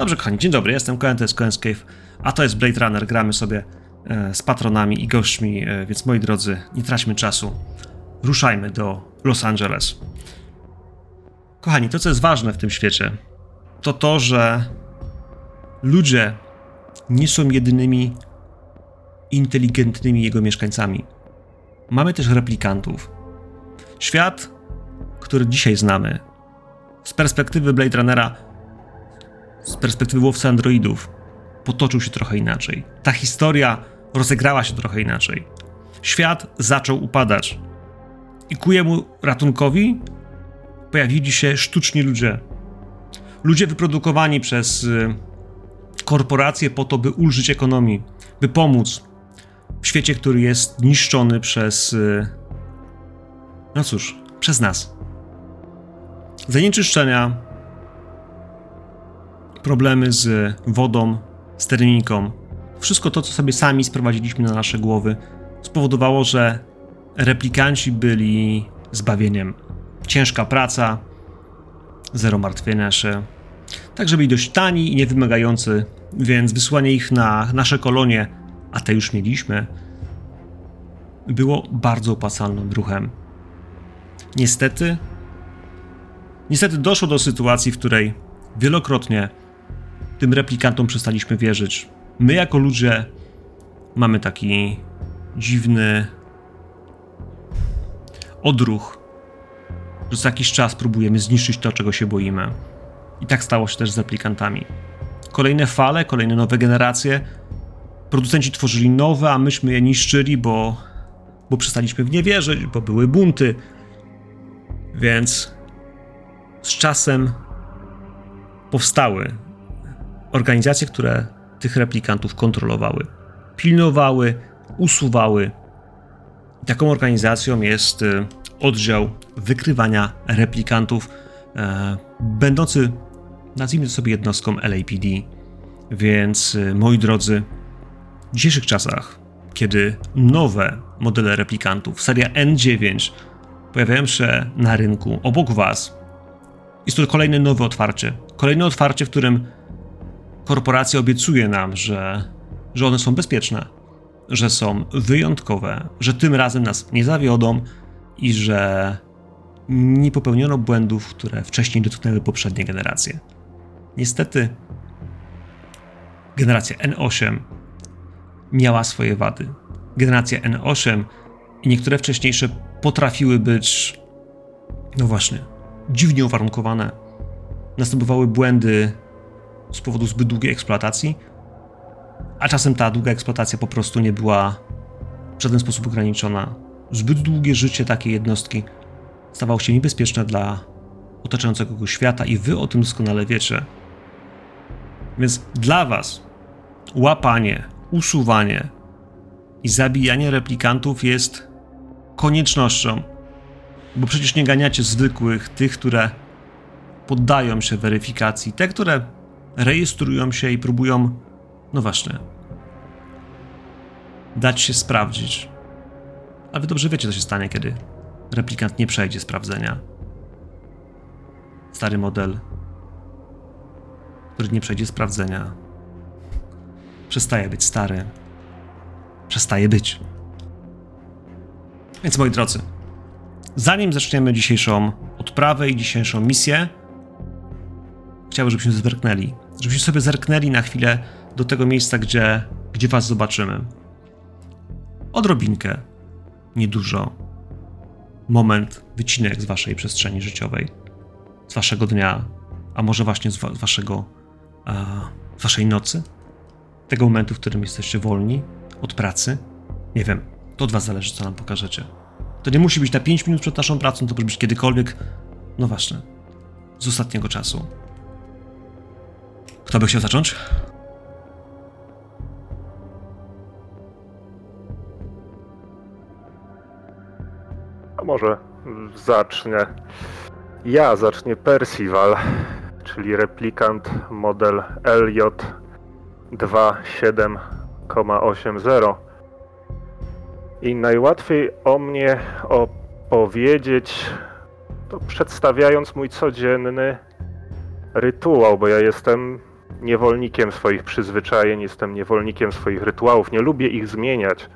Dobrze, kochani, dzień dobry, jestem Koen, to jest Koen's Cave, a to jest Blade Runner. Gramy sobie e, z patronami i gośćmi, e, więc moi drodzy, nie traćmy czasu. Ruszajmy do Los Angeles. Kochani, to co jest ważne w tym świecie, to to, że ludzie nie są jedynymi inteligentnymi jego mieszkańcami. Mamy też replikantów. Świat, który dzisiaj znamy, z perspektywy Blade Runnera, z perspektywy łowcy androidów, potoczył się trochę inaczej. Ta historia rozegrała się trochę inaczej. Świat zaczął upadać. I ku jemu ratunkowi pojawili się sztuczni ludzie. Ludzie wyprodukowani przez y, korporacje po to, by ulżyć ekonomii, by pomóc w świecie, który jest niszczony przez. Y, no cóż, przez nas. Zanieczyszczenia, problemy z wodą, z termiką, wszystko to, co sobie sami sprowadziliśmy na nasze głowy, spowodowało, że replikanci byli zbawieniem. Ciężka praca, zero martwienia się, tak żeby byli dość tani i niewymagający, więc wysłanie ich na nasze kolonie, a te już mieliśmy, było bardzo opłacalnym ruchem. Niestety, niestety doszło do sytuacji, w której wielokrotnie tym replikantom przestaliśmy wierzyć. My, jako ludzie, mamy taki dziwny odruch, że co jakiś czas próbujemy zniszczyć to, czego się boimy. I tak stało się też z replikantami. Kolejne fale, kolejne nowe generacje. Producenci tworzyli nowe, a myśmy je niszczyli, bo, bo przestaliśmy w nie wierzyć, bo były bunty. Więc z czasem powstały organizacje, które tych replikantów kontrolowały, pilnowały, usuwały. Taką organizacją jest y, oddział wykrywania replikantów, e, będący, nazwijmy to sobie jednostką LAPD. Więc, y, moi drodzy, w dzisiejszych czasach, kiedy nowe modele replikantów, seria N9, pojawiają się na rynku obok Was, jest to kolejne nowe otwarcie. Kolejne otwarcie, w którym korporacja obiecuje nam, że, że one są bezpieczne, że są wyjątkowe, że tym razem nas nie zawiodą i że nie popełniono błędów, które wcześniej dotknęły poprzednie generacje. Niestety, generacja N8 miała swoje wady. Generacja N8 i niektóre wcześniejsze potrafiły być, no właśnie, dziwnie uwarunkowane. Następowały błędy z powodu zbyt długiej eksploatacji, a czasem ta długa eksploatacja po prostu nie była w żaden sposób ograniczona. Zbyt długie życie takiej jednostki stawało się niebezpieczne dla otaczającego go świata i wy o tym doskonale wiecie. Więc dla was łapanie, usuwanie i zabijanie replikantów jest koniecznością, bo przecież nie ganiacie zwykłych, tych, które poddają się weryfikacji, te, które rejestrują się i próbują, no właśnie, dać się sprawdzić. Ale wy dobrze wiecie, co się stanie, kiedy replikant nie przejdzie sprawdzenia. Stary model, który nie przejdzie sprawdzenia, przestaje być stary. Przestaje być. Więc moi drodzy, zanim zaczniemy dzisiejszą odprawę i dzisiejszą misję, chciałbym, żebyśmy zerknęli. Żebyśmy sobie zerknęli na chwilę do tego miejsca, gdzie, gdzie was zobaczymy. Odrobinkę, niedużo. Moment, wycinek z waszej przestrzeni życiowej, z waszego dnia, a może właśnie z, wa waszego, e, z waszej nocy, tego momentu, w którym jesteście wolni od pracy. Nie wiem, to od was zależy, co nam pokażecie. To nie musi być na 5 minut przed naszą pracą, to może być kiedykolwiek, no właśnie, z ostatniego czasu. Kto by chciał zacząć? A może zacznie. Ja zacznie Percival, czyli replikant model LJ 27,80. I najłatwiej o mnie opowiedzieć, to przedstawiając mój codzienny rytuał, bo ja jestem niewolnikiem swoich przyzwyczajeń, jestem niewolnikiem swoich rytuałów, nie lubię ich zmieniać.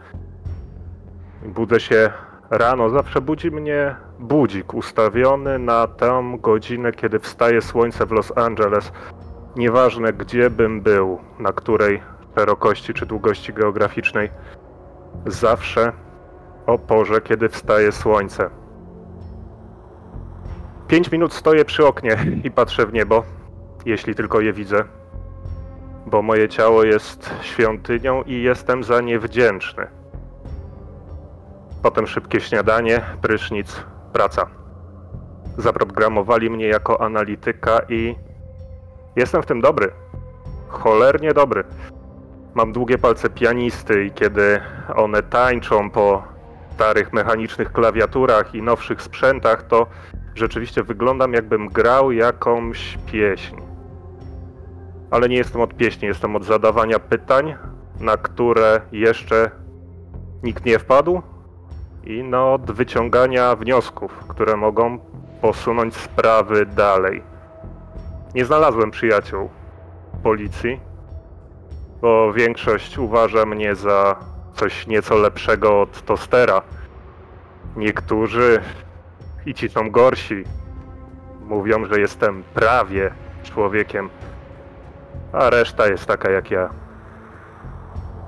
Budzę się rano, zawsze budzi mnie budzik ustawiony na tę godzinę, kiedy wstaje słońce w Los Angeles. Nieważne gdzie bym był, na której szerokości czy długości geograficznej, zawsze o porze, kiedy wstaje słońce. Pięć minut stoję przy oknie i patrzę w niebo, jeśli tylko je widzę, bo moje ciało jest świątynią i jestem za nie wdzięczny. Potem szybkie śniadanie, prysznic, praca. Zaprogramowali mnie jako analityka i jestem w tym dobry. Cholernie dobry. Mam długie palce pianisty i kiedy one tańczą po starych mechanicznych klawiaturach i nowszych sprzętach, to rzeczywiście wyglądam jakbym grał jakąś pieśń. Ale nie jestem od pieśni, jestem od zadawania pytań, na które jeszcze nikt nie wpadł i no od wyciągania wniosków, które mogą posunąć sprawy dalej. Nie znalazłem przyjaciół policji, bo większość uważa mnie za coś nieco lepszego od tostera. Niektórzy, i ci są gorsi, mówią, że jestem prawie człowiekiem, a reszta jest taka jak ja.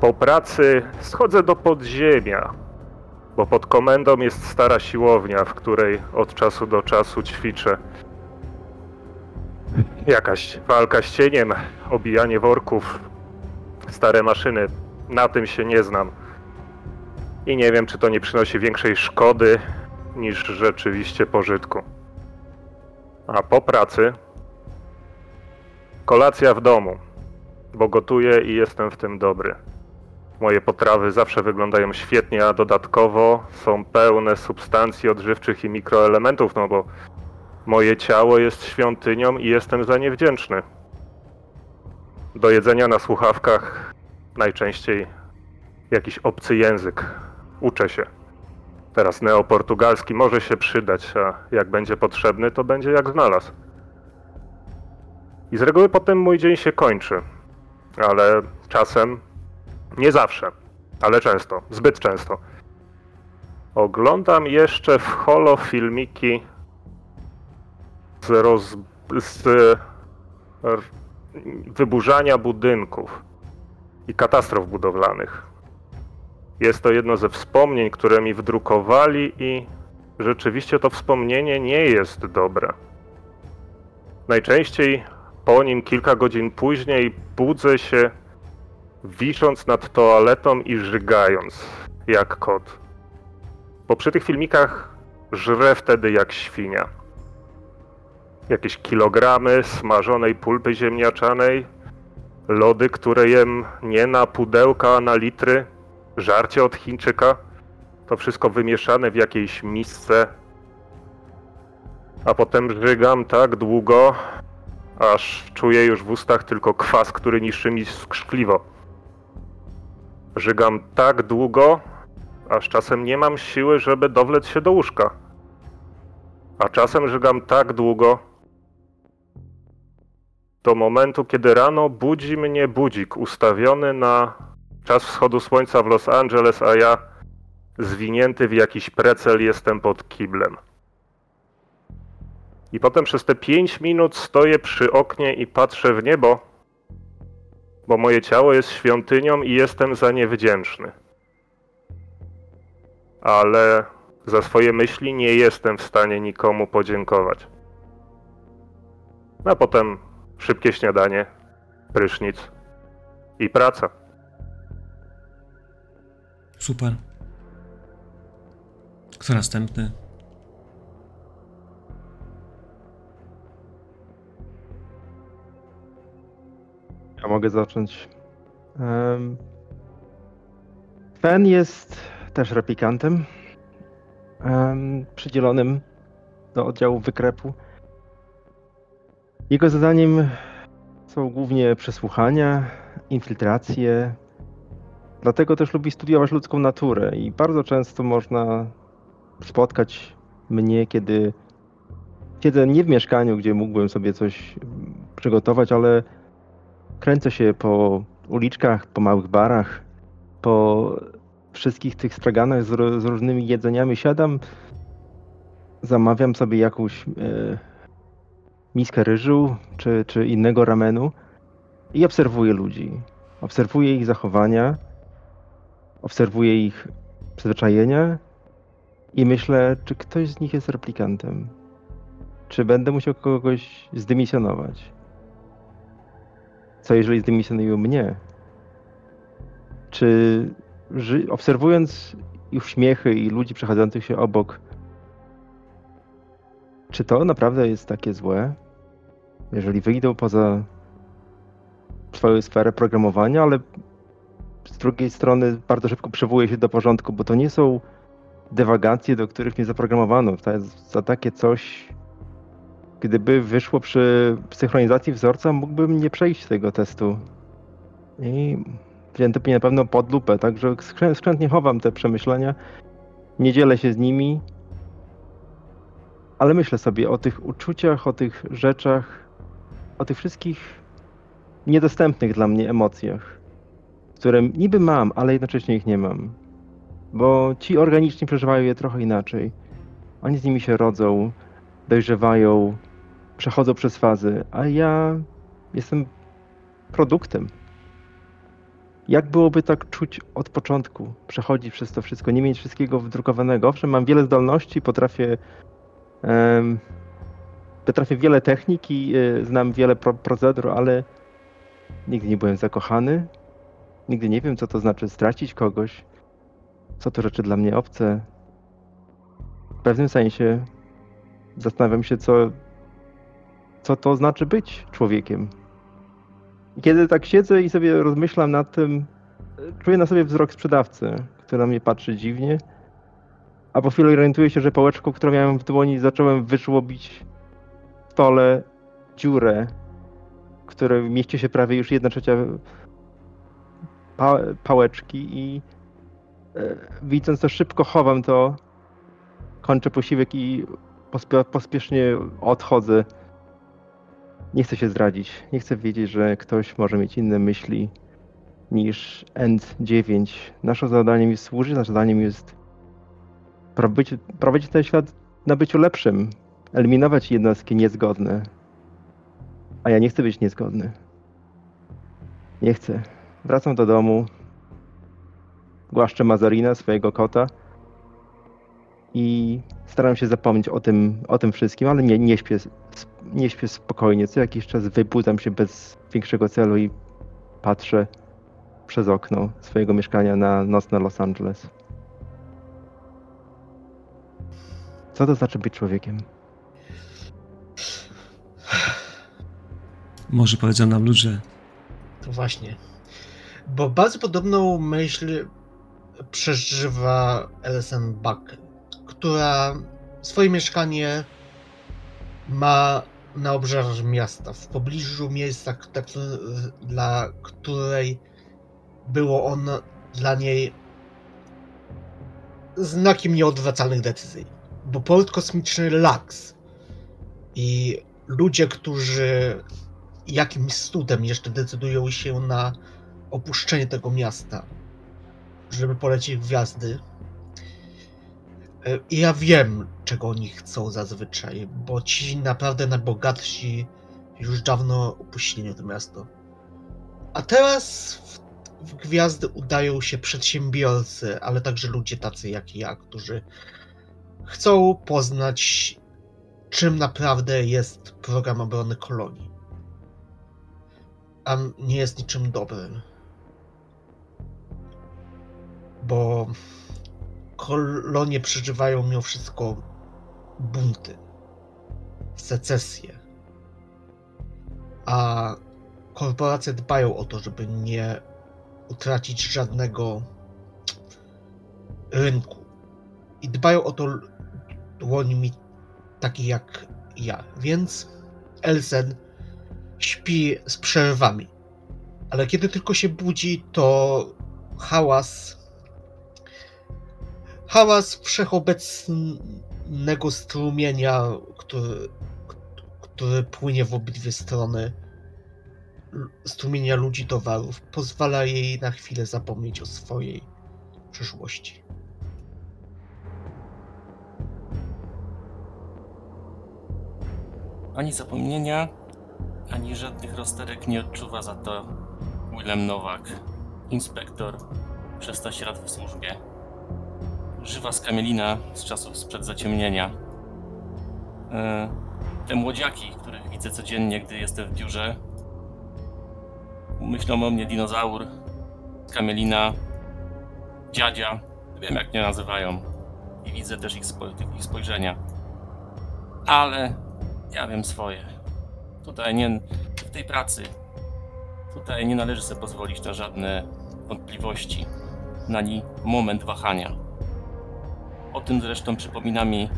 Po pracy schodzę do podziemia, bo pod komendą jest stara siłownia, w której od czasu do czasu ćwiczę. Jakaś walka z cieniem, obijanie worków, stare maszyny. Na tym się nie znam. I nie wiem, czy to nie przynosi większej szkody niż rzeczywiście pożytku. A po pracy kolacja w domu, bo gotuję i jestem w tym dobry. Moje potrawy zawsze wyglądają świetnie, a dodatkowo są pełne substancji odżywczych i mikroelementów, no bo moje ciało jest świątynią i jestem za nie wdzięczny. Do jedzenia na słuchawkach najczęściej jakiś obcy język. Uczę się. Teraz neoportugalski może się przydać, a jak będzie potrzebny, to będzie jak znalazł. I z reguły potem mój dzień się kończy. Ale czasem, nie zawsze, ale często, zbyt często. Oglądam jeszcze w holo filmiki z, roz, z wyburzania budynków i katastrof budowlanych. Jest to jedno ze wspomnień, które mi wdrukowali i rzeczywiście to wspomnienie nie jest dobre. Najczęściej po nim kilka godzin później budzę się wisząc nad toaletą i żygając jak kot. Bo przy tych filmikach żrę wtedy jak świnia. Jakieś kilogramy smażonej pulpy ziemniaczanej, lody, które jem nie na pudełka, a na litry, żarcie od Chińczyka. To wszystko wymieszane w jakiejś misce. A potem żygam tak długo, aż czuję już w ustach tylko kwas, który niszczy mi skrzkliwo. Żygam tak długo, aż czasem nie mam siły, żeby dowlec się do łóżka. A czasem żygam tak długo, do momentu, kiedy rano budzi mnie budzik ustawiony na czas wschodu słońca w Los Angeles, a ja zwinięty w jakiś precel jestem pod kiblem. I potem przez te 5 minut stoję przy oknie i patrzę w niebo, bo moje ciało jest świątynią i jestem za nie wdzięczny. Ale za swoje myśli nie jestem w stanie nikomu podziękować. A potem szybkie śniadanie, prysznic i praca. Super. Kto następny? Ja mogę zacząć. Fen jest też replikantem przydzielonym do oddziału wykrepu. Jego zadaniem są głównie przesłuchania, infiltracje. Dlatego też lubi studiować ludzką naturę i bardzo często można spotkać mnie, kiedy siedzę nie w mieszkaniu, gdzie mógłbym sobie coś przygotować, ale kręcę się po uliczkach, po małych barach, po wszystkich tych straganach z, z różnymi jedzeniami. Siadam, zamawiam sobie jakąś e, miskę ryżu czy, czy innego ramenu i obserwuję ludzi. Obserwuję ich zachowania, obserwuję ich przyzwyczajenia i myślę, czy ktoś z nich jest replikantem. Czy będę musiał kogoś zdymisjonować? Co jeżeli zdymisjonują mnie? Czy ży- obserwując ich śmiechy i ludzi przechodzących się obok, czy to naprawdę jest takie złe? Jeżeli wyjdą poza swoją sferę programowania, ale z drugiej strony bardzo szybko przywołuje się do porządku, bo to nie są dywagacje, do których mnie zaprogramowano. To jest za takie coś, gdyby wyszło przy synchronizacji wzorca, mógłbym nie przejść tego testu. I wzięto mnie na pewno pod lupę, także skrzętnie chowam te przemyślenia, nie dzielę się z nimi, ale myślę sobie o tych uczuciach, o tych rzeczach, o tych wszystkich niedostępnych dla mnie emocjach, które niby mam, ale jednocześnie ich nie mam. Bo ci organiczni przeżywają je trochę inaczej. Oni z nimi się rodzą, dojrzewają, przechodzą przez fazy, a ja jestem produktem. Jak byłoby tak czuć od początku, przechodzić przez to wszystko, nie mieć wszystkiego wdrukowanego? Owszem, mam wiele zdolności, potrafię, em, potrafię wiele technik i y, znam wiele pro procedur, ale nigdy nie byłem zakochany, nigdy nie wiem, co to znaczy stracić kogoś, co to rzeczy dla mnie obce. W pewnym sensie zastanawiam się, co, co to znaczy być człowiekiem. Kiedy tak siedzę i sobie rozmyślam nad tym, czuję na sobie wzrok sprzedawcy, który na mnie patrzy dziwnie, a po chwili orientuję się, że pałeczką, którą miałem w dłoni, zacząłem wyżłobić w stole dziurę, w której mieści się prawie już jedna trzecia pa pałeczki i e, widząc to szybko chowam to, kończę posiłek i pospie pospiesznie odchodzę. Nie chcę się zdradzić. Nie chcę wiedzieć, że ktoś może mieć inne myśli niż End9. Naszym zadaniem jest służyć, naszym zadaniem jest prowadzić, prowadzić ten świat na byciu lepszym, eliminować jednostki niezgodne. A ja nie chcę być niezgodny. Nie chcę. Wracam do domu, głaszczę Mazarina, swojego kota i staram się zapomnieć o tym, o tym wszystkim, ale nie, nie, śpię, nie śpię spokojnie. Co jakiś czas wybudzam się bez większego celu i patrzę przez okno swojego mieszkania na nocne Los Angeles. Co to znaczy być człowiekiem? Może powiedzą nam ludzie, To właśnie. Bo bardzo podobną myśl przeżywa LSN Buck, która swoje mieszkanie ma na obrzeżu miasta, w pobliżu miejsca, tak, dla której było on dla niej znakiem nieodwracalnych decyzji. Bo port kosmiczny Lax i ludzie, którzy jakimś cudem jeszcze decydują się na opuszczenie tego miasta, żeby polecieć w gwiazdy. E, I ja wiem, czego oni chcą zazwyczaj, bo ci naprawdę najbogatsi już dawno opuścili to miasto. A teraz w, w gwiazdy udają się przedsiębiorcy, ale także ludzie tacy jak ja, którzy chcą poznać, czym naprawdę jest program obrony kolonii a nie jest niczym dobrym. Bo kolonie przeżywają mimo wszystko bunty, secesje, a korporacje dbają o to, żeby nie utracić żadnego rynku. I dbają o to dłońmi takich jak ja. Więc Elsen śpi z przerwami. Ale kiedy tylko się budzi, to hałas. Hałas wszechobecnego strumienia, który, który płynie w obydwie strony strumienia ludzi towarów pozwala jej na chwilę zapomnieć o swojej przyszłości. Ani zapomnienia, ani żadnych rozterek nie odczuwa za to Willem Nowak, inspektor, 16 lat w służbie. Żywa skamielina z czasów sprzed zaciemnienia. E, te młodziaki, których widzę codziennie, gdy jestem w biurze, myślą o mnie dinozaur, skamielina, dziadzia, wiem jak mnie nazywają. I widzę też ich, ich spojrzenia. Ale ja wiem swoje. Tutaj nie. W tej pracy. Tutaj nie należy sobie pozwolić na żadne wątpliwości, na ani moment wahania. O tym zresztą przypomina mi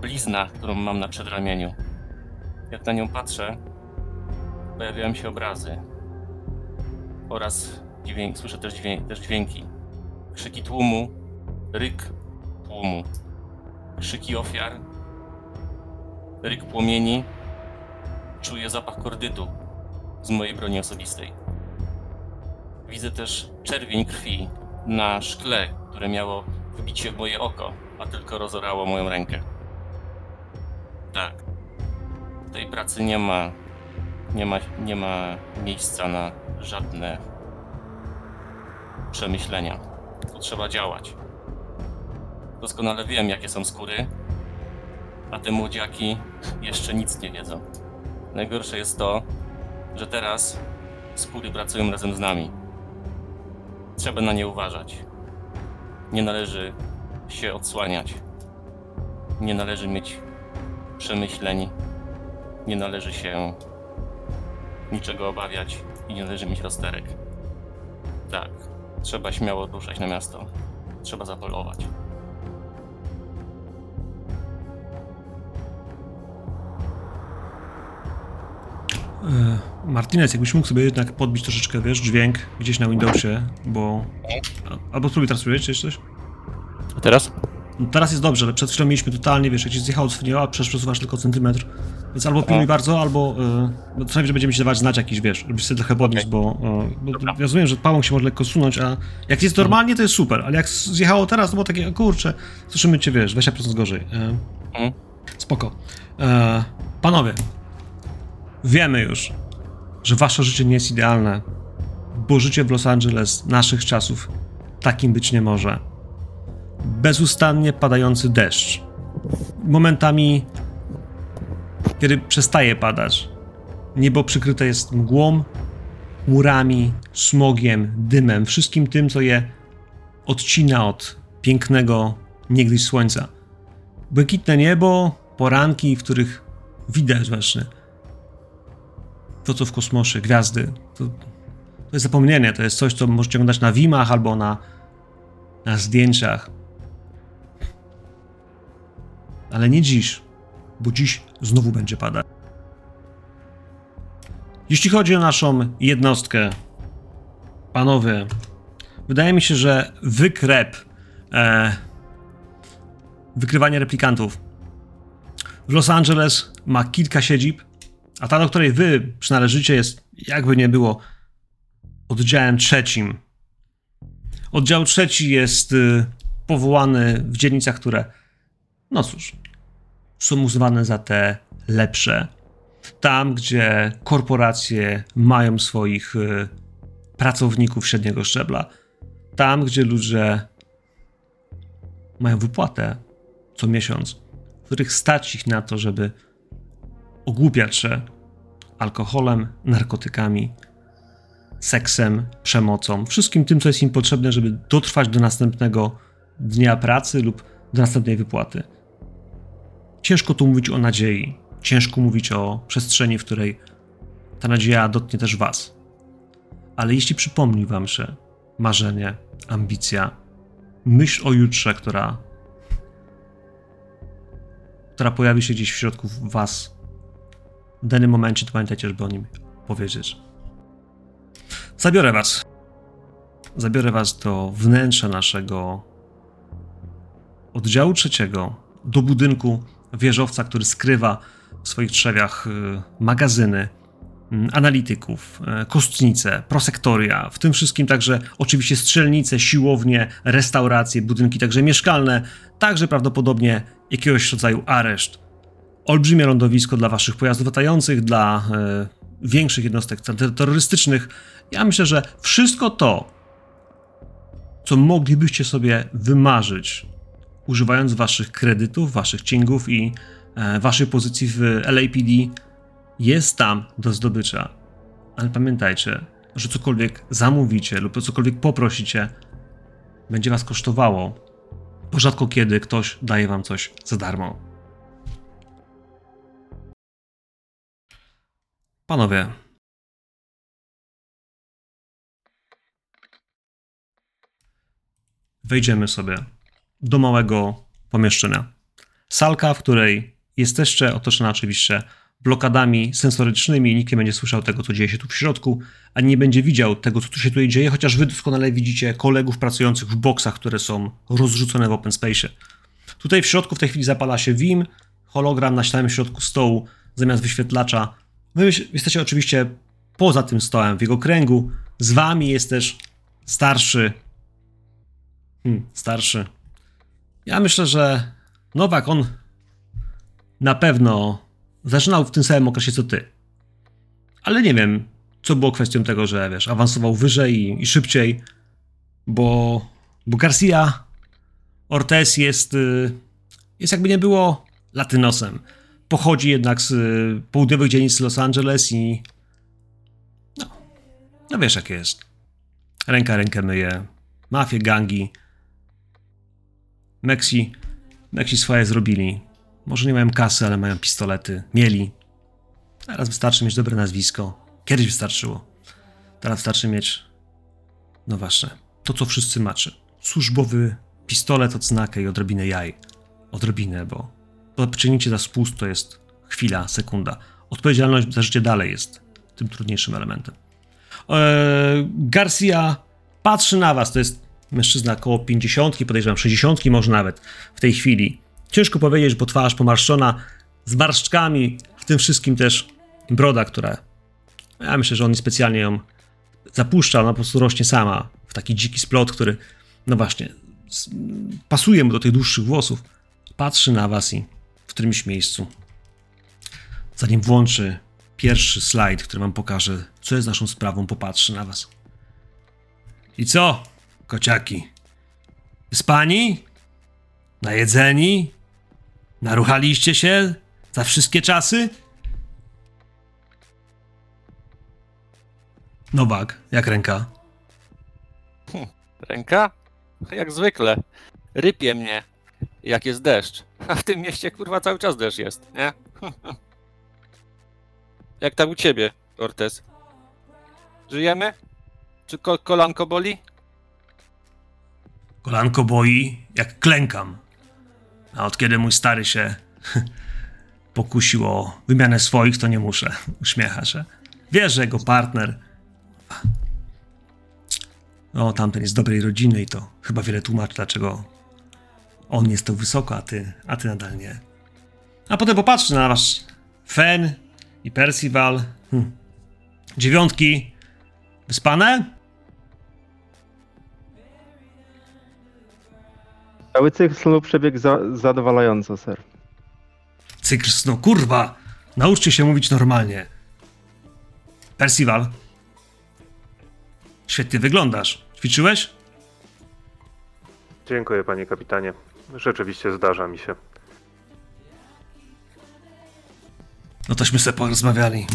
blizna, którą mam na przedramieniu. Jak na nią patrzę, pojawiają się obrazy oraz dźwięk, słyszę też, też dźwięki. Krzyki tłumu, ryk tłumu, krzyki ofiar, ryk płomieni, czuję zapach kordytu z mojej broni osobistej. Widzę też czerwień krwi na szkle, które miało się w moje oko, a tylko rozorało moją rękę. Tak. W tej pracy nie ma, nie ma, nie ma miejsca na żadne przemyślenia. Tu trzeba działać. Doskonale wiem, jakie są skóry, a te młodziaki jeszcze nic nie wiedzą. Najgorsze jest to, że teraz skóry pracują razem z nami. Trzeba na nie uważać. Nie należy się odsłaniać. Nie należy mieć przemyśleń. Nie należy się niczego obawiać i nie należy mieć rozterek. Tak, trzeba śmiało ruszać na miasto. Trzeba zapolować. E, Martinez, jakbyś mógł sobie jednak podbić troszeczkę, wiesz, dźwięk gdzieś na Windowsie, bo... a- Albo spróbuj teraz czy coś? A teraz? No teraz jest dobrze, ale przed chwilą mieliśmy totalnie, wiesz, jak ci zjechało cofnięło, a przecież przesuwasz tylko centymetr. Więc albo pilnuj bardzo, albo... Yy, no co najwyżej będziemy ci dawać znać jakiś, wiesz, żebyś sobie trochę podniósł, bo... Yy, bo Dobra. rozumiem, że pałą się może lekko sunąć, a jak jest normalnie, to jest super, ale jak zjechało teraz, to było takie, kurczę, słyszymy cię, wiesz, 20% gorzej. Yy, Mhm. Spoko. E, panowie, wiemy już, że wasze życie nie jest idealne, bo życie w Los Angeles naszych czasów takim być nie może. Bezustannie padający deszcz. Momentami, kiedy przestaje padać, niebo przykryte jest mgłą, murami, smogiem, dymem, wszystkim tym, co je odcina od pięknego niegdyś słońca błękitne niebo, poranki, w których widać właśnie to, co w kosmosie, gwiazdy. To, to jest zapomnienie, to jest coś, co możecie oglądać na Wimach albo na, na zdjęciach. Ale nie dziś, bo dziś znowu będzie padać. Jeśli chodzi o naszą jednostkę, panowie, wydaje mi się, że wykrep e, wykrywanie replikantów. W Los Angeles ma kilka siedzib, a ta, do której wy przynależycie, jest, jakby nie było, oddziałem trzecim. Oddział trzeci jest y, powołany w dzielnicach, które, no cóż, są uznawane za te lepsze. Tam, gdzie korporacje mają swoich y, pracowników średniego szczebla. Tam, gdzie ludzie mają wypłatę co miesiąc, których stać ich na to, żeby ogłupiać się alkoholem, narkotykami, seksem, przemocą, wszystkim tym, co jest im potrzebne, żeby dotrwać do następnego dnia pracy lub do następnej wypłaty. Ciężko tu mówić o nadziei, ciężko mówić o przestrzeni, w której ta nadzieja dotknie też Was. Ale jeśli przypomni Wam się marzenie, ambicja, myśl o jutrze, która która pojawi się gdzieś w środku was w danym momencie, to pamiętajcie, żeby o nim powiedzieć. Zabiorę was. Zabiorę was do wnętrza naszego oddziału trzeciego, do budynku wieżowca, który skrywa w swoich trzewiach y, magazyny, mm, analityków, e, kostnice, prosektoria, w tym wszystkim także oczywiście strzelnice, siłownie, restauracje, budynki także mieszkalne, także prawdopodobnie jakiegoś rodzaju areszt. Olbrzymie lądowisko dla waszych pojazdów latających, dla e, większych jednostek terrorystycznych. Ja myślę, że wszystko to, co moglibyście sobie wymarzyć, używając waszych kredytów, waszych cięgów i e, waszej pozycji w LAPD, jest tam do zdobycia. Ale pamiętajcie, że cokolwiek zamówicie lub cokolwiek poprosicie, będzie was kosztowało, bo rzadko kiedy ktoś daje wam coś za darmo. Panowie, wejdziemy sobie do małego pomieszczenia. Salka, w której jest jeszcze otoczona oczywiście blokadami sensorycznymi, nikt nie będzie słyszał tego, co dzieje się tu w środku, ani nie będzie widział tego, co tu się tutaj dzieje, chociaż wy doskonale widzicie kolegów pracujących w boksach, które są rozrzucone w open space. Tutaj w środku w tej chwili zapala się WIM, hologram na samym środku stołu zamiast wyświetlacza. Wy jesteście oczywiście poza tym stołem, w jego kręgu. Z wami jest też starszy. Hmm, starszy. Ja myślę, że Nowak, on na pewno zaczynał w tym samym okresie co ty. Ale nie wiem, co było kwestią tego, że wiesz, awansował wyżej i, i szybciej, bo, bo Garcia Ortez jest, y, jest jakby nie było latynosem. Pochodzi jednak z y, południowych dzielnic Los Angeles i no, no wiesz jak jest. Ręka rękę myje, mafie, gangi. Meksi, Meksi swoje zrobili. Może nie mają kasy, ale mają pistolety. Mieli. Teraz wystarczy mieć dobre nazwisko. Kiedyś wystarczyło. Teraz wystarczy mieć. No właśnie. To, co wszyscy macie. Służbowy pistolet, odznakę i odrobinę jaj. Odrobinę, bo to przyjęcie za spust to jest chwila, sekunda. Odpowiedzialność za życie dalej jest tym trudniejszym elementem. Eee, Garcia patrzy na was. To jest mężczyzna około 50, podejrzewam 60 może nawet w tej chwili. Ciężko powiedzieć, bo twarz pomarszczona, z barszczkami, w tym wszystkim też broda, która. Ja myślę, że on specjalnie ją zapuszcza, ona po prostu rośnie sama w taki dziki splot, który, no właśnie, pasuje mu do tych dłuższych włosów. Patrzy na was i w którymś miejscu, zanim włączy pierwszy slajd, który wam pokaże, co jest naszą sprawą, popatrzy na was. I co, kociaki? Spani? Najedzeni? Naruchaliście się za wszystkie czasy? Nowak, jak ręka? Ręka? Jak zwykle. Rypie mnie, jak jest deszcz. A w tym mieście kurwa cały czas deszcz jest, nie? Jak tam u ciebie, Ortez? Żyjemy? Czy ko kolanko boli? Kolanko boi, jak klękam. A od kiedy mój stary się pokusił o wymianę swoich, to nie muszę. Uśmiecha się. Wiesz, że jego partner. O, tamten jest z dobrej rodziny i to chyba wiele tłumaczy, dlaczego on jest to wysoko, a ty, a ty nadal nie. A potem popatrzy na wasz Fen i Percival. Hm. Dziewiątki. Wyspane? Cały cykl snu przebiegł za, zadowalająco, ser. Cykl snu, kurwa! Nauczcie się mówić normalnie. Percival. Świetnie wyglądasz. Ćwiczyłeś? Dziękuję, panie kapitanie. Rzeczywiście zdarza mi się. No tośmy sobie porozmawiali.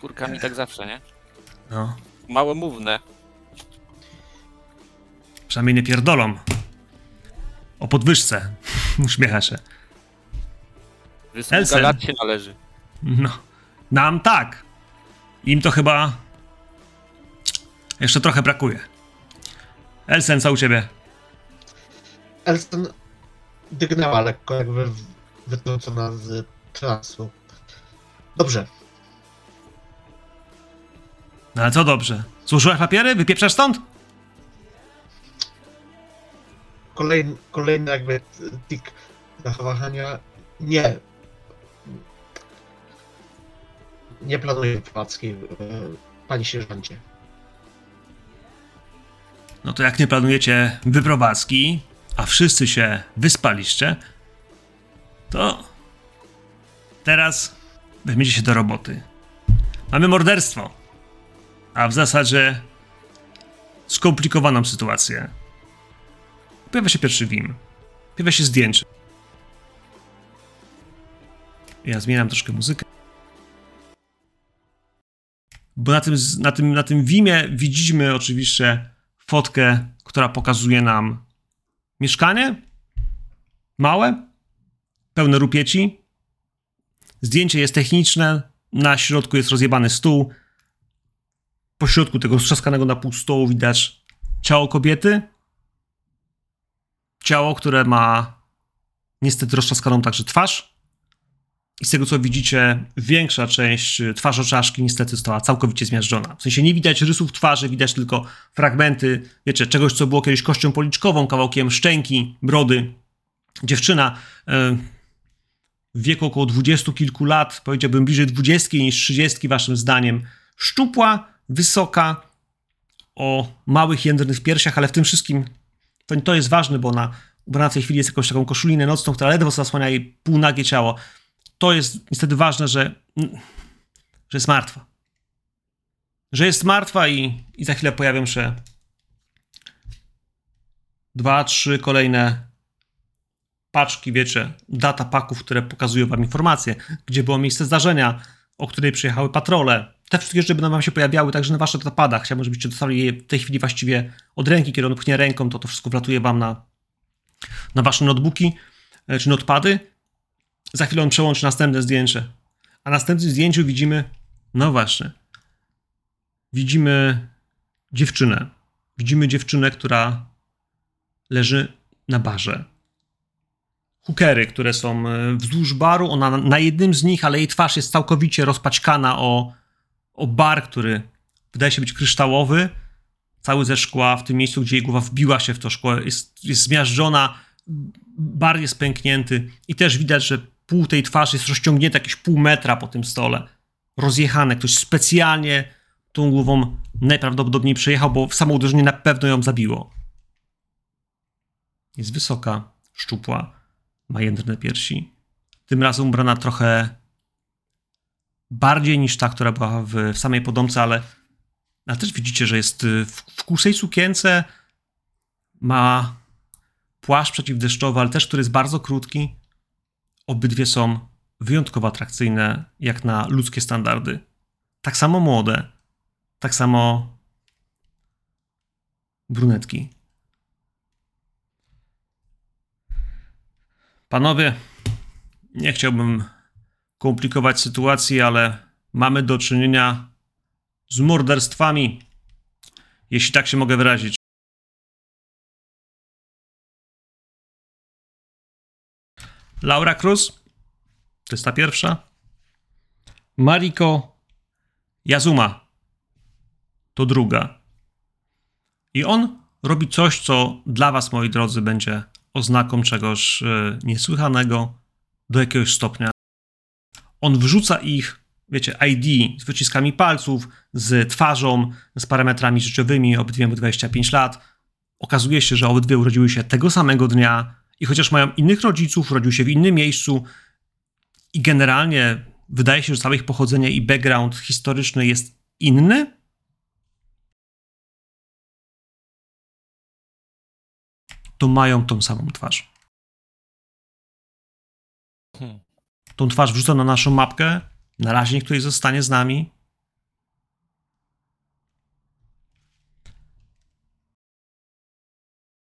Kurkami tak zawsze, nie? No. Małomówne. Przynajmniej nie pierdolą. O podwyżce. Uśmiecha się. Wysługa Elsen. lat się należy. No. Nam tak. Im to chyba... Jeszcze trochę brakuje. Elsen, co u ciebie? Elston dygnęła lekko, jakby wytrącona z transu. Dobrze, No ale co dobrze? Złożyłaś papiery? Wypieprzasz stąd? Kolejny, kolejny jakby tik zachowania. Nie. nie planuję wyprowadzki, e, panie sierżancie. No to jak nie planujecie wyprowadzki, a wszyscy się wyspaliście, to teraz weźmiecie się do roboty. Mamy morderstwo, a w zasadzie skomplikowaną sytuację. Pojawia się pierwszy wim. Pojawia się zdjęcie. Ja zmieniam troszkę muzykę. Bo na tym, na tym, na tym wimie widzimy oczywiście fotkę, która pokazuje nam mieszkanie. Małe, pełne rupieci. Zdjęcie jest techniczne. Na środku jest rozjebany stół. Po środku tego strzaskanego na pół stołu widać ciało kobiety. Ciało, które ma niestety roztrzaskaną także twarz. I z tego co widzicie, większa część twarzoczaszki niestety została całkowicie zmiażdżona. W sensie nie widać rysów twarzy, widać tylko fragmenty, wiecie, czegoś, co było kiedyś kością policzkową, kawałkiem szczęki, brody. Dziewczyna e, w wieku około dwudziestu kilku lat, powiedziałbym bliżej dwudziestki niż trzydziestki waszym zdaniem, szczupła, wysoka, o małych jędrnych piersiach, ale w tym wszystkim to, to jest ważne, bo ona ubrana w tej chwili jest jakąś taką koszulinę nocną, która ledwo zasłania jej półnagie ciało. To jest niestety ważne, że, że jest martwa. Że jest martwa i, i za chwilę pojawią się dwa, trzy kolejne paczki, wiecie, data paków, które pokazują wam informacje, gdzie było miejsce zdarzenia, o której przyjechały patrole. Te wszystkie rzeczy będą wam się pojawiały także na waszych datapadach. Chciałbym, żebyście dostali je w tej chwili właściwie od ręki, kiedy on pchnie ręką, to to wszystko wlatuje wam na, na wasze notebooki e, czy notepady. Za chwilę on przełączy następne zdjęcie. A na następnym zdjęciu widzimy, no właśnie, widzimy dziewczynę. Widzimy dziewczynę, która leży na barze. Hookery, które są e, wzdłuż baru, ona na jednym z nich, ale jej twarz jest całkowicie rozpaćkana o, o bar, który wydaje się być kryształowy, cały ze szkła, w tym miejscu, gdzie jej głowa wbiła się w to szkło, jest, jest zmiażdżona, bar jest pęknięty i też widać, że pół tej twarzy jest rozciągnięte jakieś pół metra po tym stole. Rozjechane. Ktoś specjalnie tą głową najprawdopodobniej przejechał, bo samo uderzenie na pewno ją zabiło. Jest wysoka, szczupła, ma jędrne piersi. Tym razem ubrana trochę bardziej niż ta, która była w, w samej podomce, ale, ale też widzicie, że jest w, w kusej sukience, ma płaszcz przeciwdeszczowy, ale też który jest bardzo krótki. Obydwie są wyjątkowo atrakcyjne, jak na ludzkie standardy. Tak samo młode, tak samo brunetki. Panowie, nie chciałbym komplikować sytuacji, ale mamy do czynienia z morderstwami, jeśli tak się mogę wyrazić. Laura Cruz, to jest ta pierwsza. Mariko Yazuma, to druga. I on robi coś, co dla was, moi drodzy, będzie oznaką czegoś e, niesłychanego do jakiegoś stopnia. On wrzuca ich, wiecie, ID z wyciskami palców, z twarzą, z parametrami życiowymi, obydwie 25 lat. Okazuje się, że obydwie urodziły się tego samego dnia i chociaż mają innych rodziców, urodził się w innym miejscu i generalnie wydaje się, że całe ich pochodzenie i background historyczny jest inny, to mają tą samą twarz. Hmm. Tą twarz wrzucą na naszą mapkę. Na razie niech zostanie z nami.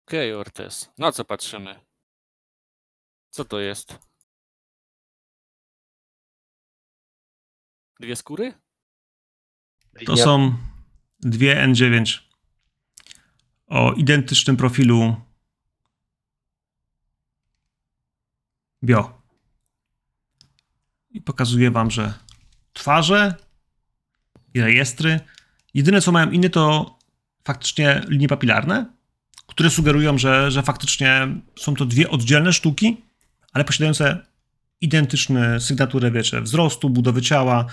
Okej, Ortez. Na co patrzymy? Co to jest? Dwie skóry? To są dwie N9 o identycznym profilu bio. I pokazuję wam, że twarze i rejestry. Jedyne co mają inne to faktycznie linie papilarne, które sugerują, że, że faktycznie są to dwie oddzielne sztuki, ale posiadające identyczne sygnaturę, wiecie, wzrostu, budowy ciała,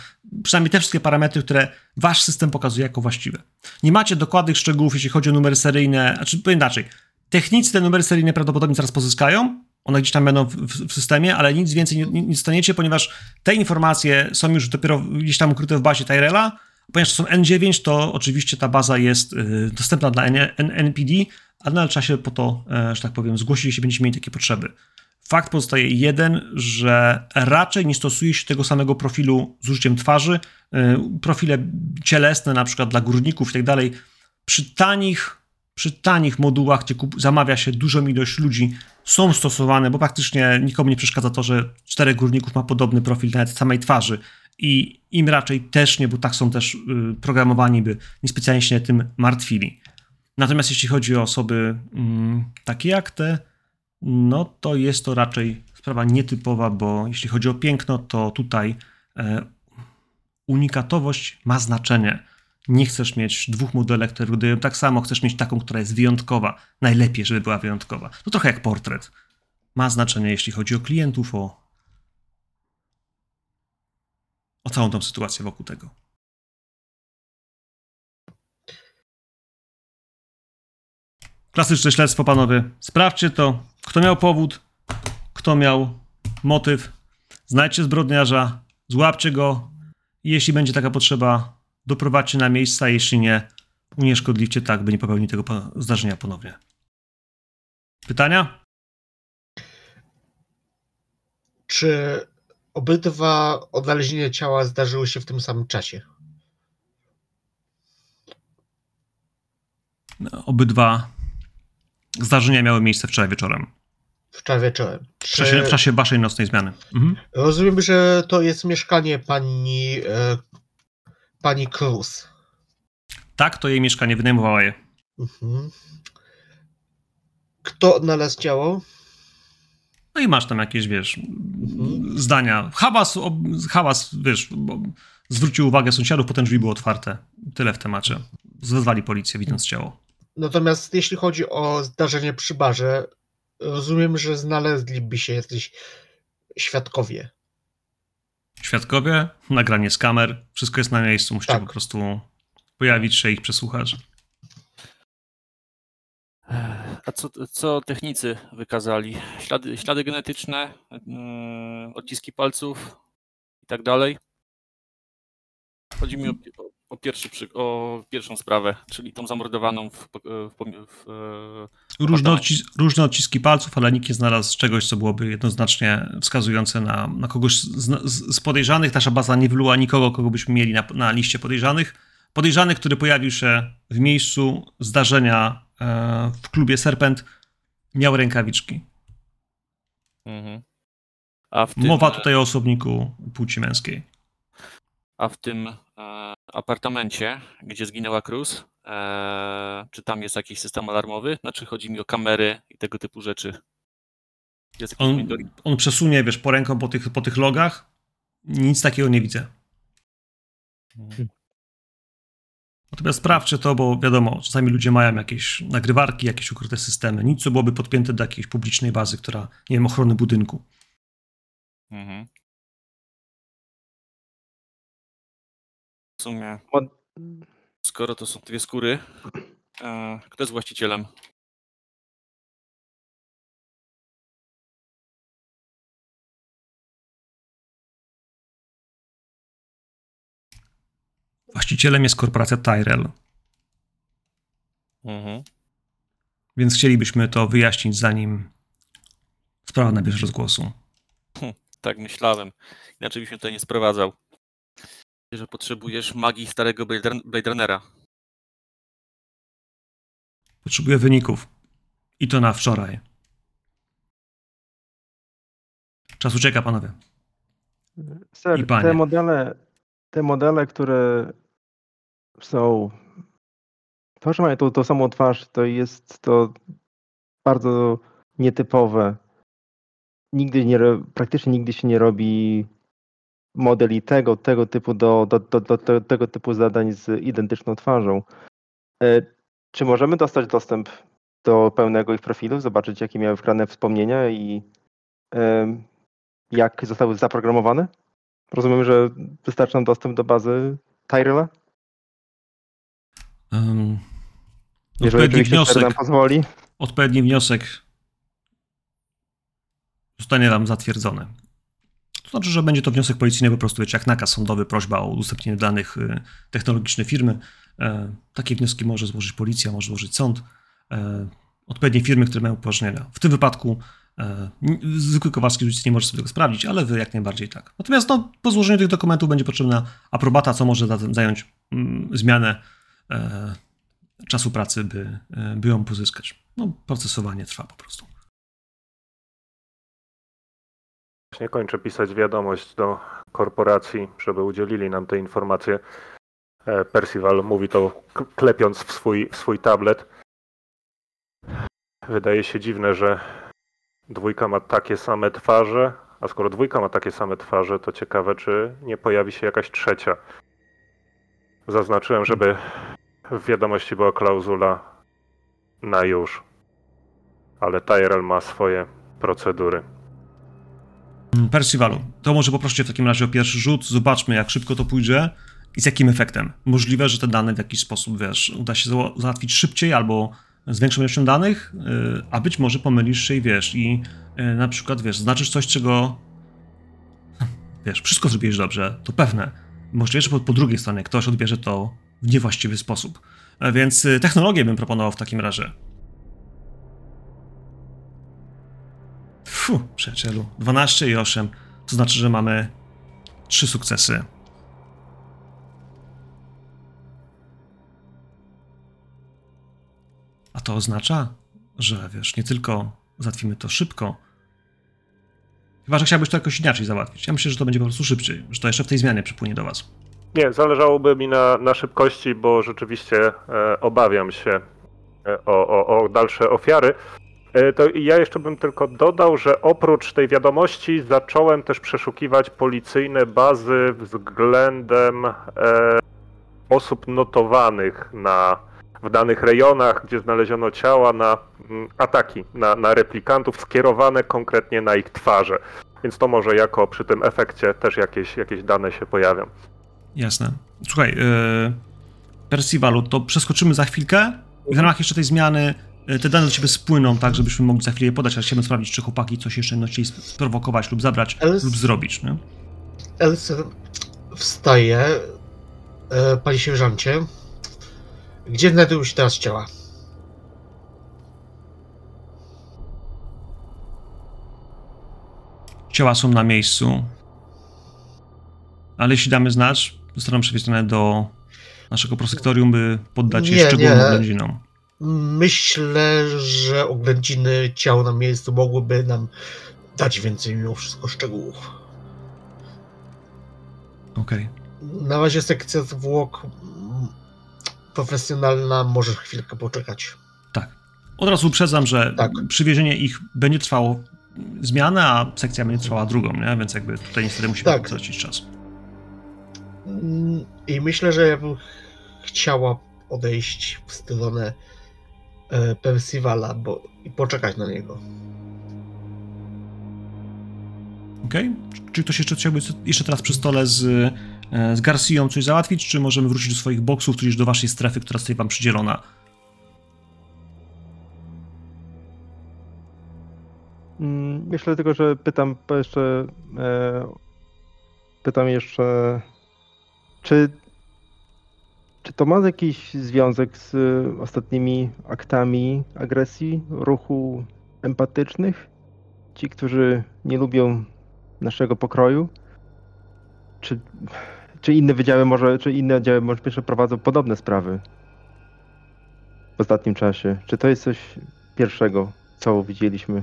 przynajmniej te wszystkie parametry, które wasz system pokazuje jako właściwe. Nie macie dokładnych szczegółów, jeśli chodzi o numery seryjne, znaczy powiem inaczej, technicy te numery seryjne prawdopodobnie zaraz pozyskają, one gdzieś tam będą w, w, systemie, ale nic więcej nie, nie dostaniecie, ponieważ te informacje są już dopiero gdzieś tam ukryte w bazie Tyrella, ponieważ to są N9, to oczywiście ta baza jest y, dostępna dla N, N, NPD, ale nadal trzeba się po to, e, że tak powiem, zgłosić, jeśli będziecie mieli takie potrzeby. Fakt pozostaje jeden, że raczej nie stosuje się tego samego profilu z użyciem twarzy. Y, profile cielesne, na przykład dla górników i tak dalej, przy tanich, przy tanich modułach, gdzie kup- zamawia się dużą ilość ludzi, są stosowane, bo praktycznie nikomu nie przeszkadza to, że czterech górników ma podobny profil nawet samej twarzy i im raczej też nie, bo tak są też y, programowani, by niespecjalnie się tym martwili. Natomiast jeśli chodzi o osoby mm, takie jak te, no to jest to raczej sprawa nietypowa, bo jeśli chodzi o piękno, to tutaj e, unikatowość ma znaczenie. Nie chcesz mieć dwóch modelek, które wyglądają tak samo, chcesz mieć taką, która jest wyjątkowa. Najlepiej, żeby była wyjątkowa. To trochę jak portret. Ma znaczenie, jeśli chodzi o klientów, o, o całą tą sytuację wokół tego. Klasyczne śledztwo, panowie. Sprawdźcie to. Kto miał powód, kto miał motyw. Znajdźcie zbrodniarza, złapcie go. Jeśli będzie taka potrzeba, doprowadźcie na miejsca. Jeśli nie, unieszkodliwcie tak, by nie popełnić tego zdarzenia ponownie. Pytania? Czy obydwa odnalezienia ciała zdarzyły się w tym samym czasie? Obydwa zdarzenia miały miejsce wczoraj wieczorem. Wczoraj wieczorem. W czasie, w czasie waszej nocnej zmiany. Mhm. Rozumiem, że to jest mieszkanie pani, e, pani Cruz. Tak, to jej mieszkanie wynajmowała je. Mhm. Kto odnalazł ciało? No i masz tam jakieś, wiesz, Mhm. zdania. Hałas, ob- hałas wiesz, bo zwrócił uwagę sąsiadów, potem drzwi były otwarte. Tyle w temacie. Zwezwali policję, widząc ciało. Natomiast jeśli chodzi o zdarzenie przy barze, rozumiem, że znaleźliby się jacyś świadkowie. Świadkowie, nagranie z kamer, wszystko jest na miejscu, musicie Tak. po prostu pojawić się i ich przesłuchać. A co, co technicy wykazali? Ślady, ślady genetyczne, yy, odciski palców i tak dalej? Chodzi mi o, o, pierwszy, przy- o pierwszą sprawę, czyli tą zamordowaną w, w, w, w, Różne, Apartamencie. odcis- różne odciski palców, ale nikt nie znalazł czegoś, co byłoby jednoznacznie wskazujące na, na kogoś z, z, podejrzanych. Nasza baza nie wyluła nikogo, kogo byśmy mieli na, na liście podejrzanych. Podejrzany, który pojawił się w miejscu zdarzenia e, w klubie Serpent, miał rękawiczki. Mhm. Tym, Mowa tutaj o osobniku płci męskiej. A w tym e, apartamencie, gdzie zginęła Cruz, e, czy tam jest jakiś system alarmowy? Znaczy chodzi mi o kamery i tego typu rzeczy. On, on przesunie, wiesz, po ręką po tych, po tych logach. Nic takiego nie widzę. Natomiast sprawdźcie to, bo wiadomo, czasami ludzie mają jakieś nagrywarki, jakieś ukryte systemy. Nic, co byłoby podpięte do jakiejś publicznej bazy, która, nie wiem, ochrony budynku. Mhm. W sumie, skoro to są dwie skóry, e, kto jest właścicielem? Właścicielem jest korporacja Tyrell, Mhm. więc chcielibyśmy to wyjaśnić, zanim sprawa nabierze rozgłosu. Tak myślałem. Inaczej byś mnie tutaj nie sprowadzał. Że potrzebujesz magii starego Blade Run- Blade Runnera. Potrzebuję wyników. I to na wczoraj. Czas ucieka, panowie. I Ser, panie. te modele, te modele, które są, to, że mają tą, tą samą twarz, to jest to bardzo nietypowe. Nigdy nie, praktycznie nigdy się nie robi modeli tego, tego typu do, do, do, do, tego typu zadań z identyczną twarzą. E, Czy możemy dostać dostęp do pełnego ich profilu, zobaczyć jakie miały wgrane wspomnienia i em, jak zostały zaprogramowane? Rozumiem, że wystarczy nam dostęp do bazy Tyrella? Um, Jeżeli odpowiedni wniosek. nam pozwoli. odpowiedni wniosek zostanie nam zatwierdzony. To znaczy, że będzie to wniosek policyjny po prostu, wiecie, jak nakaz sądowy, prośba o udostępnienie danych y, technologicznych firmy. E, takie wnioski może złożyć policja, może złożyć sąd. E, odpowiednie firmy, które mają upoważnienia. W tym wypadku e, zwykły Kowalski oczywiście nie może sobie tego sprawdzić, ale wy jak najbardziej tak. Natomiast no, po złożeniu tych dokumentów będzie potrzebna aprobata, co może zająć mm, zmianę czasu pracy, by, by ją pozyskać. No, procesowanie trwa po prostu. Właśnie kończę pisać wiadomość do korporacji, żeby udzielili nam te informacje. E, Percival mówi to klepiąc w swój, w swój tablet. Wydaje się dziwne, że dwójka ma takie same twarze, a skoro dwójka ma takie same twarze, to ciekawe, czy nie pojawi się jakaś trzecia. Zaznaczyłem, żeby w wiadomości była klauzula na już. Ale Tyrell ma swoje procedury. Mm, Percivalu, to może poproszę w takim razie o pierwszy rzut, zobaczmy jak szybko to pójdzie i z jakim efektem. Możliwe, że te dane w jakiś sposób, wiesz, uda się zała- załatwić szybciej albo z większą ilością danych, yy, a być może pomylisz się i wiesz, i yy, na przykład, wiesz, znaczysz coś, czego wiesz, wszystko zrobiłeś dobrze, to pewne. Możliwe, że po, po drugiej stronie ktoś odbierze to w niewłaściwy sposób. E, Więc y, technologię bym proponował w takim razie. Fu, przyjacielu. 12 i 8. To znaczy, że mamy 3 sukcesy. A to oznacza, że wiesz, nie tylko załatwimy to szybko, chyba że chciałbyś to jakoś inaczej załatwić. Ja myślę, że to będzie po prostu szybciej, że to jeszcze w tej zmianie przypłynie do was. Nie, zależałoby mi na, na szybkości, bo rzeczywiście e, obawiam się e, o, o, o dalsze ofiary. E, to ja jeszcze bym tylko dodał, że oprócz tej wiadomości zacząłem też przeszukiwać policyjne bazy względem e, osób notowanych na, w danych rejonach, gdzie znaleziono ciała na mm, ataki na, na replikantów skierowane konkretnie na ich twarze. Więc to może jako przy tym efekcie też jakieś, jakieś dane się pojawią. Jasne. Słuchaj, yy, Percivalu, to przeskoczymy za chwilkę w ramach jeszcze tej zmiany te dane do ciebie spłyną, tak, żebyśmy mogli za chwilę je podać, ale chciałbym sprawdzić, czy chłopaki coś jeszcze będą chcieli sprowokować lub zabrać Ale- lub zrobić, nie? Elsa wstaje. E, panie sierżancie, gdzie znajdują się teraz ciała? Ciała są na miejscu, ale jeśli damy znać, zostaną przewiezione do naszego prosektorium, by poddać je Nie, szczególnym oględzinom. Myślę, że oględziny ciał na miejscu mogłyby nam dać więcej mimo wszystko szczegółów. Okej. Na razie sekcja zwłok profesjonalna może chwilkę poczekać. Tak. Od razu uprzedzam, że Tak. przywiezienie ich będzie trwało zmianę, a sekcja będzie trwała drugą, nie? Więc jakby tutaj niestety musimy Tak. potracić czas. Mm, I myślę, że ja bym chciała odejść w stronę Percivala, bo i poczekać na niego. Okej? Czy ktoś jeszcze chciałby jeszcze teraz przy stole z, e, z Garcją coś załatwić, czy możemy wrócić do swoich boksów, tudzież do waszej strefy, która zostaje wam przydzielona? Mm, Myślę tylko, że pytam jeszcze. E, pytam jeszcze. Czy. Czy to ma jakiś związek z e, ostatnimi aktami agresji, ruchu empatycznych? Ci, którzy nie lubią naszego pokroju? Czy, czy inne wydziały może, czy inne oddziały może jeszcze prowadzą podobne sprawy w ostatnim czasie? Czy to jest coś pierwszego, co widzieliśmy?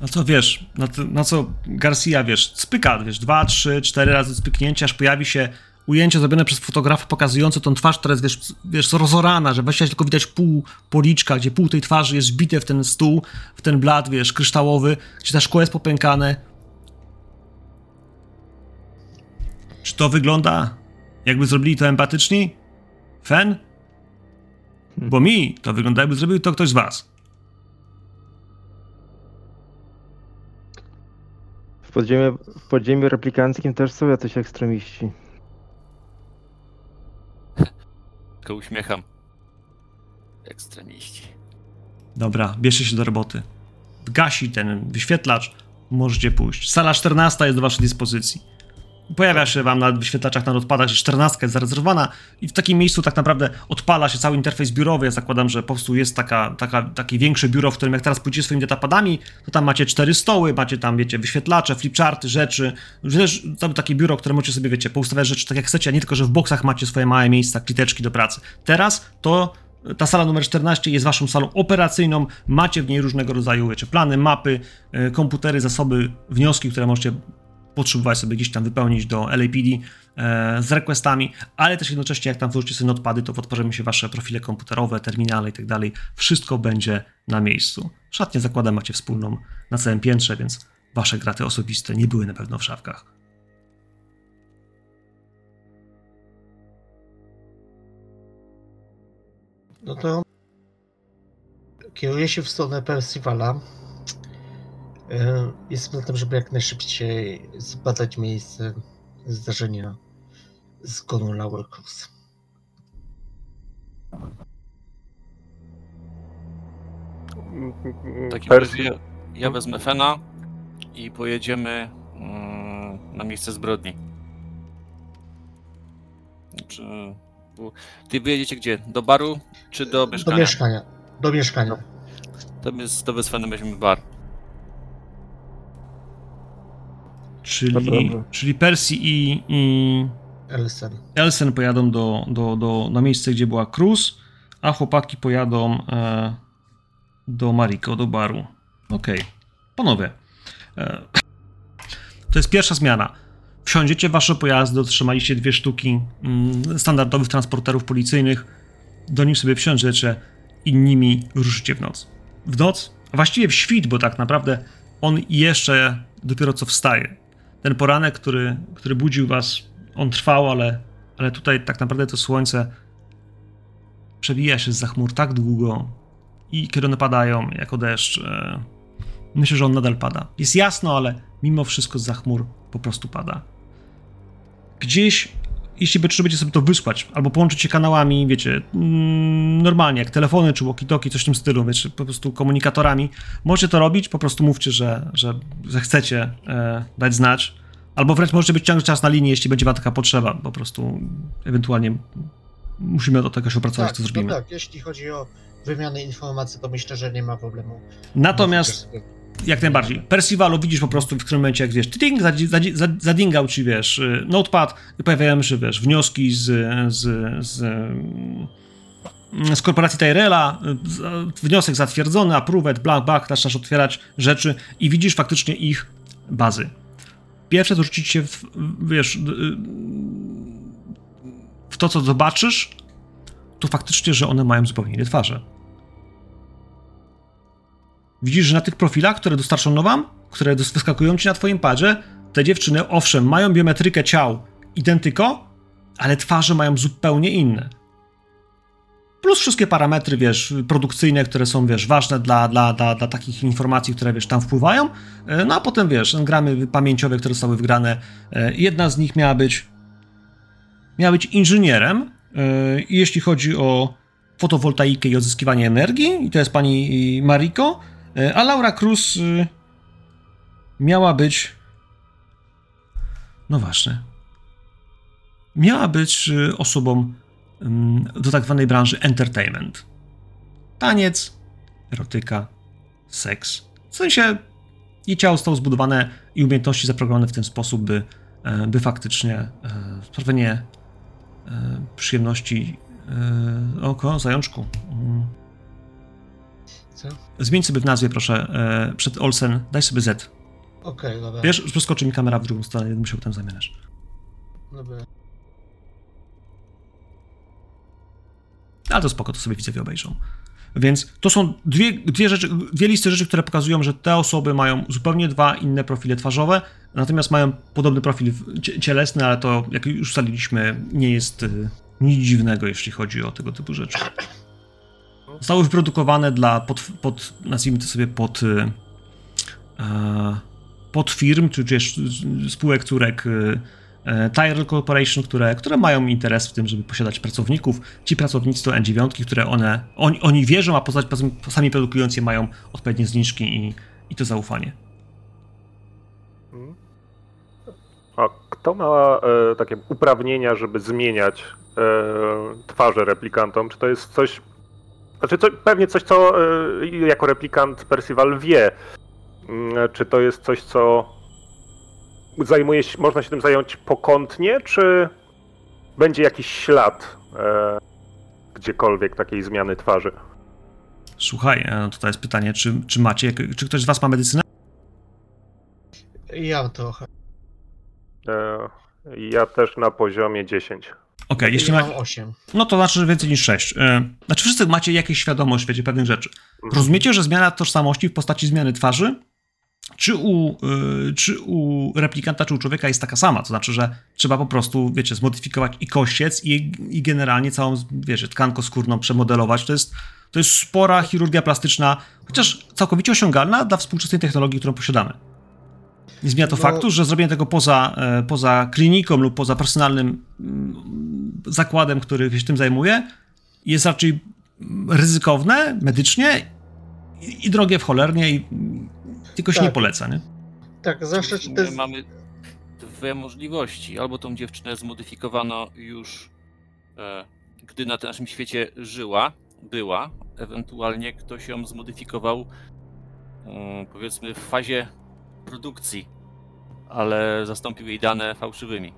Na co wiesz, na, to, co Garcia, wiesz, spyka, wiesz, dwa, trzy, cztery razy spyknięcia, aż pojawi się ujęcie zrobione przez fotografa pokazujące tą twarz, która jest, wiesz, wiesz rozorana, że właściwie tylko widać pół policzka, gdzie pół tej twarzy jest wbite w ten stół, w ten blat, wiesz, kryształowy, gdzie ta szkło jest popękane. Czy to wygląda, jakby zrobili to empatyczni? Fen? Bo mi to wygląda, jakby zrobił to ktoś z was. W podziemiu, w podziemiu replikanckim też są jacyś ekstremiści. Uśmiecham. Ekstremiści. Dobra, bierzcie się do roboty. Gasi ten wyświetlacz, możecie pójść. Sala 14 jest do waszej dyspozycji. Pojawia się wam na wyświetlaczach na odpadach, że 14 jest zarezerwowana i w takim miejscu tak naprawdę odpala się cały interfejs biurowy. Ja zakładam, że po prostu jest taka, taka, takie większe biuro, w którym jak teraz pójdziecie swoimi datapadami, to tam macie cztery stoły, macie tam, wiecie, wyświetlacze, flipcharty, rzeczy. Też to takie biuro, które możecie sobie, wiecie, poustawiać rzeczy tak jak chcecie, a nie tylko, że w boksach macie swoje małe miejsca, kliteczki do pracy. Teraz to ta sala numer 14 jest waszą salą operacyjną, macie w niej różnego rodzaju wiecie, plany, mapy, y, komputery, zasoby, wnioski, które możecie potrzebować sobie gdzieś tam wypełnić do LAPD e, z requestami, ale też jednocześnie jak tam wrzucicie sobie odpady, to odtworzymy się wasze profile komputerowe, terminale i tak dalej. Wszystko będzie na miejscu. Szatnię zakładam macie wspólną na całym piętrze, więc wasze graty osobiste nie były na pewno w szafkach. No to kieruję się w stronę Percivala. E, Jestem na tym, żeby jak najszybciej zbadać miejsce zdarzenia zgonu Laura Cruz. W takim Persji- razie ja wezmę Fena i pojedziemy mm, na miejsce zbrodni. Czy... bo- Ty wyjedziecie gdzie? Do baru czy do Do mieszkania? mieszkania. Do mieszkania. To my z, to my z Fenem weźmiemy bar. Czyli, czyli Percy i, i Elsen. Elsen pojadą do, do, do, na miejsce, gdzie była Cruz, a chłopaki pojadą e, do Mariko, do baru. Okej. Panowie, e, to jest pierwsza zmiana. Wsiądziecie w wasze pojazdy, otrzymaliście dwie sztuki mm, standardowych transporterów policyjnych, do nich sobie wsiądziecie i nimi ruszycie w noc. W noc, a właściwie w świt, bo tak naprawdę on jeszcze dopiero co wstaje. Ten poranek, który, który budził was, on trwał, ale, ale tutaj tak naprawdę to słońce przebija się z chmur tak długo i kiedy one padają jako deszcz, e, myślę, że on nadal pada. Jest jasno, ale mimo wszystko z chmur po prostu pada. Gdzieś, jeśli potrzebujecie sobie to wysłać, albo połączyć się kanałami, wiecie, mm, normalnie, jak telefony czy walkie-talkie, coś w tym stylu, wiecie, po prostu komunikatorami, możecie to robić, po prostu mówcie, że, że, że chcecie e, dać znać, albo wręcz możecie być ciągle czas na linii, jeśli będzie wam taka potrzeba, po prostu ewentualnie musimy do tego się opracować, Tak, to zrobimy. no tak, jeśli chodzi o wymianę informacji, to myślę, że nie ma problemu. Natomiast Jak najbardziej. Percivalu widzisz po prostu w którym momencie, jak wiesz, ding, zadingał ci, wiesz, y, notepad i pojawiają się, wiesz, wnioski z, z, z, mm, z korporacji Tyrella, y, z- wniosek zatwierdzony, approved, blank, back, zaczynasz otwierać rzeczy i widzisz faktycznie ich bazy. Pierwsze, co rzucić się, w, wiesz, y, w to, co zobaczysz, to faktycznie, że one mają zupełnie inne twarze. Widzisz, że na tych profilach, które dostarczono wam, które wyskakują ci na twoim padzie, te dziewczyny, owszem, mają biometrykę ciał identyko, ale twarze mają zupełnie inne. Plus wszystkie parametry, wiesz, produkcyjne, które są, wiesz, ważne dla, dla, dla, dla takich informacji, które, wiesz, tam wpływają. E, No a potem, wiesz, gramy pamięciowe, które zostały wgrane. E, Jedna z nich miała być miała być inżynierem, e, jeśli chodzi o fotowoltaikę i odzyskiwanie energii, i to jest pani Mariko, a Laura Cruz e, miała być. No właśnie. Miała być e, osobą mm, do tak zwanej branży entertainment. Taniec, erotyka, seks. W sensie jej ciało zostało zbudowane i umiejętności zaprogramowane w ten sposób, by, e, by faktycznie e, sprawienie e, przyjemności e, oko, zajączku. Co? Zmień sobie w nazwie, proszę, e, przed Olsen, daj sobie Z. Okej, dobra. Wiesz, przeskoczy mi kamera w drugą stronę, nie musiał tam zamieniać. Dobra. Ale to spoko, to sobie widzowie obejrzą. Więc to są dwie, dwie rzeczy, dwie listy rzeczy, które pokazują, że te osoby mają zupełnie dwa inne profile twarzowe, natomiast mają podobny profil cielesny, ale to, jak już ustaliliśmy, nie jest y, nic dziwnego, jeśli chodzi o tego typu rzeczy. Zostały wyprodukowane dla, pod, pod, nazwijmy to sobie, pod, y, e, podfirm, czy też spółek, córek y, e, Tyrell Corporation, które, które mają interes w tym, żeby posiadać pracowników. Ci pracownicy to N9, które one, oni, oni wierzą, a poza, poza, sami produkując je mają odpowiednie zniżki i, i to zaufanie. A kto ma e, takie uprawnienia, żeby zmieniać e, twarze replikantom? Czy to jest coś. Znaczy, co, pewnie coś, co e, jako replikant Percival wie. Mm, Czy to jest coś, co zajmuje się, można się tym zająć pokątnie, czy będzie jakiś ślad e, gdziekolwiek takiej zmiany twarzy? Słuchaj, e, tutaj jest pytanie, czy, czy macie, czy ktoś z was ma medycynę? Ja trochę. E, ja też na poziomie 10. Okej, jeśli ja ma, mam 8. no to znaczy, że więcej niż 6. Znaczy wszyscy macie jakieś świadomość, wiecie, pewnych rzeczy. Rozumiecie, że zmiana tożsamości w postaci zmiany twarzy, czy u, y, czy u replikanta, czy u człowieka jest taka sama. To znaczy, że trzeba po prostu, wiecie, zmodyfikować i kościec, i, i generalnie całą, wiecie, tkankę skórną przemodelować. To jest, to jest spora chirurgia plastyczna, chociaż całkowicie osiągalna dla współczesnej technologii, którą posiadamy. Nie zmienia to No- faktu, że zrobienie tego poza, e, poza kliniką lub poza personalnym mm, zakładem, który się tym zajmuje, jest raczej ryzykowne medycznie i, i drogie w cholernie i tylko się Tak. nie poleca, nie? Tak, zwłaszcza, czy to jest... mamy dwie możliwości. Albo tą dziewczynę zmodyfikowano już, e, gdy na naszym świecie żyła, była, ewentualnie ktoś ją zmodyfikował, e, powiedzmy, w fazie produkcji, ale zastąpił jej dane fałszywymi.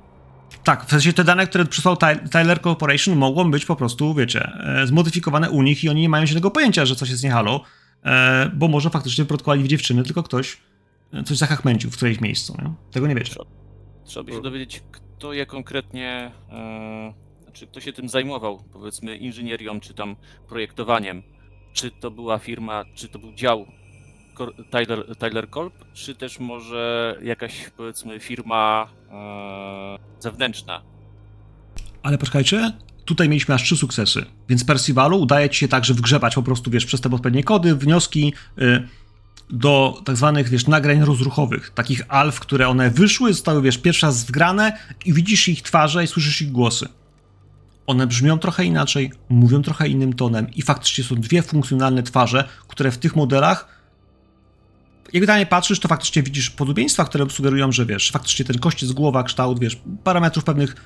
Tak, w sensie te dane, które przysłał Ty- Tyler Corporation mogą być po prostu, wiecie, e, zmodyfikowane u nich i oni nie mają się tego pojęcia, że coś jest nie halo, e, bo może faktycznie produkowali w dziewczyny, tylko ktoś e, coś zachachmęcił w którejś miejscu, nie? Tego nie wiecie. Trzeba by się dowiedzieć, kto je konkretnie, e, znaczy kto się tym zajmował, powiedzmy inżynierią czy tam projektowaniem. Czy to była firma, czy to był dział Tyler, Tyler Corp, czy też może jakaś powiedzmy firma e, zewnętrzna. Ale poczekajcie, tutaj mieliśmy aż trzy sukcesy, więc Percivalu udaje ci się także wgrzebać po prostu, wiesz, przez te odpowiednie kody, wnioski y, do tak zwanych, wiesz, nagrań rozruchowych, takich alf, które one wyszły, zostały, wiesz, pierwszy raz wgrane i widzisz ich twarze i słyszysz ich głosy. One brzmią trochę inaczej, mówią trochę innym tonem i faktycznie są dwie funkcjonalne twarze, które w tych modelach jak nie patrzysz, to faktycznie widzisz podobieństwa, które sugerują, że wiesz, faktycznie ten kościec, głowa, kształt, wiesz, parametrów pewnych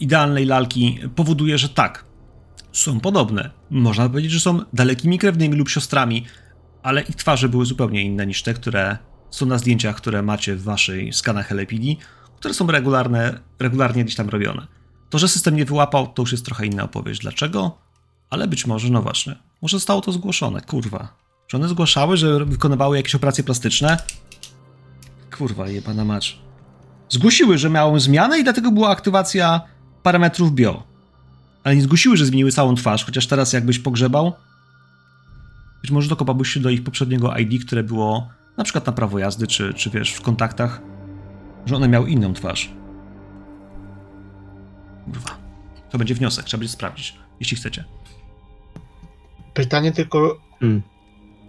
idealnej lalki powoduje, że tak, są podobne. Można powiedzieć, że są dalekimi krewnymi lub siostrami, ale ich twarze były zupełnie inne niż te, które są na zdjęciach, które macie w waszej skanach LAPD, które są regularne, regularnie gdzieś tam robione. To, że system nie wyłapał, to już jest trochę inna opowieść. Dlaczego? Ale być może, no właśnie, może zostało to zgłoszone, kurwa. Czy one zgłaszały, że wykonywały jakieś operacje plastyczne? Kurwa, jebana macz. Zgłosiły, że miały zmianę i dlatego była aktywacja parametrów bio. Ale nie zgłosiły, że zmieniły całą twarz, chociaż teraz jakbyś pogrzebał, być może dokopałbyś się do ich poprzedniego ID, które było na przykład na prawo jazdy, czy, czy wiesz, w kontaktach, że one miały inną twarz. Kurwa. To będzie wniosek, trzeba będzie sprawdzić, jeśli chcecie. Pytanie tylko, Mm.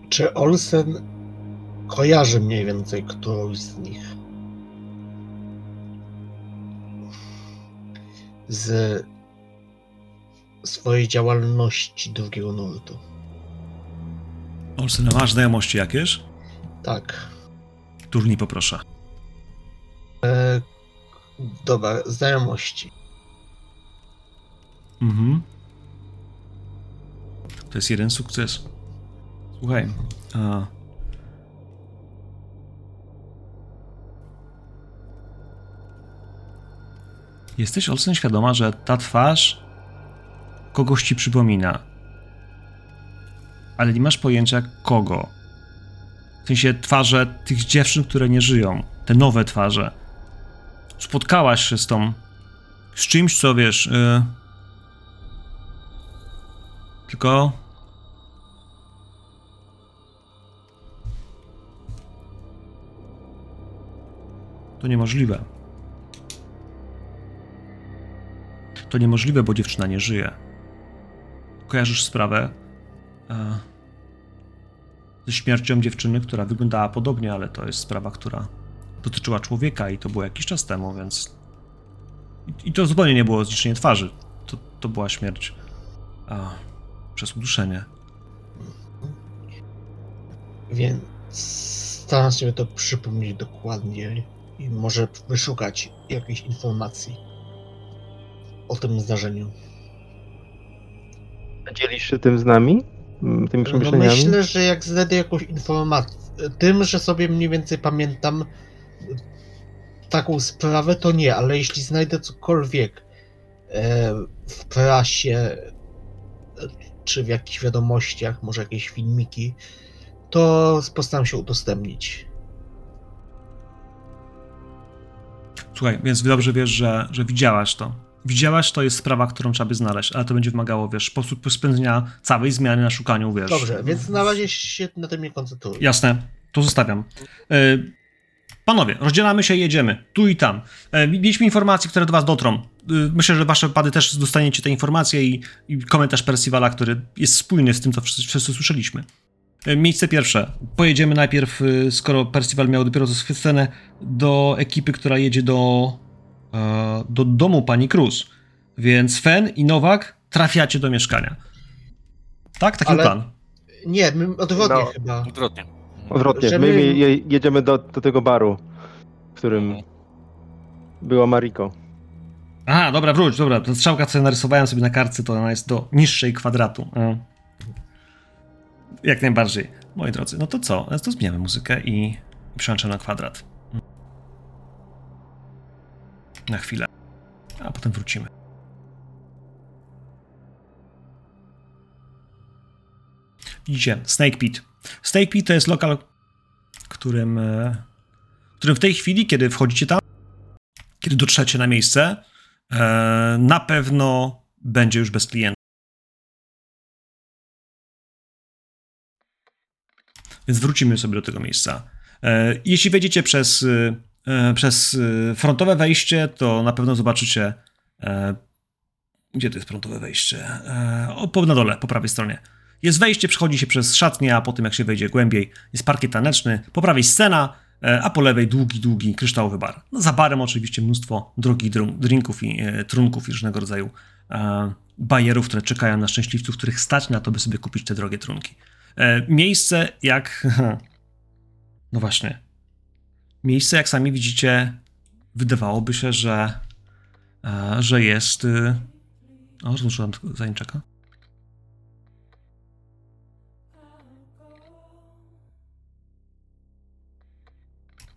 Czy Olsen kojarzy mniej więcej którąś z nich? Z swojej działalności drugiego nurtu. Olsen, masz znajomości jakieś? Tak. Turniej poproszę. E, dobra, znajomości. Mhm. To jest jeden sukces. Słuchaj, a... Jesteś, Olsen, świadoma, że ta twarz kogoś ci przypomina. Ale nie masz pojęcia kogo. W sensie twarze tych dziewczyn, które nie żyją. Te nowe twarze. Spotkałaś się z tą... Z czymś, co wiesz... y, tylko. To niemożliwe. To niemożliwe, bo dziewczyna nie żyje. Kojarzysz sprawę e, ze śmiercią dziewczyny, która wyglądała podobnie, ale to jest sprawa, która dotyczyła człowieka i to było jakiś czas temu, więc. I, i to zupełnie nie było zniszczenie twarzy. To, to była śmierć a, przez uduszenie. Więc staram się to przypomnieć dokładnie i może wyszukać jakiejś informacji o tym zdarzeniu. Dzielisz się tym z nami? Mm, Tymi No przemyśleniami? myślę, że jak znajdę jakąś informację, tym, że sobie mniej więcej pamiętam taką sprawę, to nie, ale jeśli znajdę cokolwiek e, w prasie, czy w jakichś wiadomościach, może jakieś filmiki, to postaram się udostępnić. Słuchaj, więc dobrze wiesz, że, że widziałaś to. Widziałaś, to jest sprawa, którą trzeba by znaleźć, ale to będzie wymagało, wiesz, sposób spędzenia całej zmiany na szukaniu, wiesz. Dobrze, więc na razie się na tym nie koncentruję. Jasne, to zostawiam. E, Panowie, rozdzielamy się i jedziemy. Tu i tam. E, Mieliśmy informacje, które do was dotrą. E, Myślę, że wasze pady też dostaniecie te informacje i, i komentarz Percivala, który jest spójny z tym, co wszyscy, wszyscy słyszeliśmy. E, Miejsce pierwsze. Pojedziemy najpierw, e, skoro Percival miał dopiero scenę, do ekipy, która jedzie do, e, do domu pani Cruz. Więc Fen i Nowak trafiacie do mieszkania. Tak? Taki Ale- plan. Nie, my odwrotnie No. chyba. Odwrotnie. Odwrotnie, Żeby- my je, je, jedziemy do, do tego baru, w którym Mhm. była Mariko. Aha, dobra, wróć, dobra. Ta strzałka, co ja narysowałem sobie na kartce, to ona jest do niższej kwadratu. Jak najbardziej. Moi drodzy, no to co? To zmieniamy muzykę i, i przełączamy na kwadrat. Na chwilę. A potem wrócimy. Widzicie, Snake Pit. Snake Pit to jest lokal, którym, e, którym w tej chwili, kiedy wchodzicie tam, kiedy dotrzecie na miejsce, e, na pewno będzie już bez klienta. Więc wrócimy sobie do tego miejsca. E, Jeśli wejdziecie przez, e, przez e, frontowe wejście, to na pewno zobaczycie. Gdzie to jest frontowe wejście? O, po- na dole, po prawej stronie. Jest wejście, przechodzi się przez szatnię, a potem jak się wejdzie głębiej, jest parkiet taneczny, po prawej scena, a po lewej długi, długi kryształowy bar. No, za barem oczywiście mnóstwo drogich drinków i e, trunków i różnego rodzaju e, bajerów, które czekają na szczęśliwców, których stać na to, by sobie kupić te drogie trunki. E, miejsce jak... No właśnie. Miejsce, jak sami widzicie, wydawałoby się, że, e, że jest... Y... O, zmuszę zajęczaka.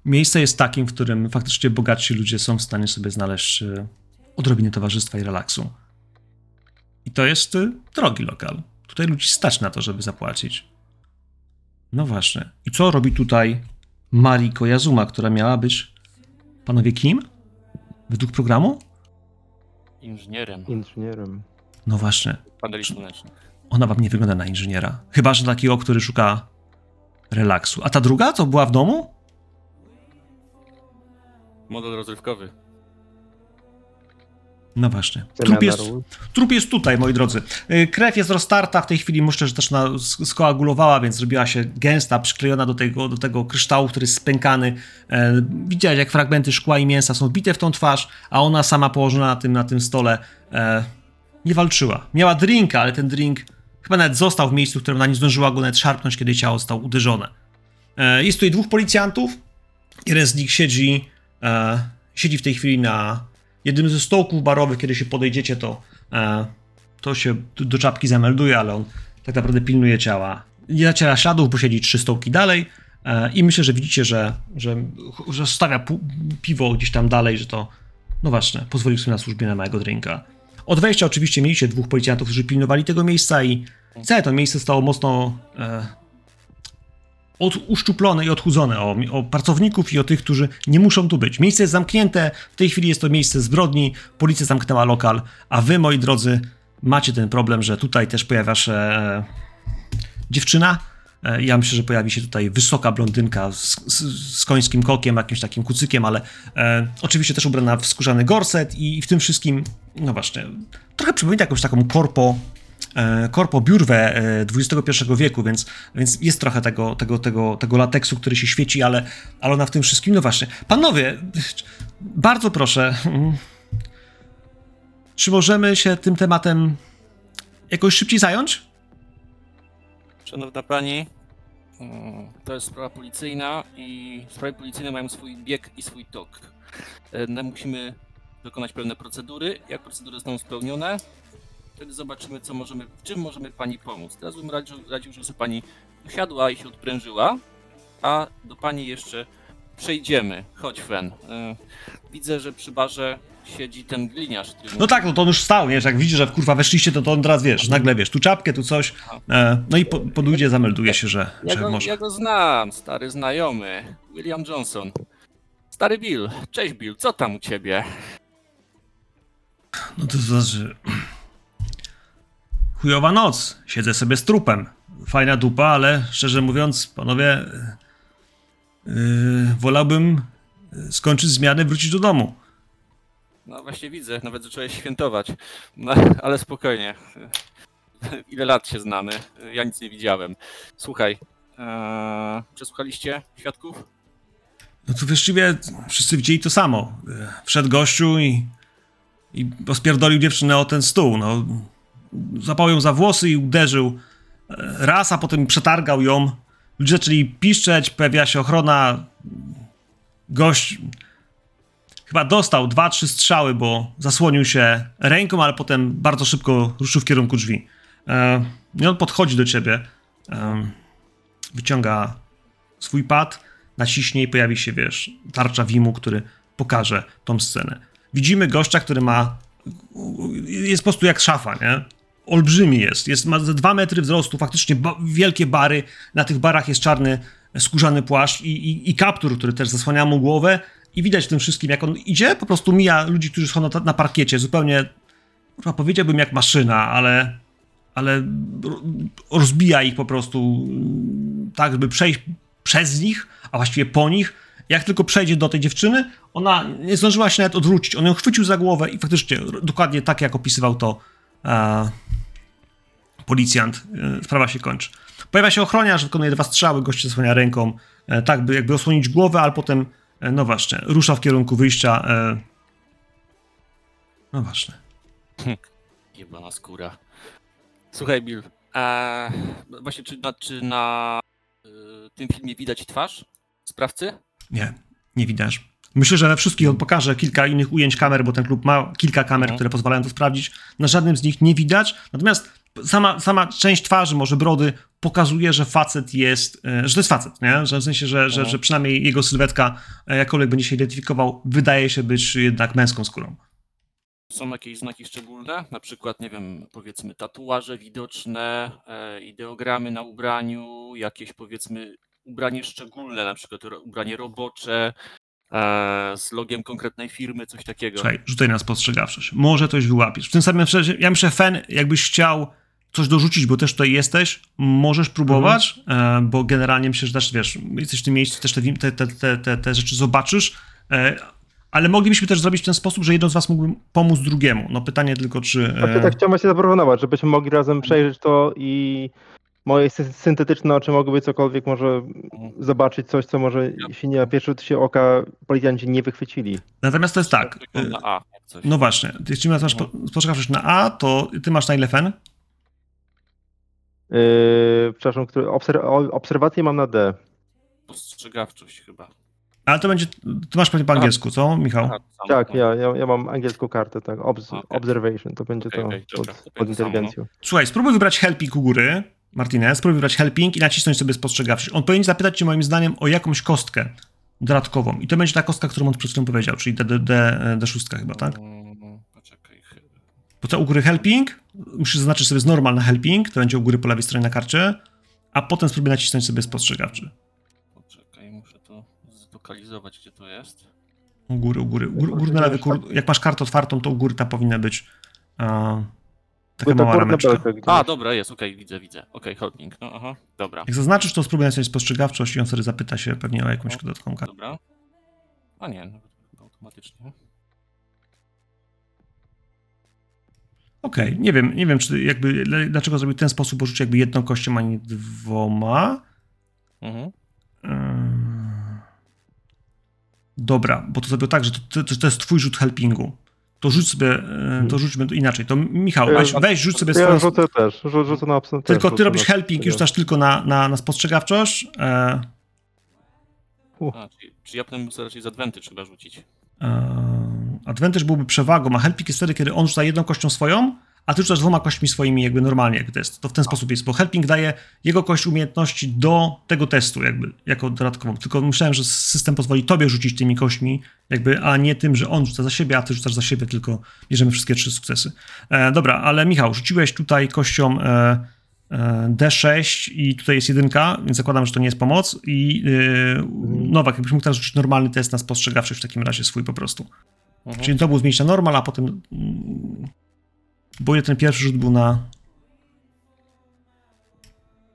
Miejsce jest takim, w którym faktycznie bogatsi ludzie są w stanie sobie znaleźć y, odrobinę towarzystwa i relaksu. I to jest y, drogi lokal. Tutaj ludzi stać na to, żeby zapłacić. No właśnie. I co robi tutaj Mariko Yazuma, która miała być panowie kim? Według programu? Inżynierem Inżynierem. No właśnie. paneli słonecznych. Ona wam nie wygląda na inżyniera. Chyba, że takiego, który szuka relaksu. A ta druga, co była w domu? Model rozrywkowy. No właśnie. Trup jest, trup jest tutaj, moi drodzy. Y, Krew jest roztarta, w tej chwili myślę, że też sk- skoagulowała, więc zrobiła się gęsta, przyklejona do tego, do tego kryształu, który jest spękany. E, widziałeś, jak fragmenty szkła i mięsa są wbite w tą twarz, a ona sama położona na tym, na tym stole e, nie walczyła. Miała drinka, ale ten drink chyba nawet został w miejscu, w którym ona nie zdążyła go nawet szarpnąć, kiedy ciało zostało uderzone. E, jest tutaj dwóch policjantów. Jeden z nich siedzi, e, siedzi w tej chwili na jednym ze stołków barowych. Kiedy się podejdziecie, to, e, to się do, czapki zamelduje, ale on tak naprawdę pilnuje ciała. Nie zaciera śladów, bo siedzi trzy stołki dalej. E, I myślę, że widzicie, że, że, że stawia piwo gdzieś tam dalej, że to, no właśnie, pozwolił sobie na służbie na małego drinka. Od wejścia oczywiście mieliście dwóch policjantów, którzy pilnowali tego miejsca i całe to miejsce zostało mocno e, od, uszczuplone i odchudzone o, o pracowników i o tych, którzy nie muszą tu być. Miejsce jest zamknięte, w tej chwili jest to miejsce zbrodni, policja zamknęła lokal, a wy, moi drodzy, macie ten problem, że tutaj też pojawia się e, dziewczyna. E, ja myślę, że pojawi się tutaj wysoka blondynka z, z, z końskim kokiem, jakimś takim kucykiem, ale e, oczywiście też ubrana w skórzany gorset i, i w tym wszystkim, no właśnie, trochę przypomina jakąś taką korpo korpo biurwę XXI wieku, więc, więc jest trochę tego, tego, tego, tego lateksu, który się świeci, ale, ale ona w tym wszystkim, no właśnie. Panowie, bardzo proszę, mm, czy możemy się tym tematem jakoś szybciej zająć? Szanowna pani, mm, to jest sprawa policyjna i sprawy policyjne mają swój bieg i swój tok. E, Musimy dokonać pewne procedury. Jak procedury zostaną spełnione, wtedy zobaczymy, co możemy, w czym możemy pani pomóc. Teraz bym radził, radził żeby pani usiadła i się odprężyła, a do pani jeszcze przejdziemy. Chodź, Fen. E, Widzę, że przy barze siedzi ten gliniarz. który No tak, no to on już stał? Że Jak widzi, że kurwa weszliście, to, to on teraz wiesz, nagle wiesz, tu czapkę, tu coś. E, no i po, podujdzie, zamelduje się, że, Ja że go, może. ja go znam, stary znajomy. William Johnson. Stary Bill. Cześć Bill, co tam u ciebie? No to znaczy. Chujowa noc. Siedzę sobie z trupem. Fajna dupa, ale szczerze mówiąc, panowie. Yy, wolałbym yy, skończyć zmianę, wrócić do domu. No właśnie widzę, nawet zacząłeś świętować. No, ale spokojnie. Ile lat się znamy? Ja nic nie widziałem. Słuchaj, ee, przesłuchaliście świadków? No to właściwie wszyscy widzieli to samo. Yy, Wszedł gościu i. i pospierdolił dziewczynę o ten stół. No. Zapał ją za włosy i uderzył e, raz, a potem przetargał ją. Ludzie zaczęli piszczeć, pojawia się ochrona. Gość chyba dostał dwa, trzy strzały, bo zasłonił się ręką, ale potem bardzo szybko ruszył w kierunku drzwi. E, I on podchodzi do ciebie, e, wyciąga swój pad, naciśnie i pojawi się, wiesz, tarcza Wimu, który pokaże tą scenę. Widzimy gościa, który ma. Jest po prostu jak szafa, nie? Olbrzymi jest. jest ma dwa metry wzrostu, faktycznie ba- wielkie bary. Na tych barach jest czarny, skórzany płaszcz i, i, i kaptur, który też zasłania mu głowę. I widać w tym wszystkim, jak on idzie, po prostu mija ludzi, którzy są na, na parkiecie. Zupełnie, kurwa, powiedziałbym jak maszyna, ale, ale ro- rozbija ich po prostu mm, tak, żeby przejść przez nich, a właściwie po nich. Jak tylko przejdzie do tej dziewczyny, ona nie zdążyła się nawet odwrócić. On ją chwycił za głowę i faktycznie dokładnie tak, jak opisywał to e, policjant, e, sprawa się kończy. Pojawia się ochroniarz, wykonuje dwa strzały, gość zasłania ręką, e, tak by jakby osłonić głowę, ale potem, e, no właśnie, rusza w kierunku wyjścia. E, no właśnie. Jebana skóra. Słuchaj Bill, a właśnie czy na, czy na tym filmie widać twarz sprawcy? Nie, nie widać. Myślę, że we wszystkich on pokaże kilka innych ujęć kamer, bo ten klub ma kilka kamer, Mhm. które pozwalają to sprawdzić. Na żadnym z nich nie widać. Natomiast sama, sama część twarzy, może brody, pokazuje, że facet jest, e, że to jest facet, nie? Że w sensie, że, że, Mhm. że przynajmniej jego sylwetka, e, jakkolwiek będzie się identyfikował, wydaje się być jednak męską skórą. Są jakieś znaki szczególne? Na przykład, nie wiem, powiedzmy tatuaże widoczne, e, ideogramy na ubraniu, jakieś powiedzmy ubranie szczególne, na przykład ubranie robocze z logiem konkretnej firmy, coś takiego. Słuchaj, rzucaj na spostrzegawczość. Może coś wyłapiesz. W tym samym sensie, ja myślę, Fen, jakbyś chciał coś dorzucić, bo też tutaj jesteś, możesz próbować, e, bo generalnie myślę, że też, wiesz, jesteś w tym miejscu, też te, wim- te, te, te, te, te rzeczy zobaczysz, e, ale moglibyśmy też zrobić w ten sposób, że jeden z was mógłby pomóc drugiemu. No pytanie tylko, czy... Znaczy, tak chciałem właśnie zaproponować, żebyśmy mogli razem przejrzeć to i moje sy- syntetyczne oczy mogłyby cokolwiek może zobaczyć coś, co może, jeśli nie na pierwszy się oka, policjanci nie wychwycili. Natomiast to jest tak, Na A, no właśnie, jeśli masz spo- spostrzegawczość na A, to ty masz na ile Fen? Yy, przepraszam, który, obser, o- obserwację mam na D. Postrzegawczość chyba. Ale to będzie, ty masz pewnie po angielsku, co, Michał? Aha, to samo. Tak, ja, ja, ja mam angielską kartę, tak. Obs, Okej. Observation, to będzie Okej, to dobra, pod, pod inteligencją. Słuchaj, spróbuj wybrać helping u góry, Martinez, spróbuj wybrać helping i nacisnąć sobie spostrzegawczość. On powinien zapytać cię moim zdaniem o jakąś kostkę dodatkową. I to będzie ta kostka, którą on przed chwilą powiedział, czyli D, D, D, D6 chyba, tak? Poczekaj, chyba. Bo co u góry helping, musisz zaznaczyć sobie z normal na helping, to będzie u góry po lewej stronie na karcie, a potem spróbuj nacisnąć sobie spostrzegawczy. Poczekaj, muszę to zlokalizować, gdzie to jest. U góry, u góry, u góry, u góry na lewy, kur... jak masz kartę otwartą, to u góry tam powinna być a, taka mała rameczka. A, dobra, jest, okej, widzę, widzę. Okej, holding, no aha, dobra, Jak zaznaczysz, to spróbuj nacisnąć spostrzegawczość i on sobie zapyta się pewnie o jakąś dodatkową kartę. dobra. A nie, nawet chyba automatycznie. Okej, nie wiem, nie wiem, czy jakby, dlaczego zrobił ten sposób, bo rzucił jakby jedną kością, a nie dwoma. Mhm. Ym. Dobra, bo to zrobił tak, że to, to, to jest twój rzut helpingu. To rzuć sobie, e, to rzućmy to inaczej. To Michał, Ja- weź, weź rzuć sobie Ja swoją... rzucę też, rzu- rzucę na absolutnie. Tylko ty robisz helping i rzucasz tylko na, na, na spostrzegawczość. E, A, czyli, czyli ja potem muszę raczej z adwenty trzeba rzucić. e, advantage byłby przewagą, a helping jest wtedy, kiedy on rzuca jedną kością swoją, a ty rzucasz dwoma kośćmi swoimi jakby normalnie, jak test. To w ten sposób jest, bo helping daje jego kość umiejętności do tego testu jakby, jako dodatkową. Tylko myślałem, że system pozwoli tobie rzucić tymi kośćmi, jakby, a nie tym, że on rzuca za siebie, a ty rzucasz za siebie, tylko bierzemy wszystkie trzy sukcesy. E, dobra, ale Michał, rzuciłeś tutaj kością e, e, D6 i tutaj jest jedynka, więc zakładam, że to nie jest pomoc i e, Nowak, jakbyś mógł teraz rzucić normalny test na spostrzegawczość w takim razie swój po prostu. Mhm. Czyli to był zmienić na normal, a potem. mm, Bo ten pierwszy rzut był na.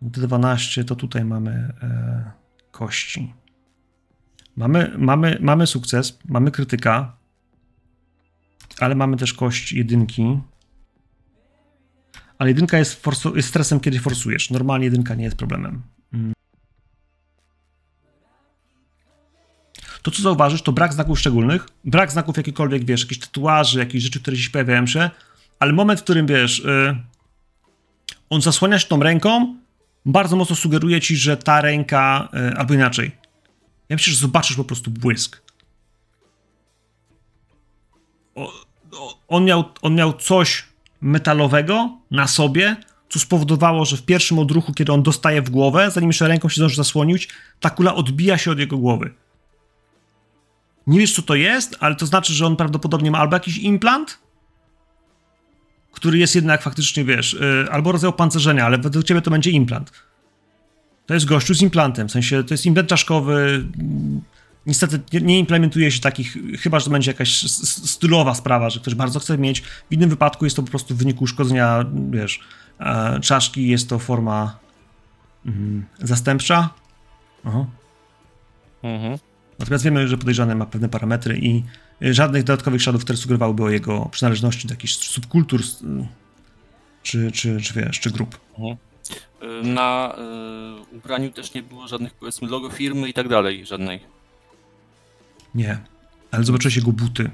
D12, to tutaj mamy e, kości. Mamy, mamy, mamy sukces, mamy krytyka, ale mamy też kość jedynki. Ale jedynka jest, forsu- jest stresem, kiedy forsujesz. Normalnie jedynka nie jest problemem. Mm. To, co zauważysz, to brak znaków szczególnych, brak znaków jakichkolwiek, wiesz, jakichś tatuaży, jakichś rzeczy, które się pojawiają się, ale moment, w którym, wiesz, y, on zasłania się tą ręką, bardzo mocno sugeruje ci, że ta ręka, y, albo inaczej, ja myślę, że zobaczysz po prostu błysk. O, o, on, miał, on miał coś metalowego na sobie, co spowodowało, że w pierwszym odruchu, kiedy on dostaje w głowę, zanim jeszcze ręką się zdąży zasłonić, ta kula odbija się od jego głowy. Nie wiesz, co to jest, ale to znaczy, że on prawdopodobnie ma albo jakiś implant, który jest jednak faktycznie, wiesz, yy, albo rodzaj opancerzenia, ale według ciebie to będzie implant. To jest gościu z implantem, w sensie to jest implant czaszkowy. Niestety nie- implementuje się takich, chyba że to będzie jakaś stylowa sprawa, że ktoś bardzo chce mieć. W innym wypadku jest to po prostu w wyniku uszkodzenia, wiesz, e, czaszki, jest to forma mm, zastępcza. Aha. Mhm. Natomiast wiemy, że podejrzany ma pewne parametry i y, żadnych dodatkowych śladów, które sugerowałyby o jego przynależności do jakichś subkultur y, czy, czy, czy wiesz, czy grup. Y, Na y, ubraniu też nie było żadnych, powiedzmy, logo firmy i tak dalej, żadnej. Nie. Ale zobaczyłeś jego buty.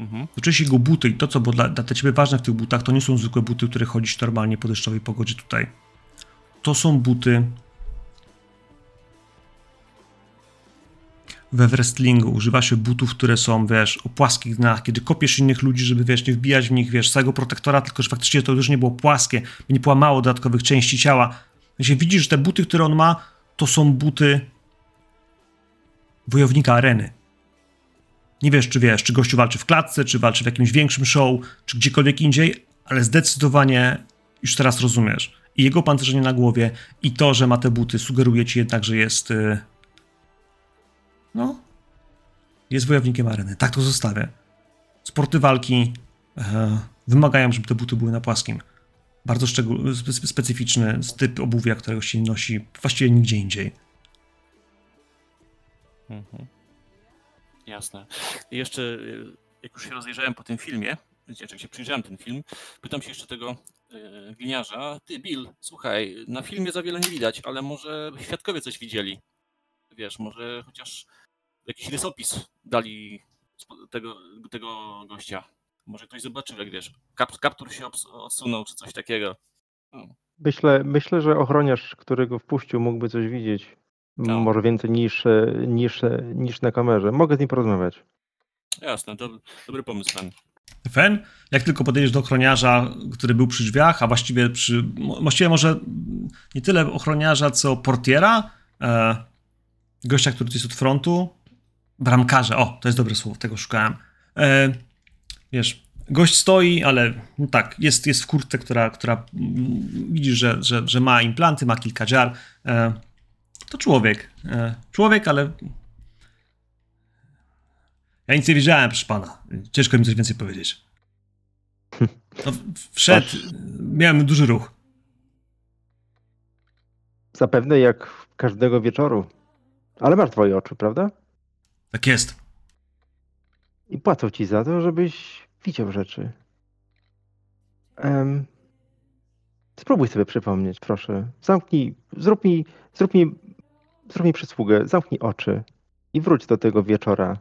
Mhm. Zobaczyłeś jego buty i to, co było dla, dla ciebie ważne w tych butach, to nie są zwykłe buty, które chodzisz normalnie po deszczowej pogodzie tutaj. To są buty we wrestlingu. Używa się butów, które są, wiesz, o płaskich dnach, kiedy kopiesz innych ludzi, żeby, wiesz, nie wbijać w nich, wiesz, całego protektora, tylko że faktycznie to już nie było płaskie, nie połamało dodatkowych części ciała. Jeśli widzisz, że te buty, które on ma, to są buty wojownika areny. Nie wiesz, czy wiesz, czy gościu walczy w klatce, czy walczy w jakimś większym show, czy gdziekolwiek indziej, ale zdecydowanie już teraz rozumiesz. I jego pancerzenie na głowie, i to, że ma te buty, sugeruje ci jednak, że jest. y, No. Jest wojownikiem areny. Tak to zostawię. Sporty walki e, wymagają, żeby te buty były na płaskim. Bardzo szczegół, spe, spe- specyficzny typ obuwia, którego się nosi właściwie nigdzie indziej. Mhm. Jasne. I jeszcze, y, jak już się rozejrzałem po tym filmie, jak się przyjrzałem ten film, pytam się jeszcze tego y, gliniarza, ty Bill, słuchaj, na filmie za wiele nie widać, ale może świadkowie coś widzieli. Wiesz, może chociaż jakiś rysopis dali tego, tego gościa. Może ktoś zobaczył, jak wiesz, kap, kaptur się odsunął, czy coś takiego. Myślę, myślę, że ochroniarz, który go wpuścił, mógłby coś widzieć. No. Może więcej niż, e, niż, e, niż na kamerze. Mogę z nim porozmawiać. Jasne, dobry, dobry pomysł, pan. Fen, jak tylko podejdziesz do ochroniarza, który był przy drzwiach, a właściwie przy. Właściwie może nie tyle ochroniarza, co portiera, e, gościa, który jest od frontu, bramkarza, o, to jest dobre słowo, tego szukałem. E, wiesz, gość stoi, ale no tak, jest, jest w kurtce, która, która mm, widzisz, że, że, że ma implanty, ma kilka dziar. E, to człowiek. E, człowiek, ale ja nic nie wiedziałem, proszę pana. Ciężko mi coś więcej powiedzieć. No, wszedł, miałem duży ruch. Zapewne jak każdego wieczoru. Ale masz twoje oczy, prawda? Tak jest. I płacą ci za to, żebyś widział rzeczy. Em, spróbuj sobie przypomnieć, proszę. Zamknij, zrób mi, zrób mi, zrób mi przysługę, zamknij oczy i wróć do tego wieczora.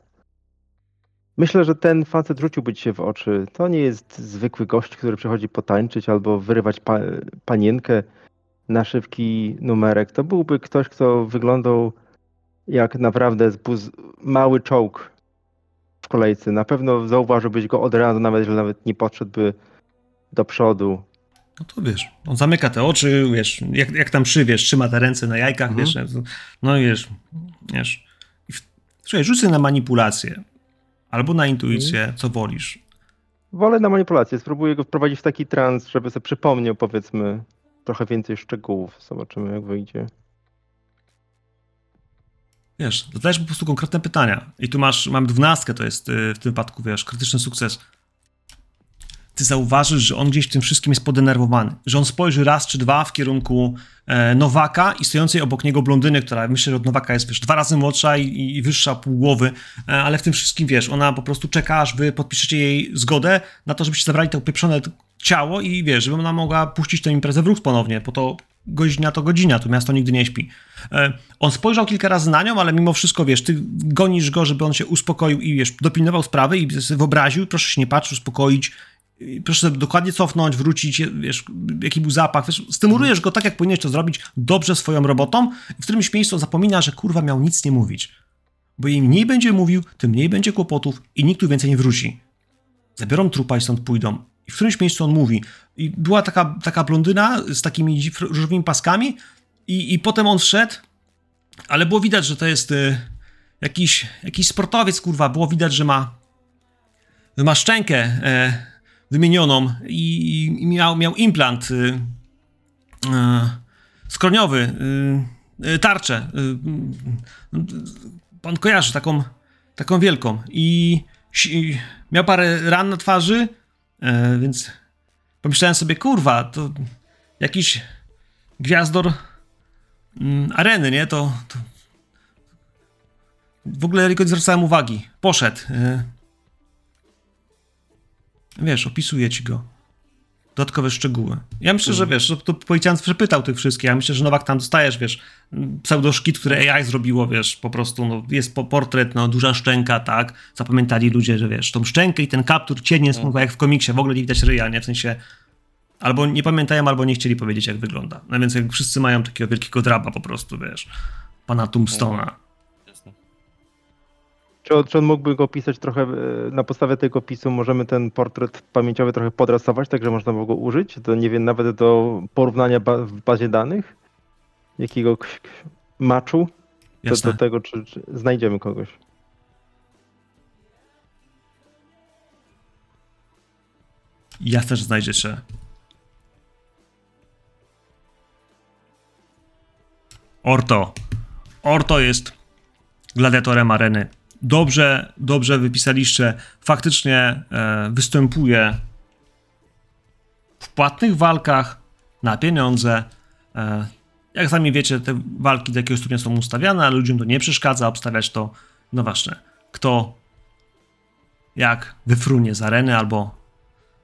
Myślę, że ten facet rzuciłby ci się w oczy. To nie jest zwykły gość, który przychodzi potańczyć albo wyrywać pa panienkę na szybki numerek. To byłby ktoś, kto wyglądał jak naprawdę zbuz... mały czołg w kolejce. Na pewno zauważyłbyś go od razu, nawet że nawet nie podszedłby do przodu. No to wiesz, on zamyka te oczy, wiesz, jak, jak tam przy, wiesz, trzyma te ręce na jajkach, Mhm. wiesz, no i wiesz, wiesz. I w... Słuchaj, sobie na manipulację. Albo na intuicję, co wolisz. Wolę na manipulację. Spróbuję go wprowadzić w taki trans, żeby sobie przypomniał, powiedzmy, trochę więcej szczegółów. Zobaczymy, jak wyjdzie. Wiesz, zadajesz po prostu konkretne pytania. I tu masz, mam dwunastkę, to jest y, w tym wypadku, wiesz, krytyczny sukces. Ty zauważysz, że on gdzieś w tym wszystkim jest podenerwowany. Że on spojrzy raz czy dwa w kierunku e, Nowaka i stojącej obok niego blondyny, która myślę, że od Nowaka jest, wiesz, dwa razy młodsza i, i wyższa pół głowy, e, ale w tym wszystkim, wiesz, ona po prostu czeka, aż wy podpiszecie jej zgodę na to, żebyście zabrali to upieprzone ciało i, wiesz, żeby ona mogła puścić tę imprezę w ruch ponownie, po to godzina to godzina, tu miasto nigdy nie śpi. E, On spojrzał kilka razy na nią, ale mimo wszystko, wiesz, ty gonisz go, żeby on się uspokoił i, wiesz, dopilnował sprawy i sobie wyobraził, proszę się nie patrzeć, uspokoić, proszę sobie dokładnie cofnąć, wrócić, wiesz, jaki był zapach, wiesz, stymulujesz go tak, jak powinieneś to zrobić, dobrze swoją robotą w którymś miejscu zapomina, że kurwa miał nic nie mówić. Bo im mniej będzie mówił, tym mniej będzie kłopotów i nikt tu więcej nie wróci. Zabiorą trupa i stąd pójdą. I w którymś miejscu on mówi. I była taka, taka blondyna z takimi różowymi paskami i, i potem on wszedł, ale było widać, że to jest y, jakiś, jakiś sportowiec, kurwa. Było widać, że ma, ma szczękę e, wymienioną i, i miał, miał implant y, e, skroniowy, y, y, tarczę. Y, pan kojarzy taką, taką wielką. I, si- miał parę ran na twarzy, e, więc pomyślałem sobie, kurwa, to jakiś gwiazdor mm, areny, nie? To, to w ogóle tylko nie zwracałem uwagi. Poszedł. y. Wiesz, opisuję ci go. Dodatkowe szczegóły. Ja myślę, że wiesz, że to policjant przepytał tych wszystkich. Ja myślę, że Nowak tam dostajesz, wiesz, pseudoszkit, który AI zrobiło, wiesz, po prostu, no, jest po portret, no, duża szczęka, tak? Zapamiętali ludzie, że wiesz, tą szczękę i ten kaptur cień jest, mm. jak w komiksie, w ogóle nie widać ryja, nie? W sensie, albo nie pamiętają, albo nie chcieli powiedzieć, jak wygląda. No więc jak wszyscy mają takiego wielkiego draba po prostu, wiesz, pana Tombstone'a. Czy on, czy on mógłby go opisać trochę, e, na podstawie tego opisu możemy ten portret pamięciowy trochę podrasować, tak że można było go użyć, do, nie wiem, nawet do porównania ba w bazie danych? Jakiego maczu? Do, do tego, czy, czy znajdziemy kogoś. Ja też znajdziecie. Orto. Orto jest gladiatorem areny. Dobrze, dobrze wypisaliście. Faktycznie e, występuje w płatnych walkach na pieniądze. E, jak sami wiecie, te walki do jakiegoś stopnia są ustawiane, ale ludziom to nie przeszkadza obstawiać to. No właśnie, kto jak wyfrunie z areny albo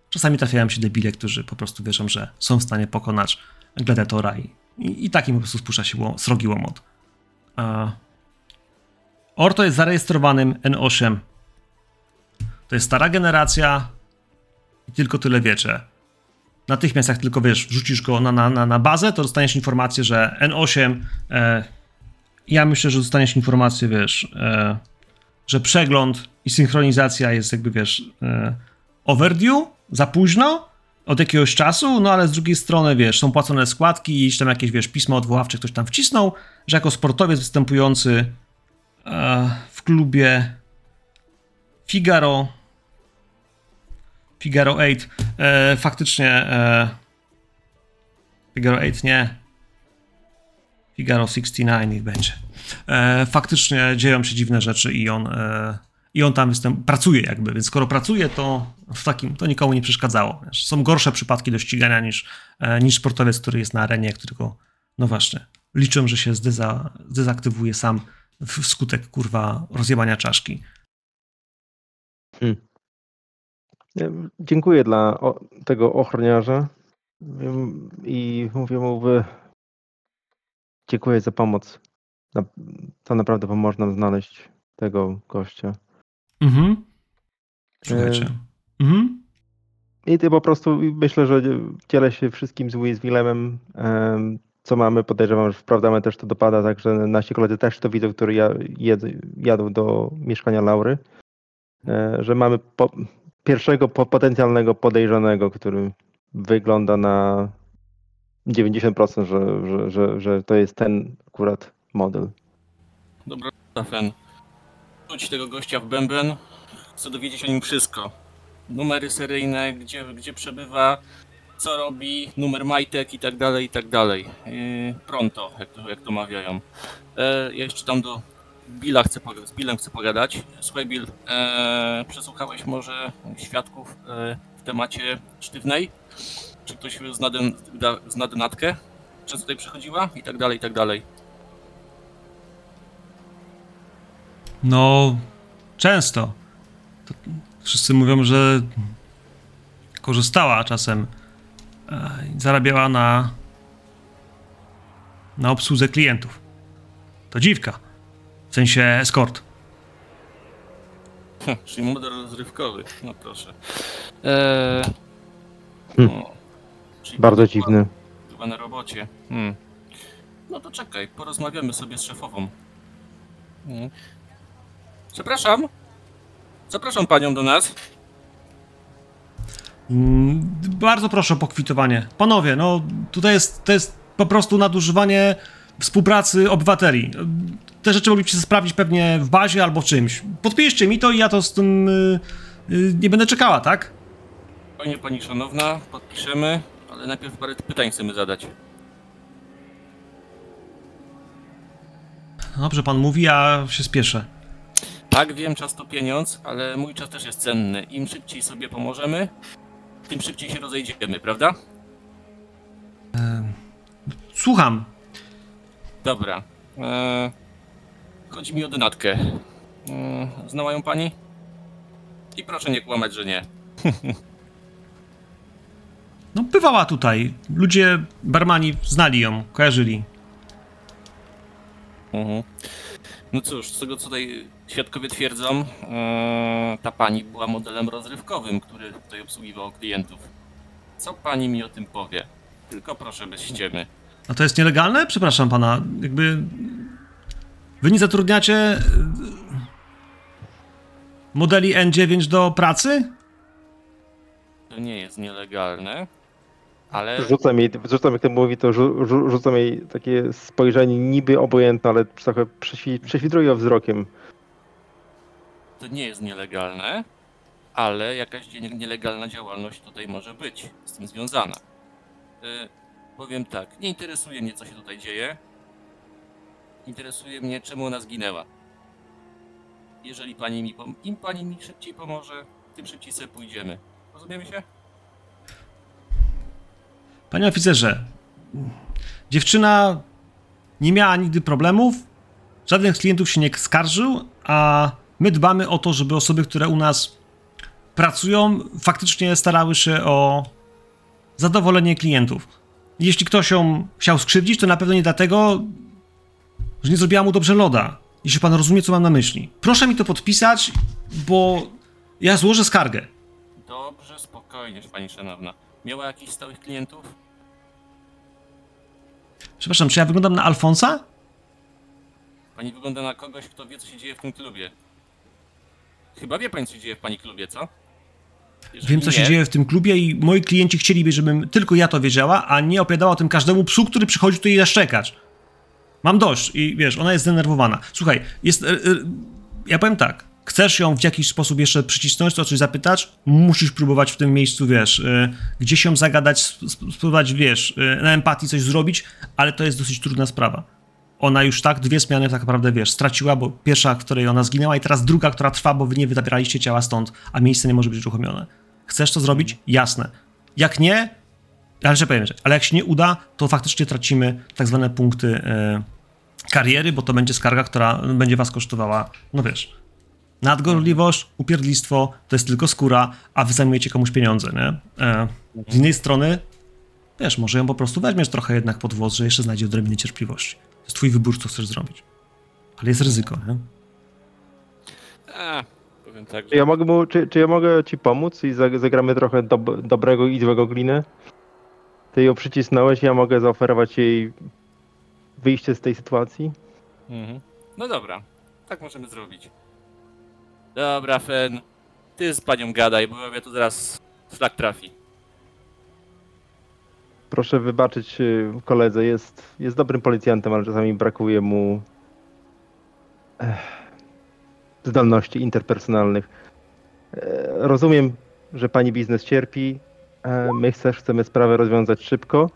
Czasami trafiają się debile, którzy po prostu wierzą, że są w stanie pokonać gladiatora i, i, i takim po prostu spuszcza się srogi łomot. A... Orto jest zarejestrowanym N8. To jest stara generacja i tylko tyle wiecie. Natychmiast jak tylko wiesz, wrzucisz go na, na, na, bazę, to dostaniesz informację, że N8 e, ja myślę, że dostaniesz informację, wiesz, e, że przegląd i synchronizacja jest jakby, wiesz, e, overdue, za późno, od jakiegoś czasu, no ale z drugiej strony, wiesz, są płacone składki i tam jakieś, wiesz, pismo odwoławcze ktoś tam wcisnął, że jako sportowiec występujący w klubie Figaro Figaro 8 e, faktycznie e, Figaro 8 nie Figaro 69 niech będzie. E, faktycznie dzieją się dziwne rzeczy i on e, i on tam występ, pracuje jakby, więc skoro pracuje, to w takim, to nikomu nie przeszkadzało. Są gorsze przypadki do ścigania niż, e, niż sportowiec, który jest na arenie, którego, no właśnie, liczą, że się zdeza, zdezaktywuje sam wskutek, kurwa, rozjebania czaszki. Ja Dziękuję dla tego ochroniarza i mówię mu, wy- dziękuję za pomoc. To naprawdę pomoże nam znaleźć tego gościa. Mhm. Słuchajcie. Mhm. I ty po prostu myślę, że dzielę się wszystkim z Louis Willemem, em, co mamy. Podejrzewam, że wprawdamy też to dopada, także nasi koledzy też to widzą, którzy ja, jed, jadą do mieszkania Laury, e, że mamy po, pierwszego po, potencjalnego podejrzanego, który wygląda na 90%, że, że, że, że to jest ten akurat model. Dobra, Stafen. Rzuć tego gościa w bęben. Chcę dowiedzieć o nim wszystko. Numery seryjne, gdzie, gdzie przebywa, co robi, numer majtek i tak dalej, i tak dalej. Yy, pronto, jak to, jak to mawiają. E, ja jeszcze tam do Billa chcę, poga- z Billem chcę pogadać. Słuchaj Bill, e, przesłuchałeś może świadków e, w temacie sztywnej? Czy ktoś zna, den, da, zna denatkę? Często tutaj przychodziła? I tak dalej, i tak dalej. No, często. To wszyscy mówią, że korzystała czasem. E, Zarabiała na, na obsłudze klientów. To dziwka. W sensie eskort. Hm, Czyli model rozrywkowy, no proszę. Eee, Hmm. no, czyli Bardzo była- dziwny. Była na robocie. Hmm. No to czekaj, porozmawiamy sobie z szefową. Hmm. Przepraszam. Zapraszam panią do nas. Mm, Bardzo proszę o pokwitowanie. Panowie, no tutaj jest, to jest po prostu nadużywanie współpracy obywateli. Te rzeczy moglibyście sprawdzić pewnie w bazie albo czymś. Podpiszcie mi to i ja to z tym y, y, nie będę czekała, tak? Panie pani szanowna, podpiszemy, ale najpierw parę pytań chcemy zadać. Dobrze, pan mówi, ja się spieszę. Tak, wiem, czas to pieniądz, ale mój czas też jest cenny. Im szybciej sobie pomożemy, tym szybciej się rozejdziemy, prawda? Słucham. Dobra. Eee, chodzi mi o denatkę. Eee, znała ją pani? I proszę nie kłamać, że nie. No, bywała tutaj. Ludzie, barmani znali ją, kojarzyli. Mhm. No cóż, z tego co tutaj świadkowie twierdzą, eee, ta pani była modelem rozrywkowym, który tutaj obsługiwał klientów. Co pani mi o tym powie? Tylko proszę bez ściemy. A to jest nielegalne? Przepraszam pana, jakby. Wy nie zatrudniacie y, modeli N9 do pracy? To nie jest nielegalne, ale Rzucam jej, rzucam jak to mówi, to rzu, rzu, rzucam jej takie spojrzenie niby obojętne, ale trochę prześwi- prześwitruję wzrokiem. To nie jest nielegalne, ale jakaś nie- nielegalna działalność tutaj może być z tym związana. Y, powiem tak, nie interesuje mnie co się tutaj dzieje. Interesuje mnie czemu ona zginęła. Jeżeli pani mi im pani mi szybciej pomoże, tym szybciej sobie pójdziemy. Rozumiemy się? Panie oficerze, dziewczyna nie miała nigdy problemów, żaden z klientów się nie skarżył, a my dbamy o to, żeby osoby, które u nas pracują, faktycznie starały się o zadowolenie klientów. Jeśli ktoś ją chciał skrzywdzić, to na pewno nie dlatego, że nie zrobiła mu dobrze loda. Jeśli pan rozumie, co mam na myśli. Proszę mi to podpisać, bo ja złożę skargę. Dobrze, spokojnie, pani szanowna. Miała jakichś stałych klientów? Przepraszam, czy ja wyglądam na Alfonsa? Pani wygląda na kogoś, kto wie, co się dzieje w tym klubie. Chyba wie pani, co się dzieje w pani klubie, co? Jeżeli Wiem, co się nie, dzieje w tym klubie i moi klienci chcieliby, żebym tylko ja to wiedziała, a nie opowiadała o tym każdemu psu, który przychodzi tutaj zaszczekać. Mam dość i wiesz, ona jest zdenerwowana. Słuchaj, jest... e, e, ja powiem tak, chcesz ją w jakiś sposób jeszcze przycisnąć, to o coś zapytać, musisz próbować w tym miejscu, wiesz, e, gdzieś ją zagadać, sp- sp- spróbować, wiesz, e, na empatii coś zrobić, ale to jest dosyć trudna sprawa. Ona już tak dwie zmiany tak naprawdę, wiesz, straciła, bo pierwsza, w której ona zginęła i teraz druga, która trwa, bo wy nie zabieraliście ciała stąd, a miejsce nie może być uruchomione. Chcesz to zrobić? Jasne. Jak nie, ale jeszcze powiem rzecz, ale jak się nie uda, to faktycznie tracimy tak zwane punkty e, kariery, bo to będzie skarga, która będzie was kosztowała, no wiesz, Nadgorliwość, upierdlistwo to jest tylko skóra, a wy zajmujecie komuś pieniądze, nie? E, z innej strony, wiesz, może ją po prostu weźmiesz trochę jednak pod włos, że jeszcze znajdzie odrobinę cierpliwości. Jest twój wybór, co chcesz zrobić. Ale jest ryzyko, nie? A, powiem tak, Czy że ja mogę, mu, czy, czy ja mogę ci pomóc i zag- zagramy trochę dob- dobrego i złego gliny? Ty ją przycisnąłeś, ja mogę zaoferować jej wyjście z tej sytuacji? Mhm. No dobra, tak możemy zrobić. Dobra, Fen, ty z panią gadaj, bo ja tu zaraz szlak trafi. Proszę wybaczyć y, koledze, jest, jest dobrym policjantem, ale czasami brakuje mu zdolności interpersonalnych. E, Rozumiem, że pani biznes cierpi. e, My chcesz, chcemy sprawę rozwiązać szybko.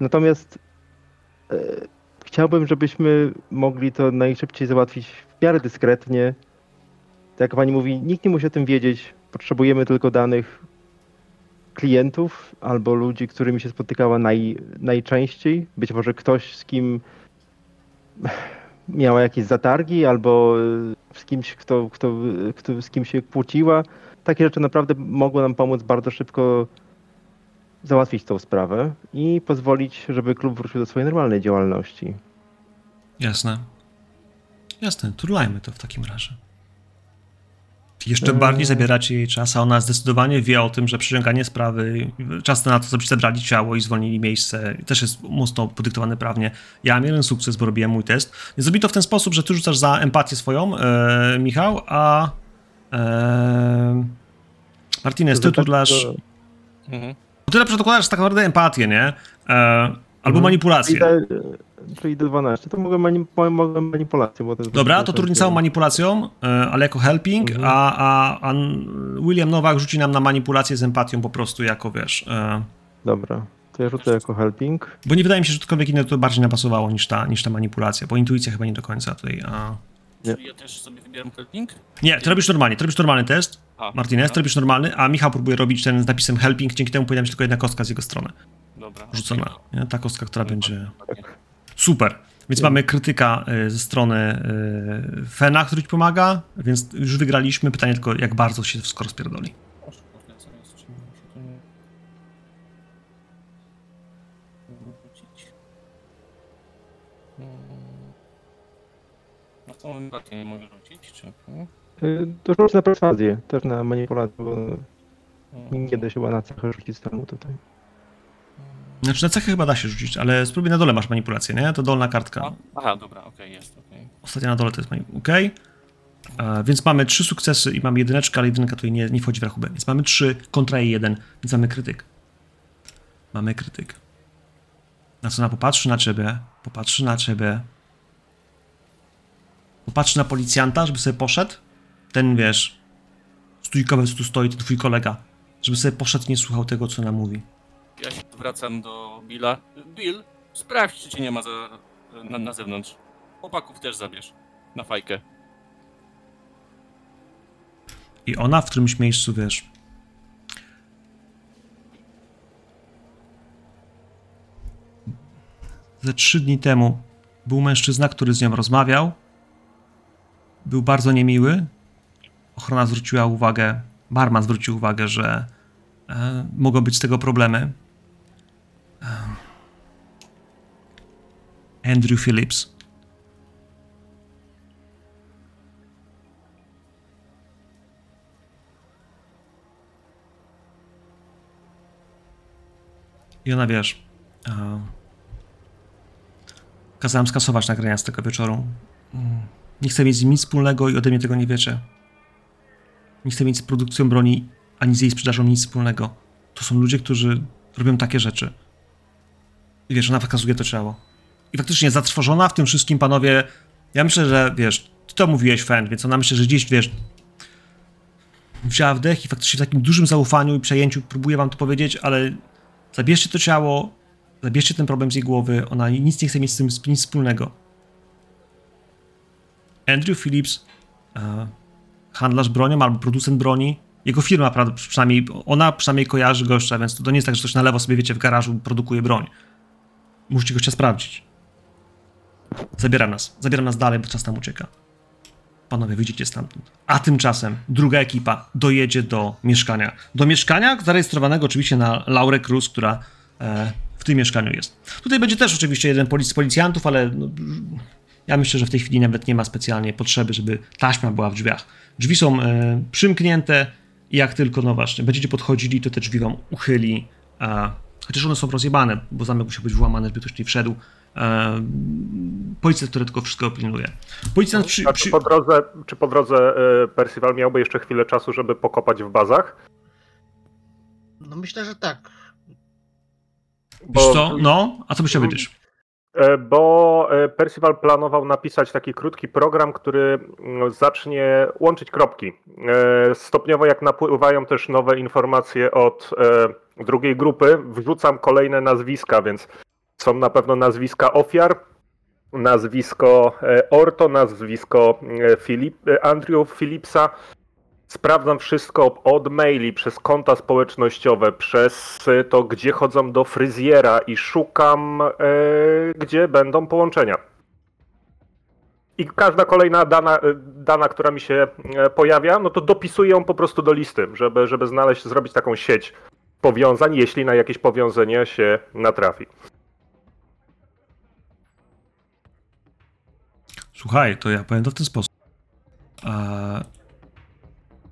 Natomiast e, chciałbym, żebyśmy mogli to najszybciej załatwić w miarę dyskretnie. Tak jak pani mówi, nikt nie musi o tym wiedzieć. Potrzebujemy tylko danych klientów albo ludzi, którymi się spotykała naj, najczęściej. Być może ktoś, z kim miała jakieś zatargi, albo y, z kimś, kto, kto, kto, z kim się kłóciła. Takie rzeczy naprawdę mogły nam pomóc bardzo szybko załatwić tą sprawę i pozwolić, żeby klub wrócił do swojej normalnej działalności. Jasne. Jasne, turlajmy to w takim razie. Jeszcze Eee. bardziej zabieracie jej czas, a ona zdecydowanie wie o tym, że przyciąganie sprawy, czas na to, żeby zebrali ciało i zwolnili miejsce, też jest mocno podyktowane prawnie. Ja mam jeden sukces, bo robiłem mój test. Więc zrobi to w ten sposób, że ty rzucasz za empatię swoją, e, Michał, a e, Martinez, ty tak, turlasz... to- Mhm. Ty na przykład dokładasz tak naprawdę empatię, nie? E, albo Mhm. manipulację. D- czyli D12. To mogę, mani- mogę manipulację, bo to jest Dobra, to turniej całą manipulacją, e, ale jako helping, Mhm. a, a, a William Nowak rzuci nam na manipulację z empatią po prostu jako, wiesz... E, Dobra, to ja rzucę jako helping. bo nie wydaje mi się, że cokolwiek inne to bardziej napasowało niż ta, niż ta manipulacja, bo intuicja chyba nie do końca tutaj... A... Nie. Czyli ja też sobie wybieram helping? Nie, ty robisz normalnie, ty robisz normalny test, A, Martinez, ty robisz normalny, a Michał próbuje robić ten z napisem helping, dzięki temu powinna być tylko jedna kostka z jego strony Dobra. rzucona. Nie? Ta kostka, która będzie... dokładnie. Super. Więc mamy krytyka y, ze strony y, Fena, który ci pomaga, więc już wygraliśmy. Pytanie tylko, jak bardzo się wszystko rozpierdoli. To nie- mogę rzucić, czy... Y, To rzuć na perswazję, też na manipulację, bo nie da się chyba na cechę rzucić samemu tutaj. Znaczy na cechy chyba da się rzucić, ale spróbuj na dole masz manipulację, nie? To dolna kartka. A, Aha, dobra, okej, jest, okej. Ostatnia na dole to jest manipulacja. OK. E, więc mamy trzy sukcesy i mamy jedyneczkę, ale jedynka tutaj nie, nie wchodzi w rachubę. Więc mamy trzy kontra jej jeden, więc mamy krytyk. Mamy krytyk. Na co ona popatrzy na ciebie, popatrzy na ciebie. Popatrzy na policjanta, żeby sobie poszedł. Ten, wiesz, stójkowy, co tu stoi, ten twój kolega. Żeby sobie poszedł i nie słuchał tego, co ona mówi. Ja się wracam do Billa. Bill, sprawdź, czy cię nie ma za, na, na zewnątrz. Chłopaków też zabierz. Na fajkę. I ona w którymś miejscu, wiesz. Ze trzy dni temu był mężczyzna, który z nią rozmawiał. Był bardzo niemiły. Ochrona zwróciła uwagę, barman zwrócił uwagę, że e, mogą być z tego problemy. E, Andrew Phillips. I ona wiesz. E, kazałem skasować nagrania z tego wieczoru. Mm, Nie chcę mieć nic wspólnego i ode mnie tego nie wiecie. Nie chcę mieć z produkcją broni ani z jej sprzedażą nic wspólnego. To są ludzie, którzy robią takie rzeczy. Wiesz, ona wykazuje to ciało. I faktycznie zatrwożona w tym wszystkim, panowie. Ja myślę, że wiesz, ty to mówiłeś, fan, więc ona myślę, że gdzieś wiesz. Wzięła wdech i faktycznie w takim dużym zaufaniu i przejęciu próbuje wam to powiedzieć, ale Zabierzcie to ciało, zabierzcie ten problem z jej głowy, ona nic nie chce mieć z tym nic wspólnego. Andrew Phillips, e, handlarz bronią albo producent broni, jego firma pra- przynajmniej, ona przynajmniej kojarzy gościa, więc to nie jest tak, że ktoś na lewo sobie, wiecie, w garażu produkuje broń. Musicie gościa sprawdzić. Zabieram nas, zabieram nas dalej, bo czas nam ucieka. panowie, wyjdziecie stamtąd. A tymczasem druga ekipa dojedzie do mieszkania. Do mieszkania zarejestrowanego oczywiście na Laurę Cruz, która e, w tym mieszkaniu jest. Tutaj będzie też oczywiście jeden polic z policjantów, ale no, ja myślę, że w tej chwili nawet nie ma specjalnie potrzeby, żeby taśma była w drzwiach. Drzwi są e, przymknięte i jak tylko, no właśnie, będziecie podchodzili, to te drzwi wam uchyli, a, chociaż one są rozjebane, bo zamek musiał być włamany, żeby ktoś nie wszedł. E, policjant, który tylko wszystko pilnuje. Policjant przy, A przy... czy po drodze, czy po drodze e, Percival miałby jeszcze chwilę czasu, żeby pokopać w bazach? No myślę, że tak. Wiesz co? No, a co byś chciał wiedzieć? E, Bo Percival planował napisać taki krótki program, który mm, zacznie łączyć kropki. Stopniowo, jak napływają też nowe informacje od drugiej grupy, wrzucam kolejne nazwiska, więc są na pewno nazwiska ofiar, nazwisko e, Orto, nazwisko e, Filip, e, Andrew. Sprawdzam wszystko od maili, przez konta społecznościowe, przez to, gdzie chodzą do fryzjera i szukam, e, gdzie będą połączenia. I każda kolejna dana, dana, która mi się pojawia, no to dopisuję ją po prostu do listy, żeby, żeby znaleźć, zrobić taką sieć powiązań, jeśli na jakieś powiązanie się natrafi. Słuchaj, to ja powiem to w ten sposób. Eee,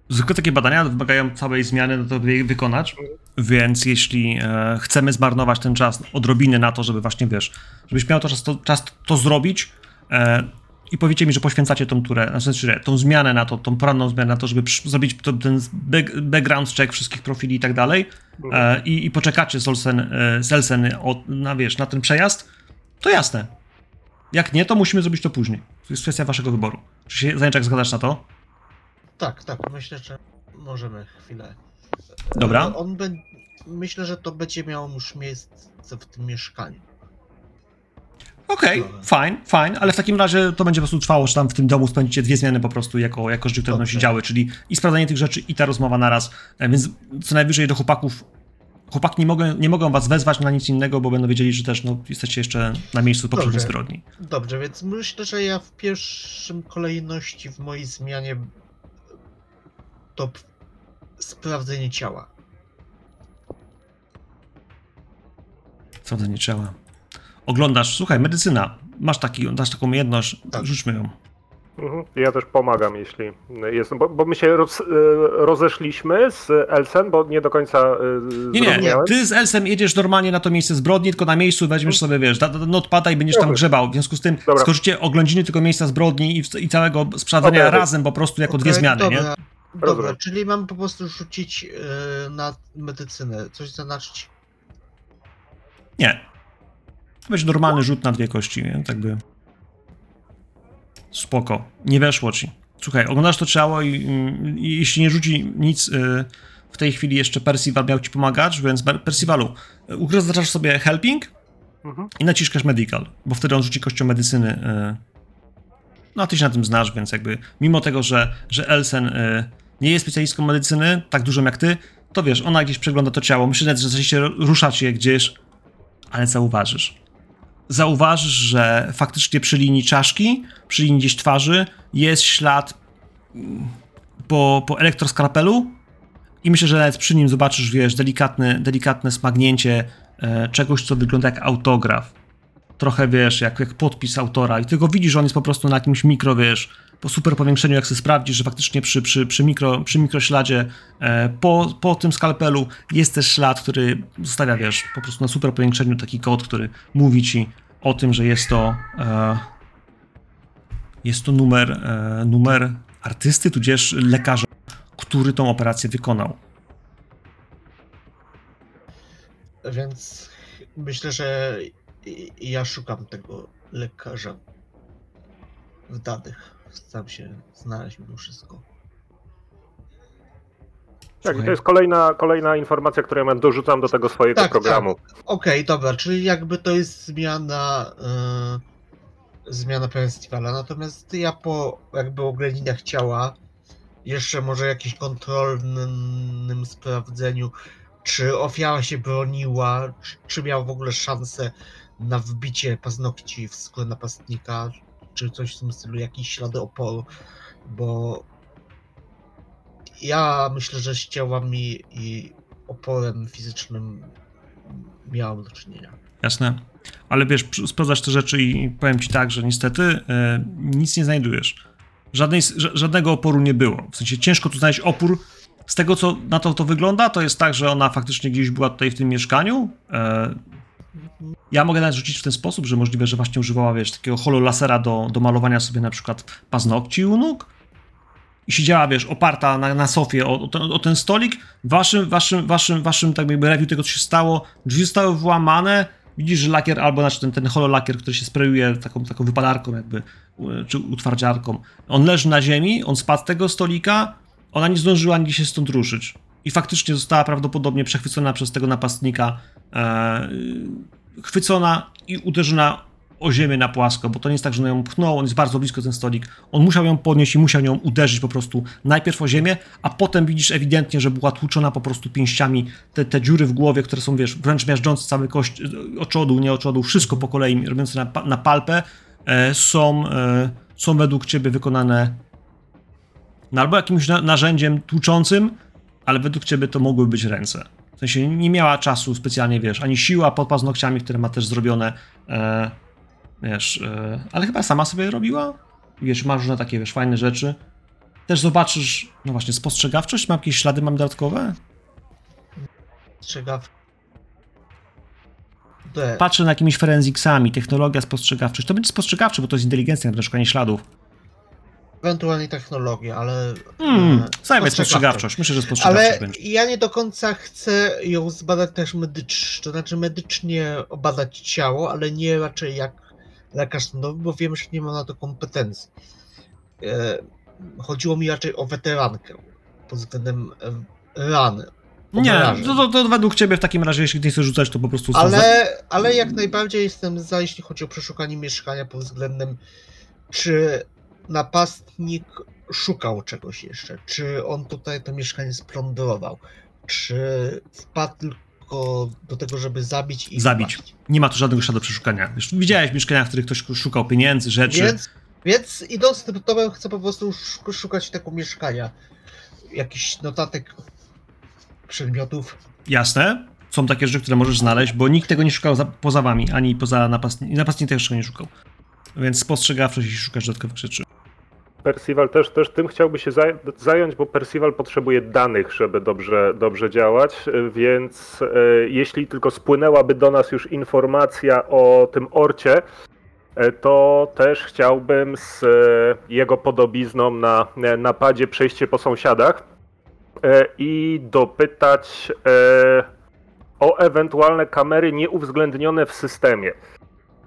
zwykle takie badania wymagają całej zmiany, no to je wykonać, więc jeśli e, chcemy zmarnować ten czas odrobinę na to, żeby właśnie, wiesz, żebyś miał to czas to, czas to zrobić e, i powiecie mi, że poświęcacie tą turę, znaczy tą zmianę na to, tą poranną zmianę na to, żeby przy, zrobić to, ten back, background check wszystkich profili i tak dalej e, i, i poczekacie z Olsen, e, z Elsen o, na, wiesz, na ten przejazd, to jasne. Jak nie, to musimy zrobić to później. To jest kwestia waszego wyboru. Czy się, Zajęczak, zgadzasz na to? Tak, tak, myślę, że możemy chwilę. Dobra. E, On be... Myślę, że to będzie miało już miejsce w tym mieszkaniu. Okej, Dobra. fine, fine, ale w takim razie to będzie po prostu trwało, że tam w tym domu spędzicie dwie zmiany po prostu jako, jako rzeczy, które będą się działy, czyli i sprawdzanie tych rzeczy, i ta rozmowa naraz, E, więc co najwyżej do chłopaków, chłopaki nie mogą, nie mogą was wezwać na nic innego, bo będą wiedzieli, że też no, jesteście jeszcze na miejscu poprzedniej Dobrze. zbrodni. Dobrze, więc myślę, że ja w pierwszym kolejności w mojej zmianie to sprawdzenie ciała. Sprawdzenie ciała. Oglądasz, słuchaj, medycyna, masz, taki, masz taką umiejętność, Tak. rzućmy ją. Mhm. Ja też pomagam, jeśli jest. Bo, bo my się roz, e, rozeszliśmy z Elsen, bo nie do końca e, Nie, nie, ty z Elsem jedziesz normalnie na to miejsce zbrodni, tylko na miejscu weźmiesz sobie, wiesz, da- da- notpada i będziesz tam grzebał. W związku z tym Dobra. skoczycie oględziny tego miejsca zbrodni i, i całego sprawdzenia Dobra. razem po prostu jako dwie Okej, zmiany, dobra, nie? Dobra, Rozumiem. czyli mam po prostu rzucić e, na medycynę, coś zaznaczyć. Nie. To będzie normalny rzut na dwie kości, nie? Tak by... Spoko. Nie weszło ci. Słuchaj, oglądasz to ciało i, i jeśli nie rzuci nic y, w tej chwili jeszcze Percival miał ci pomagać, więc Percivalu, ugrazaczasz sobie helping Mhm. i naciskasz medical, bo wtedy on rzuci kością medycyny. y. No a ty się na tym znasz, więc jakby mimo tego, że, że Elsen y, nie jest specjalistką medycyny, tak dużą jak ty, to wiesz, ona gdzieś przegląda to ciało. Myślę, że zaczęliście ruszać je gdzieś, ale zauważysz. Zauważysz, że faktycznie przy linii czaszki, przy linii gdzieś twarzy jest ślad mm, po, po elektroskrapelu i myślę, że nawet przy nim zobaczysz, wiesz, delikatne, delikatne smagnięcie e, czegoś, co wygląda jak autograf. Trochę, wiesz, jak, jak podpis autora i tylko widzisz, że on jest po prostu na jakimś mikro, wiesz, po super powiększeniu, jak sobie sprawdzisz, że faktycznie przy, przy, przy, mikro, przy mikrośladzie e, po, po tym skalpelu jest też ślad, który zostawia, wiesz, po prostu na super powiększeniu taki kod, który mówi ci o tym, że jest to e, jest to numer, e, numer artysty, tudzież lekarza, który tą operację wykonał. Więc myślę, że ja szukam tego lekarza w danych. Staram się znaleźć mimo wszystko. Tak, Słuchaj. to jest kolejna, kolejna informacja, którą ja dorzucam do tego swojego Tak, programu. Okej, dobra, czyli jakby to jest zmiana yy, zmiana festiwala. Natomiast ja po jakby oględzinach ciała, jeszcze może jakimś kontrolnym sprawdzeniu, czy ofiara się broniła, czy, czy miała w ogóle szansę na wbicie paznokci w skórę napastnika, czy coś w tym stylu, jakieś ślady oporu. bo ja myślę, że z ciałami i oporem fizycznym miałem do czynienia. Jasne. Ale wiesz, sprawdzasz te rzeczy i powiem ci tak, że niestety e, nic nie znajdujesz. Żadnej, ża- żadnego oporu nie było. W sensie ciężko tu znaleźć opór. Z tego, co na to to wygląda, to jest tak, że ona faktycznie gdzieś była tutaj w tym mieszkaniu. E, ja mogę nawet rzucić w ten sposób, że możliwe, że właśnie używała, wiesz, takiego hololasera do, do malowania sobie na przykład paznokci u nóg. I siedziała, wiesz, oparta na, na sofie o, o, ten, o ten stolik. Waszym, waszym, waszym, waszym, tak jakby review tego, co się stało. Drzwi zostały włamane. Widzisz, że lakier, albo znaczy ten, ten hololakier, który się sprayuje taką, taką wypadarką jakby, e, czy utwardziarką. On leży na ziemi, on spadł z tego stolika, ona nie zdążyła nigdzie się stąd ruszyć. I faktycznie została prawdopodobnie przechwycona przez tego napastnika, e, chwycona i uderzona o ziemię na płasko, bo to nie jest tak, że on ją pchnął, on jest bardzo blisko ten stolik. On musiał ją podnieść i musiał ją uderzyć po prostu najpierw o ziemię, a potem widzisz ewidentnie, że była tłuczona po prostu pięściami. Te, te dziury w głowie, które są, wiesz, wręcz miażdżące cały kość, oczodu, nie oczodu, wszystko po kolei, robiące na, na palpę, e, są, e, są według ciebie wykonane no, albo jakimś na, narzędziem tłuczącym, ale według ciebie to mogły być ręce. W sensie nie miała czasu specjalnie, wiesz, ani siła pod paznokciami, które ma też zrobione, e, wiesz, e, ale chyba sama sobie robiła. Wiesz, masz różne takie, wiesz, fajne rzeczy. Też zobaczysz, no właśnie, spostrzegawczość, mam jakieś ślady, mam dodatkowe? Strzegaw. D. Patrzę na jakimiś forensicsami, technologia, spostrzegawczość. To będzie spostrzegawcze, bo to jest inteligencja, na szukanie śladów. Ewentualnie technologia, ale. Hmm, e, zajmę spostrzegawczość. Myślę, że spostrzegawczość Ale będzie. ja nie do końca chcę ją zbadać też medycznie, to znaczy medycznie obadać ciało, ale nie raczej jak lekarz sądowy, bo wiem, że nie mam na to kompetencji. E, Chodziło mi raczej o weterankę pod względem e, rany. Nie, to, to, to według ciebie w takim razie, jeśli nie chcesz rzucać, to po prostu... są za- Ale, ale jak najbardziej jestem za, jeśli chodzi o przeszukanie mieszkania pod względem, czy napastnik szukał czegoś jeszcze, czy on tutaj to mieszkanie splądrował, czy wpadł tylko do tego, żeby zabić i Zabić. wpaść. Nie ma tu żadnego śladu przeszukania. Wiesz, widziałeś mieszkania, w których ktoś szukał pieniędzy, rzeczy. Więc, więc idąc tym tobą chcę po prostu sz- szukać tego mieszkania. Jakichś notatek, przedmiotów. Jasne. Są takie rzeczy, które możesz znaleźć, bo nikt tego nie szukał za, poza wami, ani poza napastnikiem. Napastnik też tego nie szukał. Więc spostrzegawczość, jeśli szukasz dodatkowych rzeczy. Percival też, też tym chciałby się zaj- zająć, bo Percival potrzebuje danych, żeby dobrze, dobrze działać, y, więc e, jeśli tylko spłynęłaby do nas już informacja o tym orcie, e, to też chciałbym z e, jego podobizną na e, napadzie przejście po sąsiadach e, i dopytać e, o ewentualne kamery nieuwzględnione w systemie.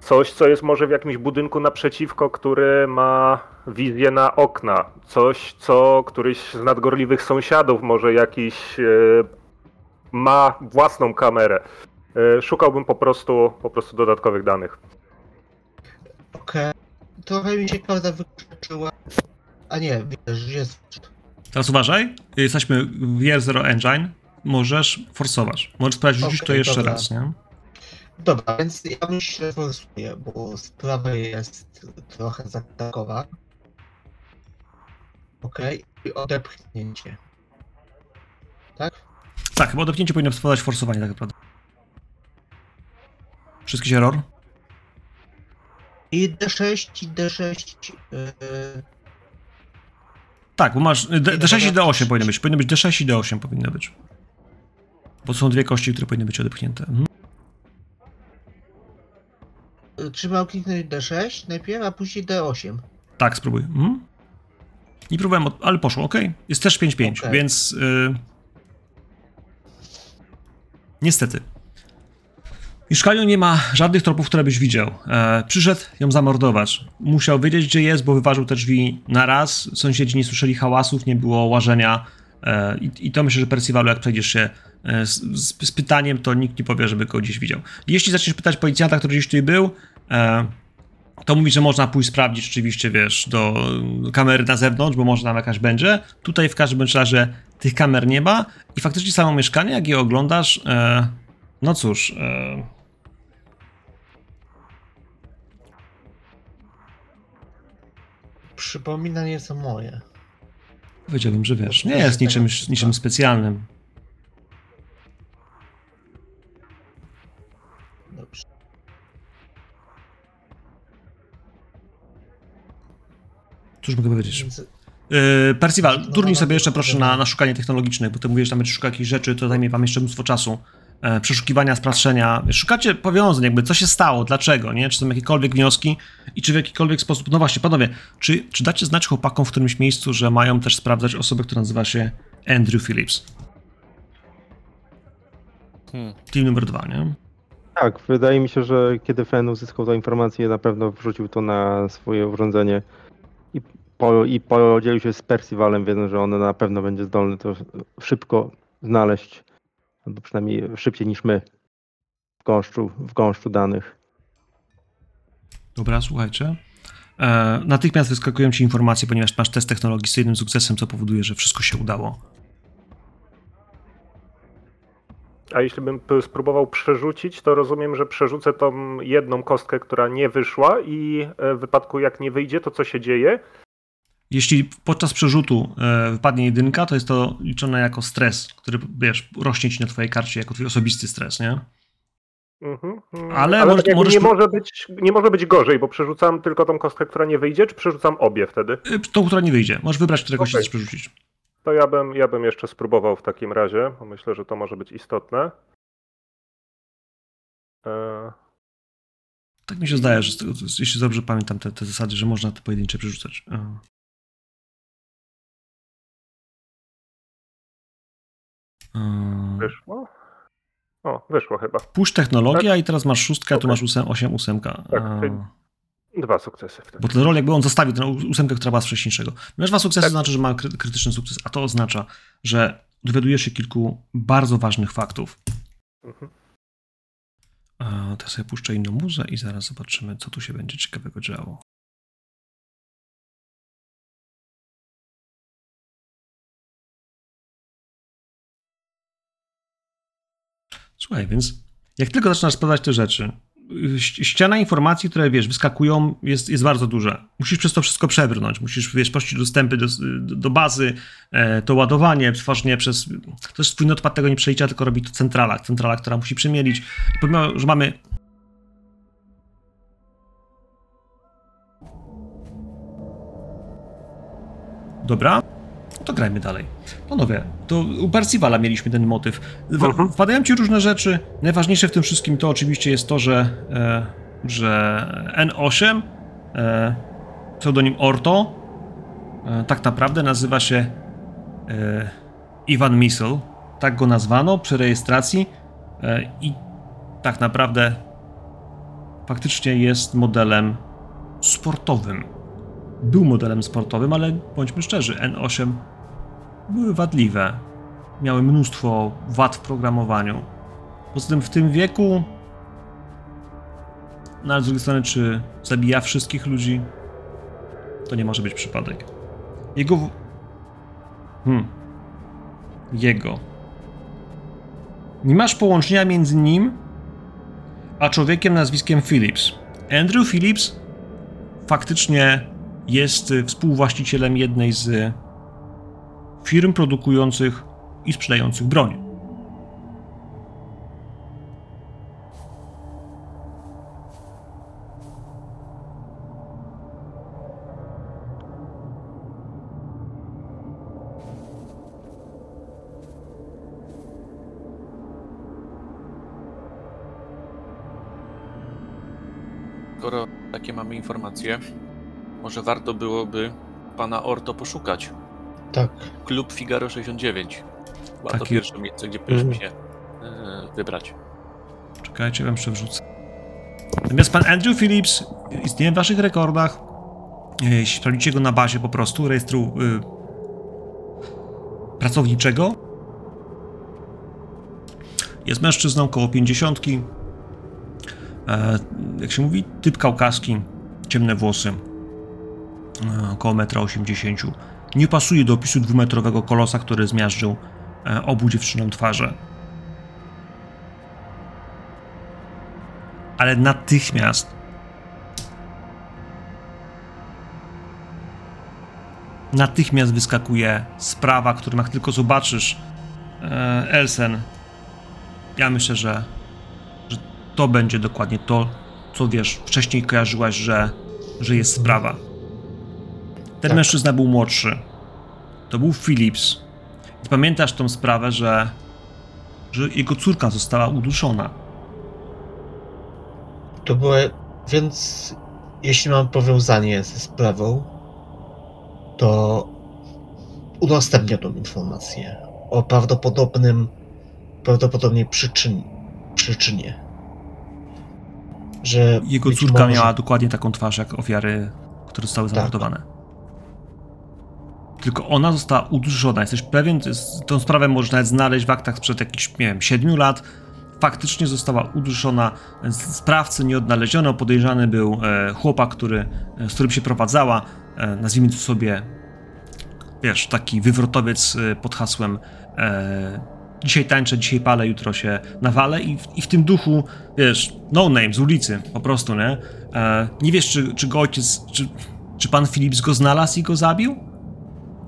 Coś, co jest może w jakimś budynku naprzeciwko, który ma wizję na okna. Coś, co któryś z nadgorliwych sąsiadów może jakiś e, ma własną kamerę. E, szukałbym po prostu, po prostu dodatkowych danych. Okej. Trochę mi się karta wykluczyła. A nie, wiesz, jest. Teraz uważaj, jesteśmy w Year Zero Engine. Możesz forsować. Możesz sprawdzić rzucić to jeszcze dobra. raz, nie? Dobra, więc ja myślę, forsuję, bo sprawa jest trochę zaatakowa. Okej, i odepchnięcie. Tak? Tak, chyba odepchnięcie powinno spowodować forsowanie tak naprawdę. Wszystkiś error? I D6, i D6. Yy, Tak, bo masz D, I D6 i dobra. D8 powinny być. Powinny być D6 i D8 powinny być. Bo są dwie kości, które powinny być odepchnięte. Mhm. Czy mam kliknąć D6 najpierw, a później D8? Tak, spróbuj. Mhm. Nie próbowałem, od... ale poszło, ok. Jest też 5-5, Okej. więc. y, Niestety. Mieszkaniu nie ma żadnych tropów, które byś widział. E, przyszedł ją zamordować. Musiał wiedzieć, gdzie jest, bo wyważył te drzwi na raz. Sąsiedzi nie słyszeli hałasów, nie było łażenia. E, i, I to myślę, że Percivalu, jak przejdziesz się z, z, z pytaniem, to nikt nie powie, żeby go gdzieś widział. Jeśli zaczniesz pytać policjanta, który gdzieś tutaj był, e, to mówi, że można pójść sprawdzić oczywiście, wiesz, do kamery na zewnątrz, bo może tam jakaś będzie. Tutaj w każdym razie tych kamer nie ma i faktycznie samo mieszkanie, jak je oglądasz, e, no cóż, e, przypomina nieco moje. Powiedziałbym, że wiesz, nie jest niczym, niczym specjalnym. Cóż mogę powiedzieć? Yy, Percival, turnij sobie jeszcze proszę na, na szukanie technologiczne, bo ty mówisz, że tam będziesz szukał jakichś rzeczy, to zajmie wam jeszcze mnóstwo czasu. E, przeszukiwania, sprawdzenia. Szukacie powiązań, jakby co się stało, dlaczego, nie? Czy są jakiekolwiek wnioski i czy w jakikolwiek sposób. No właśnie, panowie, czy, czy dacie znać chłopakom w którymś miejscu, że mają też sprawdzać osobę, która nazywa się Andrew Phillips? Hmm. Team numer dwa, nie? Tak, wydaje mi się, że kiedy Fen uzyskał tę informację, na pewno wrzucił to na swoje urządzenie po, i podzielił się z Percivalem, wiedząc, że on na pewno będzie zdolny to szybko znaleźć, albo przynajmniej szybciej niż my w gąszczu, w gąszczu danych. Dobra, słuchajcie. E, natychmiast wyskakują ci informacje, ponieważ masz test technologii z jednym sukcesem, co powoduje, że wszystko się udało. A jeśli bym spróbował przerzucić, to rozumiem, że przerzucę tą jedną kostkę, która nie wyszła i e, w wypadku jak nie wyjdzie, to co się dzieje? Jeśli podczas przerzutu e, wypadnie jedynka, to jest to liczone jako stres, który, wiesz, rośnie ci na twojej karcie jako twój osobisty stres, nie? Mhm. mm, Ale Ale może- jakby możesz- nie, może być, nie może być gorzej, bo przerzucam tylko tą kostkę, która nie wyjdzie, czy przerzucam obie wtedy? E, Tą, która nie wyjdzie. Możesz wybrać, którego Okej. chcesz przerzucić. To ja bym, ja bym jeszcze spróbował w takim razie, bo myślę, że to może być istotne. E, Tak mi się zdaje, że tego, jeśli dobrze pamiętam te, te zasady, że można te pojedyncze przerzucać. E. E, wyszło? O, wyszło chyba. Push technologia i teraz masz szóstkę, a tu masz ósem, osiem ósemka. Tak, E, czyli- Dwa sukcesy wtedy. Bo ten rol jakby on zostawił tę ósemkę, która była z wcześniejszego. Masz dwa sukcesy, Tak. to znaczy, że ma kry- krytyczny sukces, a to oznacza, że dowiadujesz się kilku bardzo ważnych faktów. Mhm. A, to ja sobie puszczę inną muzę i zaraz zobaczymy, co tu się będzie ciekawego działo. Słuchaj, więc jak tylko zaczynasz sprawdzać te rzeczy, ściana informacji, które wiesz, wyskakują, jest, jest bardzo duża. Musisz przez to wszystko przebrnąć. Musisz wiesz, prosić dostępy do, do, do bazy, e, to ładowanie, tworzenie przez. To jest twój notepad tego nie przelicza, tylko robi to centrala. Centrala, która musi przemielić. I pomimo, że mamy. Dobra, to grajmy dalej. Panowie, to u Percivala mieliśmy ten motyw. W- Mhm. Wpadają ci różne rzeczy. Najważniejsze w tym wszystkim to oczywiście jest to, że, e, że N8, e, pseudonim Orto, e, tak naprawdę nazywa się e, Ivan Missel. Tak go nazwano przy rejestracji e, i tak naprawdę faktycznie jest modelem sportowym. Był modelem sportowym, ale bądźmy szczerzy, N8 były wadliwe. Miały mnóstwo wad w programowaniu. Poza tym w tym wieku. No ale z drugiej strony, czy zabija wszystkich ludzi? To nie może być przypadek. Jego. Hmm. Jego. Nie masz połączenia między nim a człowiekiem nazwiskiem Phillips. Andrew Phillips faktycznie jest y, współwłaścicielem jednej z firm produkujących i sprzedających broń. Skoro takie mamy informacje, może warto byłoby pana Orto poszukać. Tak. Klub Figaro 69. Chyba to pierwsze miejsce, gdzie powinniśmy Mhm. się e, wybrać. Czekajcie, wam przewrzucę. Natomiast pan Andrew Phillips istnieje w waszych rekordach. E, Jeśli sprawdzicie go na bazie po prostu rejestru y, pracowniczego. Jest mężczyzną około 50. E, jak się mówi, typ kaukaski, ciemne włosy, e, około 1,80 m. Nie pasuje do opisu dwumetrowego kolosa, który zmiażdżył e, obu dziewczynom twarze. ale natychmiast natychmiast wyskakuje sprawa, którą jak tylko zobaczysz e, Elsen, ja myślę, że, że to będzie dokładnie to, co wiesz, wcześniej kojarzyłaś, że, że jest sprawa. Ten Tak. mężczyzna był młodszy. To był Philips. I pamiętasz tą sprawę, że, że jego córka została uduszona. To było, więc jeśli mam powiązanie ze sprawą, to udostępnię tą informację o prawdopodobnym, prawdopodobnie przyczyn, przyczynie. Że Jego córka może- miała dokładnie taką twarz jak ofiary, które zostały Tak. zamordowane. Tylko ona została uduszona. Jesteś pewien, tą sprawę możesz nawet znaleźć w aktach sprzed jakichś, nie wiem, 7 lat. Faktycznie została uduszona. Sprawcy nie odnaleziono. Podejrzany był e, chłopak, który, e, z którym się prowadzała. E, nazwijmy to sobie, wiesz, taki wywrotowiec pod hasłem dzisiaj tańczę, dzisiaj palę, jutro się nawalę i, w- i w tym duchu, wiesz, no name z ulicy, po prostu, nie? E, nie wiesz, czy, czy go ojciec, czy, czy pan Philips go znalazł i go zabił?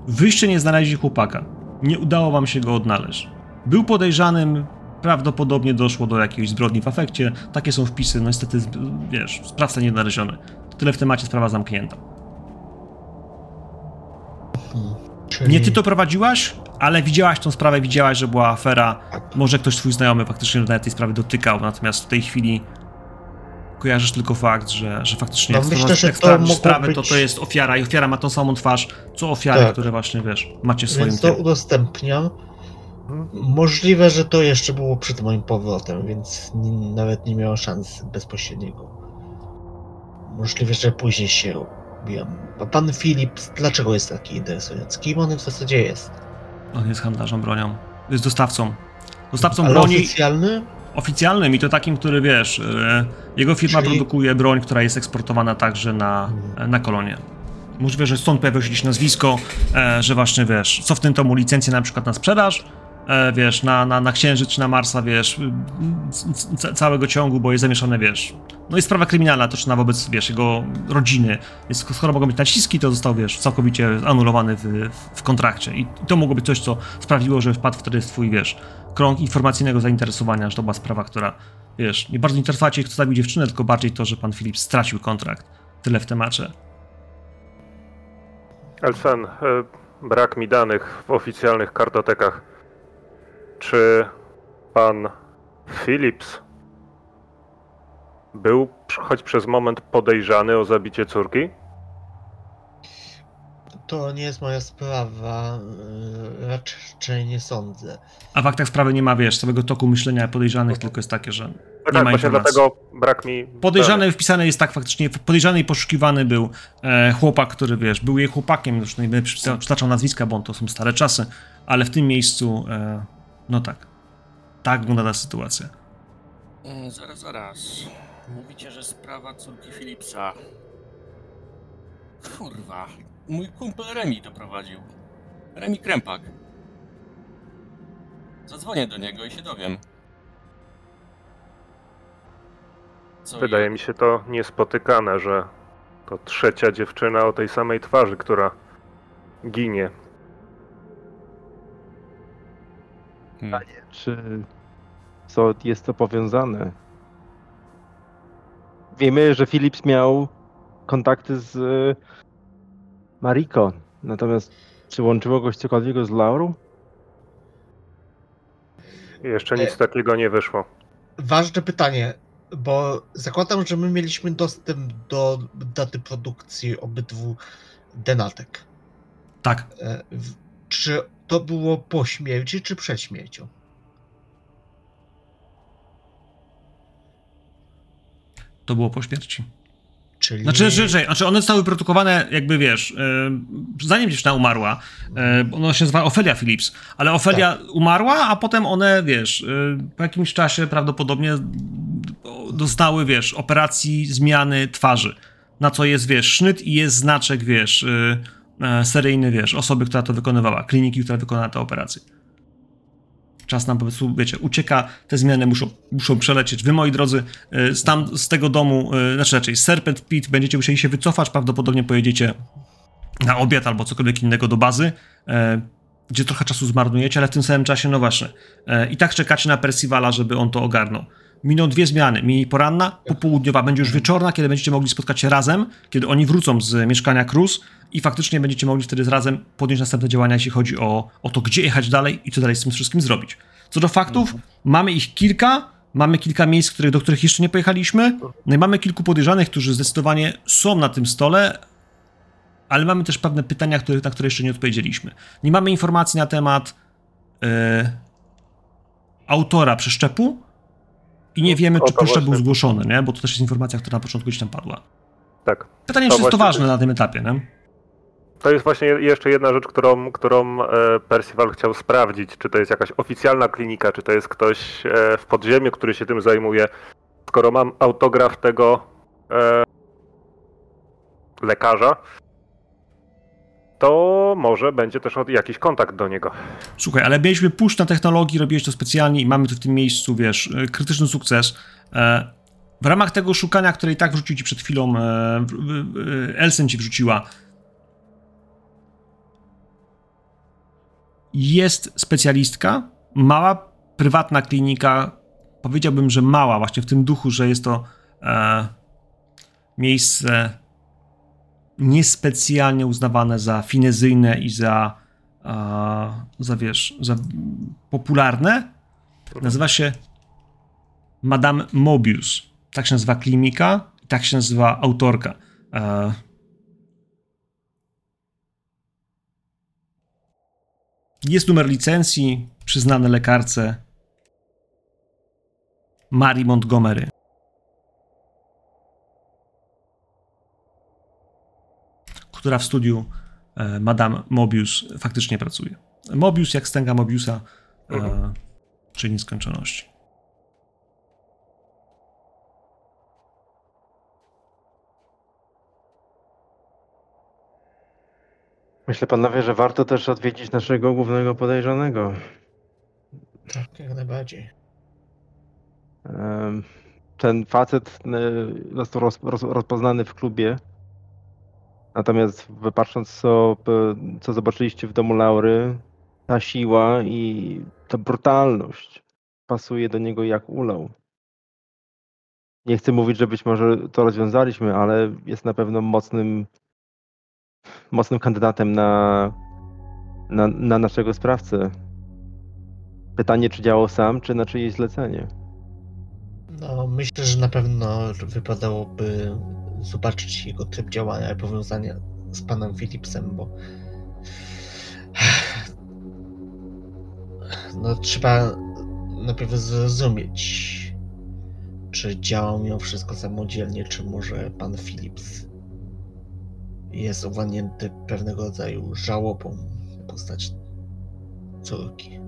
Wyście nie znaleźli chłopaka. Nie udało wam się go odnaleźć. Był podejrzanym, prawdopodobnie doszło do jakiejś zbrodni w afekcie. Takie są wpisy, no niestety, wiesz, sprawca nie odnaleziony. To tyle w temacie, sprawa zamknięta. Czyli... Nie ty to prowadziłaś, ale widziałaś tą sprawę, widziałaś, że była afera. Może ktoś twój znajomy faktycznie nawet tej sprawy dotykał, natomiast w tej chwili kojarzysz tylko fakt, że, że faktycznie No jak, myślę, że jak to sprawę, to być- to jest ofiara i ofiara ma tą samą twarz, co ofiary, Tak. które właśnie, wiesz, macie w swoim Więc to udostępniam. Możliwe, że to jeszcze było przed moim powrotem, więc nawet nie miałem szans bezpośredniego. Możliwe, że później się robiłem. A pan Filip, dlaczego jest taki interesujący? Kim on w zasadzie jest? On jest handlarzem bronią. Jest dostawcą. Dostawcą Ale broni oficjalny? Oficjalnym i to takim, który wiesz, e, jego firma Czyli- produkuje broń, która jest eksportowana także na, Mhm. na kolonie. Możliwe, że stąd pojawiło się gdzieś nazwisko, e, że właśnie wiesz, cofnięto mu licencję na przykład na sprzedaż, e, wiesz, na, na, na Księżyc czy na Marsa, wiesz, całego ciągu, bo jest zamieszane, wiesz. No jest sprawa kryminalna toczona wobec, wiesz, jego rodziny. Jest, skoro mogą być naciski, to został, wiesz, całkowicie anulowany w, w kontrakcie. I to mogło być coś, co sprawiło, że wpadł wtedy w twój, wiesz, krąg informacyjnego zainteresowania, że to była sprawa, która, wiesz, nie bardzo interesowała cię, kto zabił dziewczynę, tylko bardziej to, że pan Filip stracił kontrakt. Tyle w temacie. Elsen, e, brak mi danych w oficjalnych kartotekach. Czy pan Phillips był choć przez moment podejrzany o zabicie córki? To nie jest moja sprawa. yy, Raczej nie sądzę. A w aktach sprawy nie ma, wiesz, całego toku myślenia podejrzanych, tylko jest takie, że Tak, nie tak ma informacji. dlatego brak mi. Podejrzany wpisany jest tak faktycznie, podejrzany i poszukiwany był e, chłopak, który wiesz, był jej chłopakiem, już nie będę przyta- przytaczał nazwiska, bo to są stare czasy, ale w tym miejscu, e, no tak, tak wygląda ta sytuacja. Mm, Zaraz, zaraz. Mówicie, że sprawa córki Philipsa. Kurwa. Mój kumpel Remi doprowadził. Remi Krępak. Zadzwonię do niego i się dowiem. Co Wydaje je- mi się to niespotykane, że to trzecia dziewczyna o tej samej twarzy, która ginie. Hmm. Czy co jest to powiązane? Wiemy, że Philips miał kontakty z Mariko. Natomiast czy łączyło go cokolwiek z Laurą? Jeszcze nic takiego nie wyszło. Ważne pytanie, bo zakładam, że my mieliśmy dostęp do daty produkcji obydwu denatek. Tak, E, w- Czy to było po śmierci, czy przed śmiercią? to było po śmierci. Czyli... Znaczy, że, że, znaczy one zostały produkowane, jakby wiesz, e, zanim dziewczyna umarła, e, ona się nazywa Ofelia Phillips, ale Ofelia umarła, a potem one, wiesz, e, po jakimś czasie prawdopodobnie dostały, wiesz, operacji zmiany twarzy, na co jest, wiesz, sznyt i jest znaczek, wiesz, seryjny, wiesz, osoby, która to wykonywała, kliniki, która wykonała tę operację. Czas nam po prostu, wiecie, ucieka, te zmiany muszą, muszą przelecieć. Wy, moi drodzy, y, z, tam, z tego domu, y, znaczy raczej Serpent Pit będziecie musieli się wycofać, prawdopodobnie pojedziecie na obiad albo cokolwiek innego do bazy, e, gdzie trochę czasu zmarnujecie, ale w tym samym czasie, no właśnie, i tak czekacie na Percivala, żeby on to ogarnął. Miną dwie zmiany. Minie poranna, popołudniowa, będzie już wieczorna, kiedy będziecie mogli spotkać się razem, kiedy oni wrócą z mieszkania Cruz i faktycznie będziecie mogli wtedy razem podjąć następne działania, jeśli chodzi o, o to, gdzie jechać dalej i co dalej z tym wszystkim zrobić. Co do faktów, mamy ich kilka, mamy kilka miejsc, których, do których jeszcze nie pojechaliśmy, no i mamy kilku podejrzanych, którzy zdecydowanie są na tym stole, ale mamy też pewne pytania, które, na które jeszcze nie odpowiedzieliśmy. Nie mamy informacji na temat e, autora przeszczepu i nie wiemy, o czy przeszczep był zgłoszony, nie? bo to też jest informacja, która na początku gdzieś tam padła. Tak. Pytanie, To czy jest to ważne na tym etapie, nie? To jest właśnie jeszcze jedna rzecz, którą, którą e, Percival chciał sprawdzić. Czy to jest jakaś oficjalna klinika, czy to jest ktoś e, w podziemiu, który się tym zajmuje. Skoro mam autograf tego e, lekarza, to może będzie też jakiś kontakt do niego. Słuchaj, ale mieliśmy push na technologii, robiłeś to specjalnie i mamy tu w tym miejscu, wiesz, e, krytyczny sukces. E, W ramach tego szukania, które i tak wrzucił ci przed chwilą, e, Elsen ci wrzuciła, jest specjalistka, mała, prywatna klinika, powiedziałbym, że mała, właśnie w tym duchu, że jest to miejsce niespecjalnie uznawane za finezyjne i za, a, za wiesz, za popularne. Nazywa się Madame Mobius. Tak się nazywa klinika, tak się nazywa autorka. E, Jest numer licencji przyznany lekarce Mary Montgomery. Która w studiu e, Madame Mobius faktycznie pracuje. Mobius jak stęga Mobiusa, e, Mhm. czyli nieskończoności. Myślę, panowie, że warto też odwiedzić naszego głównego podejrzanego. Tak, jak najbardziej. Ten facet e, został roz, roz, rozpoznany w klubie. Natomiast wypatrząc, co, p- co zobaczyliście w domu Laury, ta siła i ta brutalność pasuje do niego jak ulał. Nie chcę mówić, że być może to rozwiązaliśmy, ale jest na pewno mocnym, mocnym kandydatem na, na, na naszego sprawcę. Pytanie, czy działał sam, czy na czyjeś zlecenie. No, myślę, że na pewno wypadałoby zobaczyć jego tryb działania i powiązania z panem Philipsem, bo no, trzeba najpierw zrozumieć, czy działał mimo wszystko samodzielnie, czy może pan Philips jest owładnięty pewnego rodzaju żałobą w postaci córki.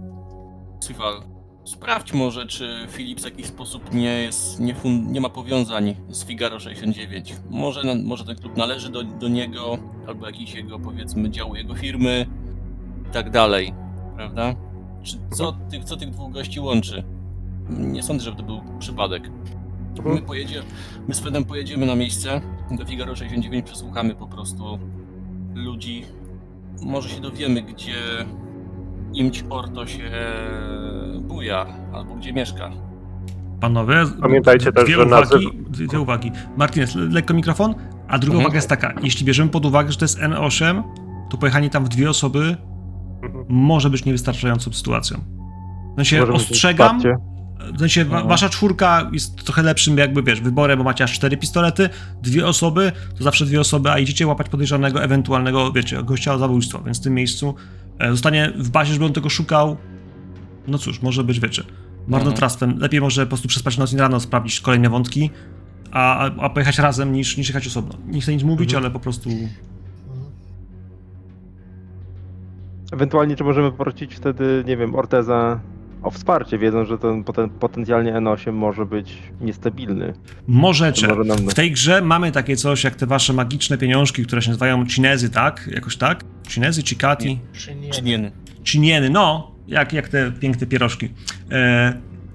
Sywal, sprawdź może, czy Philips w jakiś sposób nie jest, nie, fun, nie ma powiązań z Figaro 69. Może, na- może ten klub należy do, do niego, albo jakiś jego, powiedzmy, dział jego firmy i tak dalej, prawda? Czy co, tych, co tych dwóch gości łączy? Nie sądzę, żeby to był przypadek. My, pojedzie, my z Fredem pojedziemy na miejsce do Figaro 69, przesłuchamy po prostu ludzi. Może się dowiemy, gdzie imć Orto się buja, albo gdzie mieszka. Panowie, Pamiętajcie też, dwie że uwagi, nazyw- dwie, uwagi. Martinez, le- lekko mikrofon. A druga Mhm. uwaga jest taka, jeśli bierzemy pod uwagę, że to jest N8, to pojechanie tam w dwie osoby Mhm. może być niewystarczającą sytuacją. W sensie Może być ostrzegam, w sensie wa- No. wasza czwórka jest trochę lepszym jakby, wiesz, wyborem, bo macie aż cztery pistolety, dwie osoby, to zawsze dwie osoby, a idziecie łapać podejrzanego, ewentualnego, wiecie, gościa o zabójstwo, więc w tym miejscu zostanie w bazie, żeby on tego szukał, no cóż, może być, wiecie, marnotrawstwem. Lepiej może po prostu przespać noc i rano, sprawdzić kolejne wątki, a, a, pojechać razem niż, niż jechać osobno. Nie chcę nic mówić, Mhm. ale po prostu Mhm. Ewentualnie, czy możemy poprosić wtedy, nie wiem, Orteza o wsparcie, wiedząc, że ten poten, potencjalnie N8 może być niestabilny. możecie. Może nam... W tej grze mamy takie coś, jak te wasze magiczne pieniążki, które się nazywają cinezy, tak? Jakoś tak? Nie? Czy nie? Cinieny, no, jak, jak te piękne pierożki e,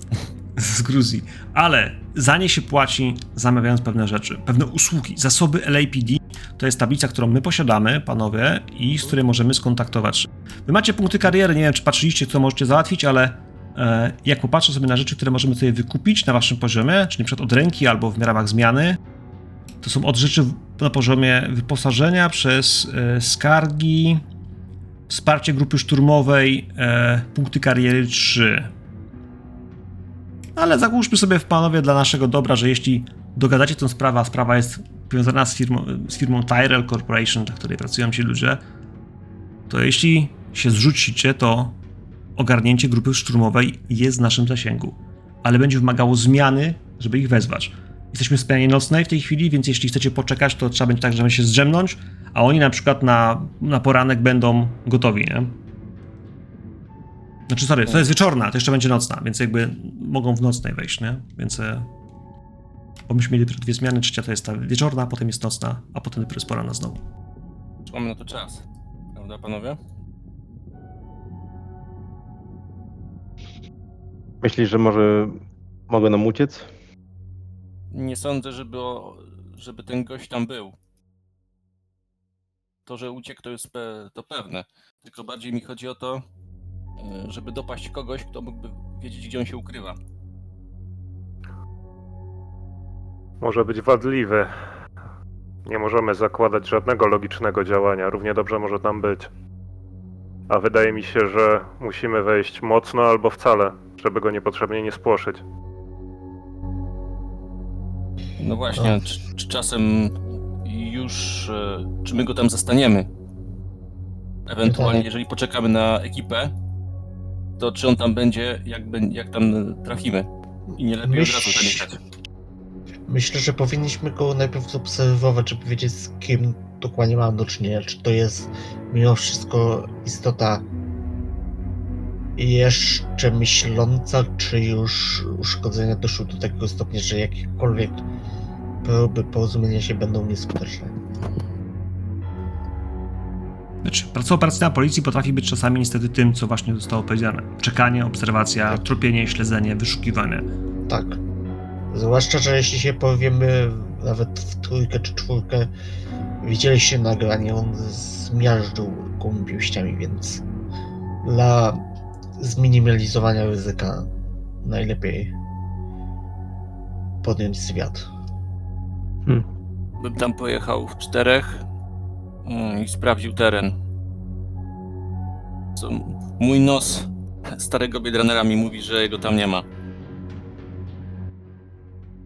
z Gruzji. Ale za nie się płaci, zamawiając pewne rzeczy, pewne usługi, zasoby LAPD to jest tablica, którą my posiadamy, panowie, i z której możemy skontaktować. Wy macie punkty kariery, nie wiem, czy patrzyliście, co możecie załatwić, ale jak popatrzę sobie na rzeczy, które możemy sobie wykupić na waszym poziomie, czyli np. od ręki albo w ramach zmiany, to są od rzeczy na poziomie wyposażenia przez e, skargi, wsparcie grupy szturmowej, e, punkty kariery 3. Ale załóżmy sobie w panowie dla naszego dobra, że jeśli dogadacie tę sprawę, a sprawa jest powiązana z firmą, z firmą Tyrell Corporation, dla której pracują ci ludzie, to jeśli się zrzucicie, to ogarnięcie grupy szturmowej jest w naszym zasięgu, ale będzie wymagało zmiany, żeby ich wezwać. Jesteśmy w zmianie nocnej w tej chwili, więc jeśli chcecie poczekać, to trzeba będzie tak, żeby się zdrzemnąć, a oni na przykład na, na poranek będą gotowi, nie? Znaczy, sorry, to jest wieczorna, to jeszcze będzie nocna, więc jakby mogą w nocnej wejść, nie? Więc... e, Bo myśmy mieli dopiero dwie zmiany, trzecia to jest ta wieczorna, potem jest nocna, a potem dopiero jest poranna znowu. Mamy na to czas? Prawda, panowie? Myślisz, że może mogę nam uciec? Nie sądzę, żeby, o, żeby ten gość tam był. To, że uciekł, to jest pe, to pewne. Tylko bardziej mi chodzi o to, e, żeby dopaść kogoś, kto mógłby wiedzieć, gdzie on się ukrywa. Może być wadliwy. Nie możemy zakładać żadnego logicznego działania. Równie dobrze może tam być. A wydaje mi się, że musimy wejść mocno albo wcale, żeby go niepotrzebnie nie spłoszyć. No właśnie, No. czy, czy czasem już, e, czy my go tam zastaniemy? Ewentualnie, jeżeli poczekamy na ekipę, to czy on tam będzie, jak, jak tam trafimy? I nie lepiej od razu Myśl- zamieszkać. Myślę, że powinniśmy go najpierw obserwować, żeby wiedzieć z kim dokładnie mamy do czynienia. Czy to jest mimo wszystko istota jeszcze myśląca, czy już uszkodzenia doszły do takiego stopnia, że jakiekolwiek próby porozumienia się będą nieskuteczne. Znaczy, praca operacyjna policji potrafi być czasami niestety tym, co właśnie zostało powiedziane. Czekanie, obserwacja, Tak. tropienie, śledzenie, wyszukiwanie. Tak. Zwłaszcza, że jeśli się powiemy nawet w trójkę czy czwórkę, widzieliście nagranie, on zmiażdżył gołymi pięściami, więc dla zminimalizowania ryzyka najlepiej podjąć zwiat. Bym tam pojechał w czterech mm, i sprawdził teren. Co, mój nos starego Biedranera mi mówi, że jego tam nie ma.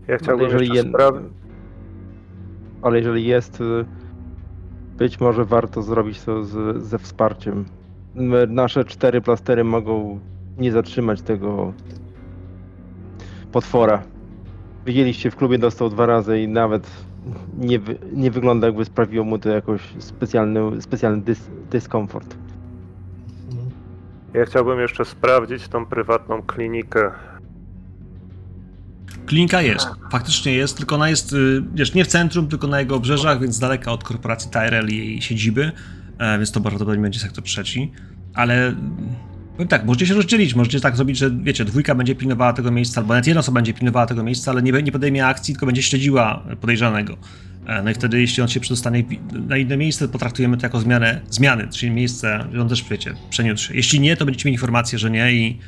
Ja chciałbym jeszcze jed- sprawdzić. Ale jeżeli jest, y, być może warto zrobić to z, ze wsparciem. Nasze cztery plastery mogą nie zatrzymać tego potwora. Widzieliście, w klubie dostał dwa razy i nawet nie, nie wygląda jakby sprawiło mu to jakoś specjalny, specjalny dys, dyskomfort. Mhm. Ja chciałbym jeszcze sprawdzić tą prywatną klinikę. Klinika jest, faktycznie jest, tylko ona jest, y, wiesz, nie w centrum, tylko na jego obrzeżach, więc daleka od korporacji Tyrell i jej siedziby, e, więc to prawdopodobnie będzie sektor trzeci, ale powiem tak, możecie się rozdzielić, możecie tak zrobić, że wiecie, dwójka będzie pilnowała tego miejsca, albo nawet jedna osoba będzie pilnowała tego miejsca, ale nie, nie podejmie akcji, tylko będzie śledziła podejrzanego. E, No i wtedy, jeśli on się przedostanie na inne miejsce, potraktujemy to jako zmianę, zmiany, czyli miejsce, że on też, wiecie, przeniósł się. Jeśli nie, to będziecie mieli informację, że nie i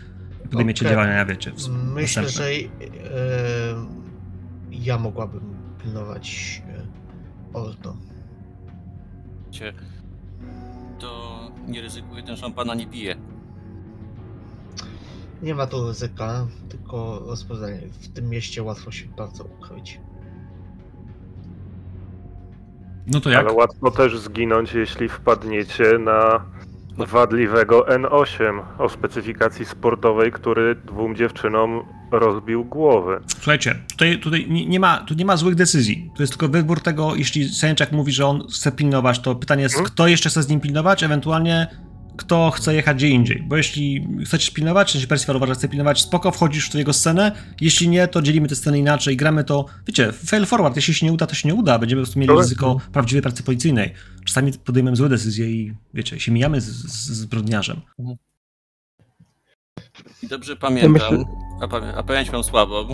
podejmiecie Okej. działania, wiecie, w- Myślę, następne. że e, ja mogłabym pilnować e, Ordo. Cię, to nie ryzykuje, ten szampana nie pije. Nie ma tu ryzyka, tylko rozpoznanie. W tym mieście łatwo się bardzo ukryć. No to jak? Ale łatwo też zginąć, jeśli wpadniecie na wadliwego N8 o specyfikacji sportowej, który dwóm dziewczynom rozbił głowy. Słuchajcie, tutaj, tutaj nie, ma, tu nie ma złych decyzji. To jest tylko wybór tego, jeśli Sęczak mówi, że on chce pilnować, to pytanie jest, Mhm. kto jeszcze chce z nim pilnować, ewentualnie kto chce jechać gdzie indziej. Bo jeśli chcecie pilnować, w sensie Persifal uważa, że chce pilnować, spoko, wchodzisz w jego scenę. Jeśli nie, to dzielimy te sceny inaczej, gramy to, wiecie, fail forward. Jeśli się nie uda, to się nie uda. Będziemy po prostu mieli ryzyko prawdziwej pracy policyjnej. Czasami podejmujemy złe decyzje i, wiecie, się mijamy z, z, z zbrodniarzem. I dobrze pamiętam, myślę- a, pa- a pamięć mam słabą,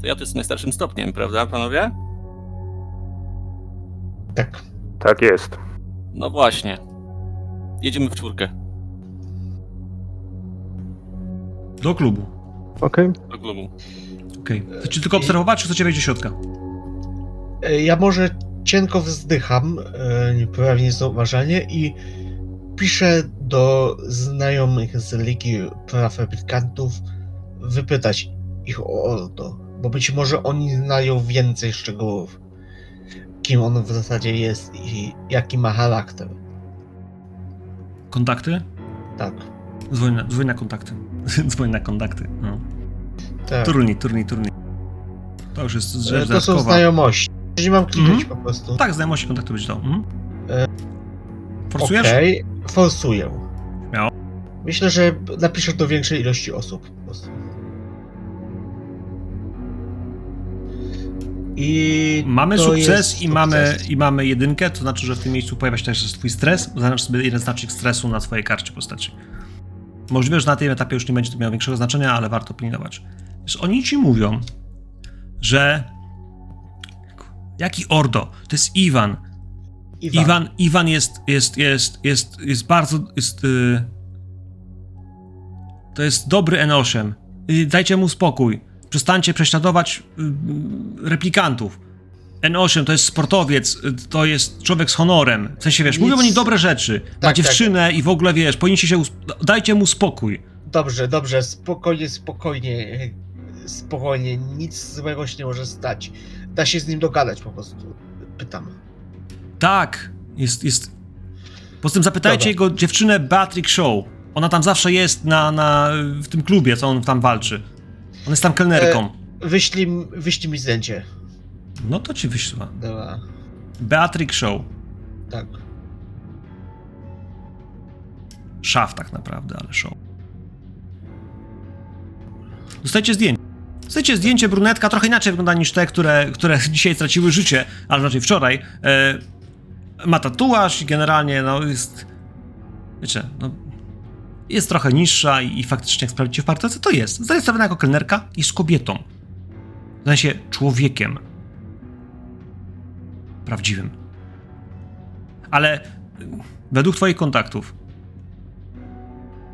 to ja to jestem najstarszym stopniem, prawda, panowie? Tak. Tak jest. No właśnie. Jedziemy w czwórkę Do klubu. Okej. do klubu. Okej. Chcecie tylko obserwować, czy chcecie wejść do środka? E, Ja może cienko wzdycham, e, nieprawnie zauważalnie i piszę do znajomych z Ligi Praw Replikantów wypytać ich o to, bo być może oni znają więcej szczegółów, kim on w zasadzie jest i jaki ma charakter. Kontakty? Tak, Dzwoń na, dzwoń na kontakty. dzwoń na kontakty. No. tak. Turniej, turniej, turniej. To już jest E, rzecz To są dodatkowa. znajomości. Jeżeli mam kliknąć Mhm. po prostu. Tak, znajomości kontaktu będzie to. Mhm. E, Forsujesz? Okej, forsuję. Śmiało. Myślę, że napiszę do większej ilości osób po prostu. I Mamy sukces i mamy, sukces. i mamy jedynkę, to znaczy, że w tym miejscu pojawia się też twój stres. Zaznacz sobie jeden znacznik stresu na swojej karcie postaci. Możliwe, że na tym etapie już nie będzie to miało większego znaczenia, ale warto pilnować. Wiesz, oni ci mówią, że jaki Ordo? To jest Iwan. Iwan. Iwan, Iwan jest, jest, jest, jest, jest bardzo, jest, y, to jest dobry N8. Y, Dajcie mu spokój. Przestańcie prześladować y, replikantów. N8 to jest sportowiec, y, to jest człowiek z honorem. W sensie, wiesz, Nic. mówią oni dobre rzeczy. Ma tak. dziewczynę i w ogóle, wiesz, powinniście się, dajcie mu spokój. Dobrze, dobrze, spokojnie, spokojnie. Spokojnie, nic złego się nie może stać. Da się z nim dogadać po prostu. Pytam. Tak, jest, jest. Poza tym zapytajcie Dobra. jego dziewczynę Beatrix Show. Ona tam zawsze jest na, na, w tym klubie, co on tam walczy. On jest tam kelnerką. Wyślij, wyślij mi zdjęcie. No to ci wyślę. Dobra, Beatrix Show. tak. Szaf tak naprawdę, ale show. Dostajecie zdjęcie. Dostajecie zdjęcie brunetka, trochę inaczej wygląda niż te, które, które dzisiaj straciły życie, ale raczej wczoraj. E, ma tatuaż i generalnie, no jest... Wiecie, no... Jest trochę niższa i, i faktycznie jak sprawdzicie w parterce, to jest. Zarejestrowana jako kelnerka i z kobietą. W sensie człowiekiem. Prawdziwym. Ale y, według twoich kontaktów,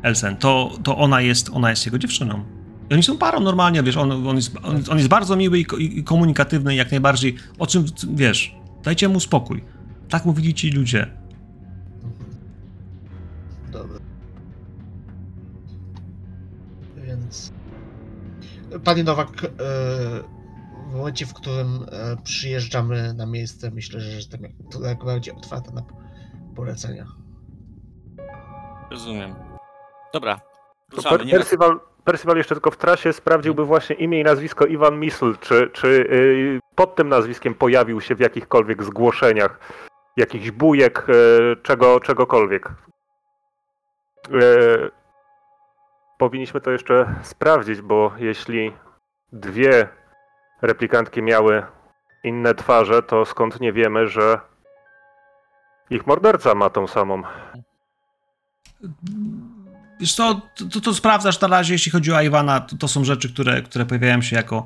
Elsen, to, to ona, jest, ona jest jego dziewczyną. I oni są parą normalnie, wiesz, on, on, jest, on, on jest bardzo miły i, i komunikatywny jak najbardziej. O czym, wiesz, dajcie mu spokój. Tak mówili ci ludzie. Panie Nowak, e, w momencie, w którym e, przyjeżdżamy na miejsce, myślę, że jestem jak, to jak bardziej otwarta na polecenia. Rozumiem. Dobra. Ruszamy. per. Percival, Percival jeszcze tylko w trasie sprawdziłby właśnie imię i nazwisko Iwan Misl, czy, czy y, pod tym nazwiskiem pojawił się w jakichkolwiek zgłoszeniach, jakichś bujek, y, czego, czegokolwiek. Powinniśmy to jeszcze sprawdzić, bo jeśli dwie replikantki miały inne twarze, to skąd nie wiemy, że ich morderca ma tą samą. Wiesz co, to, to, to sprawdzasz na razie, jeśli chodzi o Iwana, to, to są rzeczy, które, które pojawiają się jako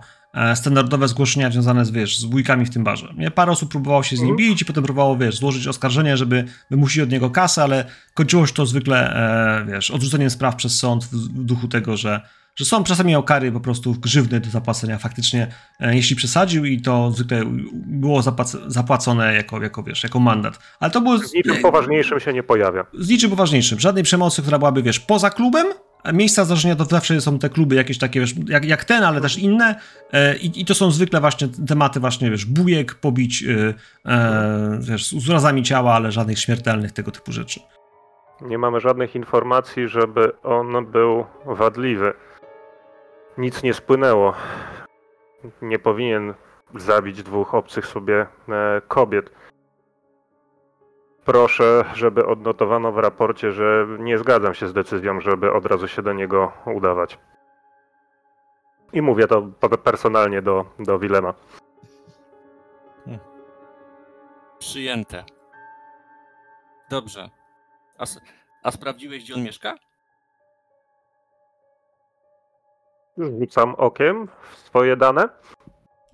standardowe zgłoszenia związane z, wiesz, z bójkami w tym barze. Nie? Parę osób próbowało się z nim Mhm. bić i potem próbowało, wiesz, złożyć oskarżenie, żeby wymusić od niego kasę, ale kończyło się to zwykle, e, wiesz, odrzuceniem spraw przez sąd w, duchu tego, że, że sąd czasami miał kary po prostu grzywny do zapłacenia faktycznie, e, jeśli przesadził i to zwykle było zapłac- zapłacone jako, jako, wiesz, jako mandat. Ale to było... Z niczym poważniejszym się nie pojawia. z niczym poważniejszym. Żadnej przemocy, która byłaby, wiesz, poza klubem. Miejsca zdarzenia to zawsze są te kluby jakieś takie, wiesz, jak, jak ten, ale też inne. E, i, I to są zwykle właśnie tematy właśnie, wiesz, bujek, pobić, e, e, wiesz, z urazami ciała, ale żadnych śmiertelnych tego typu rzeczy. Nie mamy żadnych informacji, żeby on był wadliwy. Nic nie spłynęło. Nie powinien zabić dwóch obcych sobie e, kobiet. Proszę, żeby odnotowano w raporcie, że nie zgadzam się z decyzją, żeby od razu się do niego udawać. I mówię to pe- personalnie do, do Wilema. Przyjęte. Dobrze. A, a sprawdziłeś, gdzie on mieszka? Rzucam okiem w swoje dane.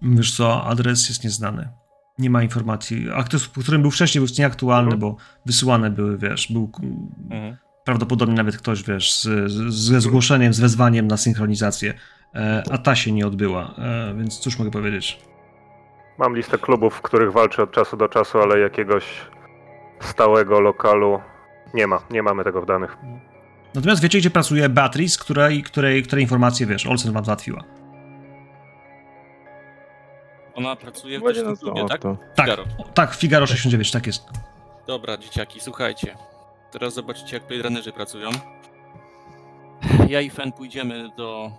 Wiesz co, adres jest nieznany. Nie ma informacji. Aktus, którym był wcześniej, był nieaktualny, Mhm. bo wysyłane były, wiesz, był Mhm. prawdopodobnie nawet ktoś, wiesz, z, z, ze zgłoszeniem, z wezwaniem na synchronizację, e, a ta się nie odbyła, e, więc cóż mogę powiedzieć. Mam listę klubów, w których walczę od czasu do czasu, ale jakiegoś stałego lokalu nie ma. Nie mamy tego w danych. Natomiast wiecie, gdzie pracuje Beatrice, której, której, której informacje, wiesz, Olsen wam załatwiła. Ona pracuje w Będzie tym klubie, tak? to. Tak, Figaro. tak, Figaro 69, tak jest. Dobra, dzieciaki, słuchajcie. Teraz zobaczycie, jak playrunnerzy pracują. Ja i Fen pójdziemy do...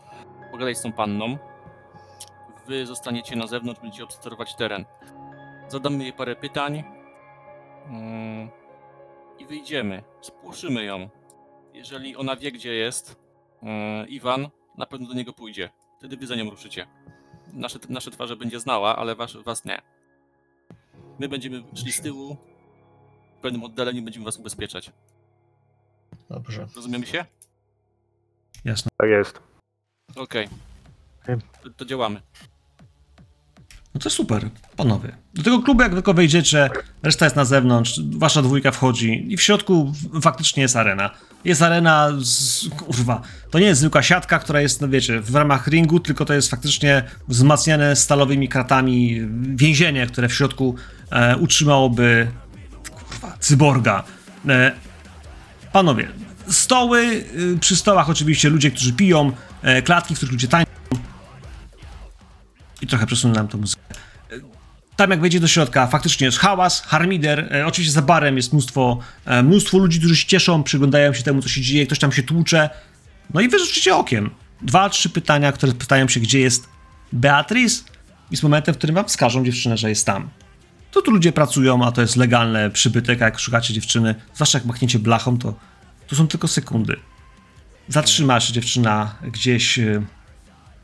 pogadać z tą panną. Wy zostaniecie na zewnątrz, będziecie obserwować teren. Zadamy jej parę pytań. Mm, I wyjdziemy. Spłoszymy ją. Jeżeli ona wie, gdzie jest e, Iwan, na pewno do niego pójdzie. Wtedy wy za nią ruszycie. Nasze, nasze twarze będzie znała, ale was, was nie. My będziemy szli z tyłu, w pewnym oddaleniu będziemy was ubezpieczać. Dobrze. Rozumiemy się? Jasne. Tak jest. Okej. To, to działamy. No to super, panowie. Do tego klubu jak tylko wejdziecie, reszta jest na zewnątrz, wasza dwójka wchodzi i w środku faktycznie jest arena. Jest arena z... kurwa, to nie jest zwykła siatka, która jest, no wiecie, w ramach ringu, tylko to jest faktycznie wzmacniane stalowymi kratami więzienie, które w środku e, utrzymałoby kurwa, cyborga. E, panowie, stoły, y, przy stołach oczywiście ludzie, którzy piją, e, klatki, w których ludzie tańczą. I trochę przesunę nam tą muzykę. Tam jak wejdzie do środka, faktycznie jest hałas, harmider, e, oczywiście za barem jest mnóstwo, e, mnóstwo ludzi, którzy się cieszą, przyglądają się temu, co się dzieje, ktoś tam się tłucze. No i wy rzucicie okiem. Dwa, trzy pytania, które pytają się, gdzie jest Beatrice i z momentem, w którym wam wskażą dziewczynę, że jest tam. To tu ludzie pracują, a to jest legalne przybytek, a jak szukacie dziewczyny, zwłaszcza jak machniecie blachą, to, to są tylko sekundy. Zatrzyma się dziewczyna gdzieś, e,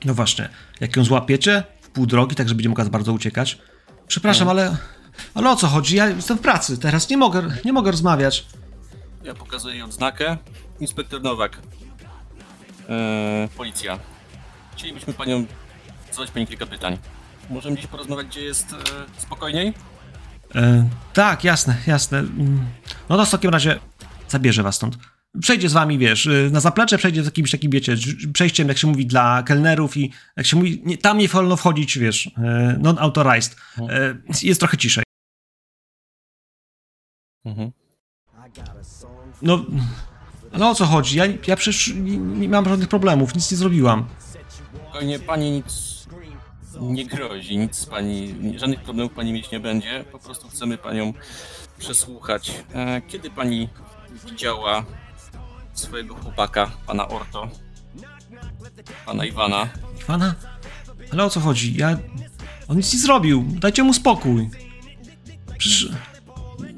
no właśnie, jak ją złapiecie pół drogi, tak żeby nie mogła bardzo uciekać. Przepraszam, ale, ale o co chodzi? Ja jestem w pracy, teraz nie mogę, nie mogę rozmawiać. Ja pokazuję jej odznakę. Inspektor Nowak. Eee, policja. Chcielibyśmy panią zadać pani kilka pytań. Możemy dziś porozmawiać, gdzie jest e, spokojniej? E, tak, jasne, jasne. Mm. No to w takim razie zabierze was stąd. Przejdzie z wami, wiesz, y, na zaplecze przejdzie z jakimś takim, wiecie, przejściem, jak się mówi, dla kelnerów i jak się mówi, nie, tam nie wolno wchodzić, wiesz, e, non-authorized. E, Jest trochę ciszej. Mhm. No, ale o co chodzi? Ja, ja przecież nie, nie mam żadnych problemów, nic nie zrobiłam. Spokojnie, pani nic nie grozi, nic pani, żadnych problemów pani mieć nie będzie. Po prostu chcemy panią przesłuchać. E, kiedy pani widziała swojego chłopaka, pana Orto, pana Iwana? Iwana? Ale o co chodzi? Ja... On nic nie zrobił. Dajcie mu spokój. Przecież...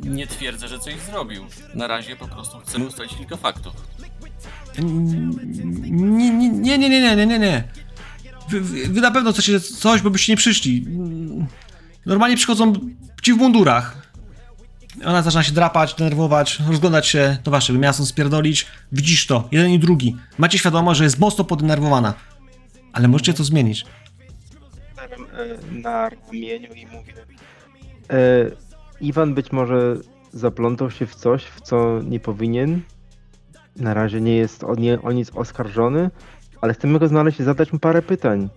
Nie twierdzę, że coś zrobił. Na razie po prostu chcemy ustalić kilka faktów. Nie, nie, nie, nie, nie, nie, nie, nie. Wy, wy, wy na pewno chcecie coś, bo byście nie przyszli. Normalnie przychodzą ci w mundurach. Ona zaczyna się drapać, denerwować, rozglądać się. To wasze, by miała stąd spierdolić. Widzisz to, jeden i drugi. Macie świadomość, że jest mocno podenerwowana. Ale możecie to zmienić. E, na ramieniu i mówię. E, Iwan być może zaplątał się w coś, w co nie powinien. Na razie nie jest o, nie, o nic oskarżony, ale chcemy go znaleźć i zadać mu parę pytań.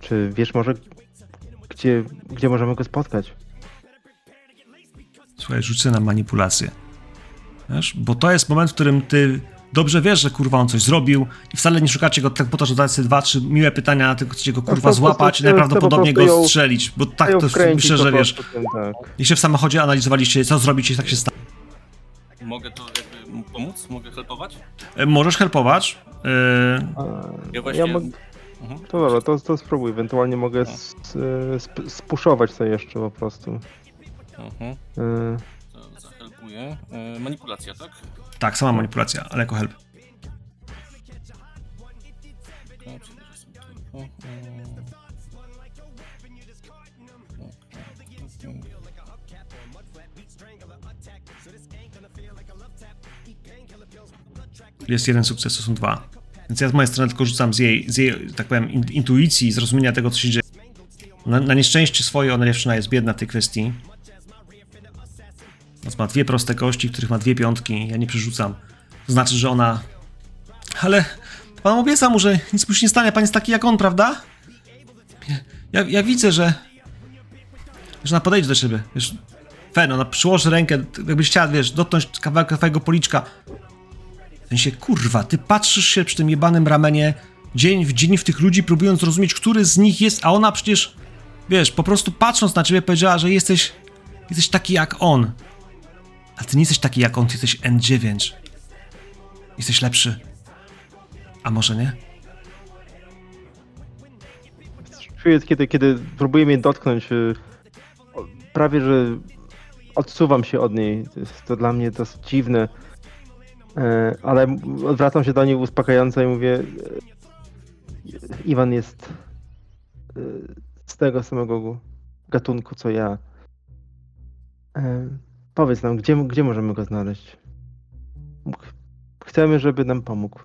Czy wiesz może, gdzie, gdzie możemy go spotkać? Słuchaj, rzucę na manipulację. Wiesz? Bo to jest moment, w którym ty dobrze wiesz, że kurwa on coś zrobił i wcale nie szukacie go tak po to, że zadać sobie dwa, trzy miłe pytania, tylko chcecie go kurwa prostu złapać i najprawdopodobniej go strzelić, bo tak to myślę, że wiesz, tym, tak. jeśli w samochodzie analizowaliście, co zrobić, jeśli tak się stało. Mogę tu jakby pomóc? Mogę helpować? E, Możesz helpować. e, A, Ja właśnie... Ja mag... Mhm. To dobra, to, to spróbuj. Ewentualnie mogę s- sp- spuszować to jeszcze po prostu. Mhm. E, zahelpuję. Manipulacja, tak? tak, sama manipulacja, ale jako help. Jest jeden sukces, to są dwa. Więc ja z mojej strony tylko rzucam z jej, z jej tak powiem, in, intuicji, zrozumienia tego, co się dzieje. Na, na nieszczęście swoje ona dziewczyna jest biedna w tej kwestii. Więc ma dwie proste kości, których ma dwie piątki. Ja nie przerzucam. To znaczy, że ona. Ale pan obieca mu, że nic mu się nie stanie. Pan jest taki jak on, prawda? Ja, ja widzę, że. Że ona podejdzie do ciebie. Wiesz, Fen, ona przyłoży rękę, jakbyś chciała, wiesz, dotknąć kawałka twojego policzka. W sensie, kurwa, ty patrzysz się przy tym jebanym ramenie dzień w dzień w tych ludzi, próbując zrozumieć, który z nich jest, a ona przecież, wiesz, po prostu patrząc na ciebie powiedziała, że jesteś, jesteś taki jak on. A ty nie jesteś taki jak on, ty jesteś N9. Jesteś lepszy. A może nie? Czuję, kiedy, kiedy próbuję mnie dotknąć, y, prawie że odsuwam się od niej. Jest, to dla mnie dosyć dziwne. E, Ale odwracam się do niej uspokajająco i mówię: e, Iwan jest e, z tego samego gatunku co ja. Powiedz nam, gdzie, gdzie możemy go znaleźć? Ch- Chcemy, żeby nam pomógł.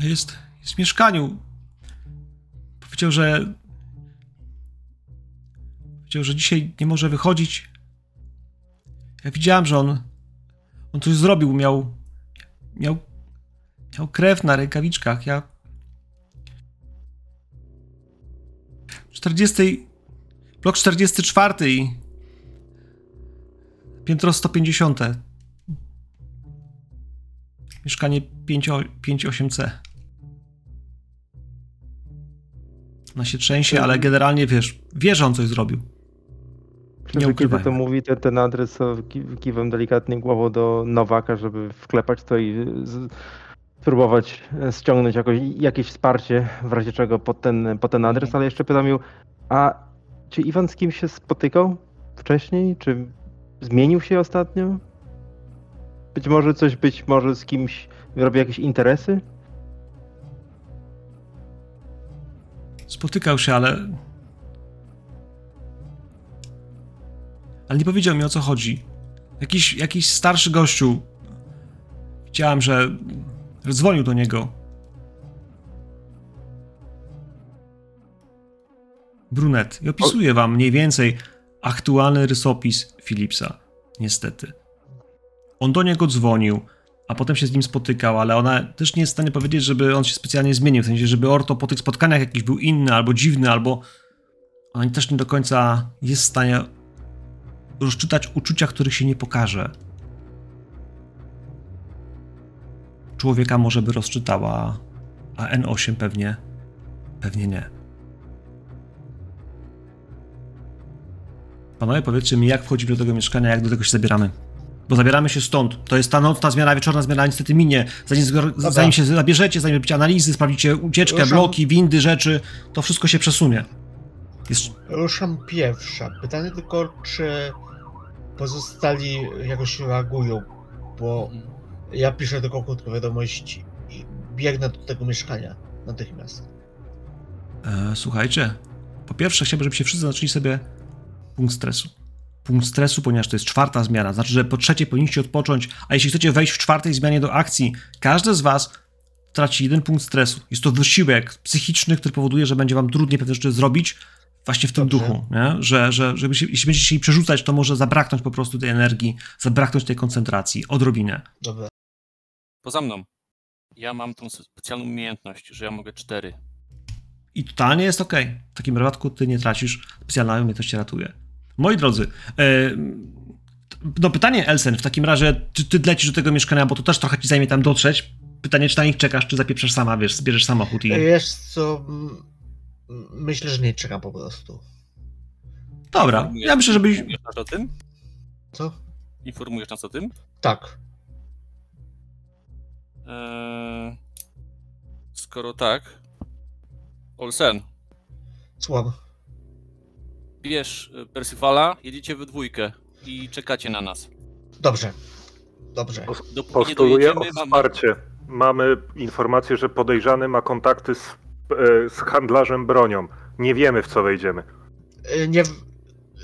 Jest, jest w mieszkaniu. Powiedział, że. Powiedział, że dzisiaj nie może wychodzić. Ja widziałem, że on. On coś zrobił. Miał. Miał. Miał krew na rękawiczkach. Ja. 40. Blok 44 i. Piętro 150. Mieszkanie 58C. Ona się trzęsie, ale generalnie wiesz, wie, że on coś zrobił. Nie ukrywajmy. to mówi, ten, ten adres, to ki- kiwam delikatnie głową do Nowaka, żeby wklepać to i z, spróbować e, ściągnąć jakoś, jakieś wsparcie, w razie czego pod ten, pod ten adres, ale jeszcze pytam ją, a czy Iwan z kimś się spotykał wcześniej? Czy zmienił się ostatnio? Być może coś, być może z kimś robi jakieś interesy? Spotykał się, ale. Ale nie powiedział mi o co chodzi. Jakiś, jakiś starszy gościu. Widziałem, że dzwonił do niego. Brunet. I opisuję wam mniej więcej aktualny rysopis Philipsa. Niestety. On do niego dzwonił, a potem się z nim spotykał, ale ona też nie jest w stanie powiedzieć, żeby on się specjalnie zmienił, w sensie, żeby Orto po tych spotkaniach jakiś był inny, albo dziwny, albo ona też nie do końca jest w stanie rozczytać uczucia, których się nie pokaże. Człowieka może by rozczytała, a N8 pewnie, pewnie nie. Panowie, powiedzcie mi, jak wchodzimy do tego mieszkania, jak do tego się zabieramy. Bo zabieramy się stąd. To jest ta nocna zmiana, wieczorna zmiana niestety minie. Zanim, zanim się zabierzecie, zanim robicie analizy, sprawdzicie ucieczkę, Ruszam. bloki, windy, rzeczy, to wszystko się przesunie. Jest... Ruszam pierwsza. Pytanie tylko, czy pozostali jakoś reagują, bo ja piszę tylko krótką wiadomość i biegnę do tego mieszkania natychmiast. E, słuchajcie, po pierwsze chciałbym, żebyście wszyscy zaczęli sobie punkt stresu. Punkt stresu, ponieważ to jest czwarta zmiana. Znaczy, że po trzeciej powinniście odpocząć, a jeśli chcecie wejść w czwartej zmianie do akcji, każdy z was traci jeden punkt stresu. Jest to wysiłek psychiczny, który powoduje, że będzie wam trudniej pewne rzeczy zrobić właśnie w tym Dobrze. duchu, nie? że, że żeby się, jeśli będziecie chcieli przerzucać, to może zabraknąć po prostu tej energii, zabraknąć tej koncentracji, odrobinę. Dobra. Poza mną. Ja mam tą specjalną umiejętność, że ja mogę cztery. I totalnie jest ok. W takim wypadku ty nie tracisz, specjalna umiejętność cię ratuje. Moi drodzy, e, no pytanie Elsen, w takim razie ty, ty lecisz do tego mieszkania, bo to też trochę ci zajmie tam dotrzeć. Pytanie, czy na nich czekasz, czy zapieprzasz sama, wiesz, zbierzesz samochód i... Wiesz co, myślę, że nie czekam po prostu. Dobra, ja myślę, żebyś... Informujesz nas o tym? Co? Informujesz nas o tym? Tak. Eee, skoro tak. Olsen, Słucham. Bierz e, Percivala, jedziecie we dwójkę i czekacie na nas. Dobrze. Dobrze. Dopóki Postuluję o wam... wsparcie. Mamy informację, że podejrzany ma kontakty z, e, z handlarzem bronią. Nie wiemy, w co wejdziemy. Y, Nie. w-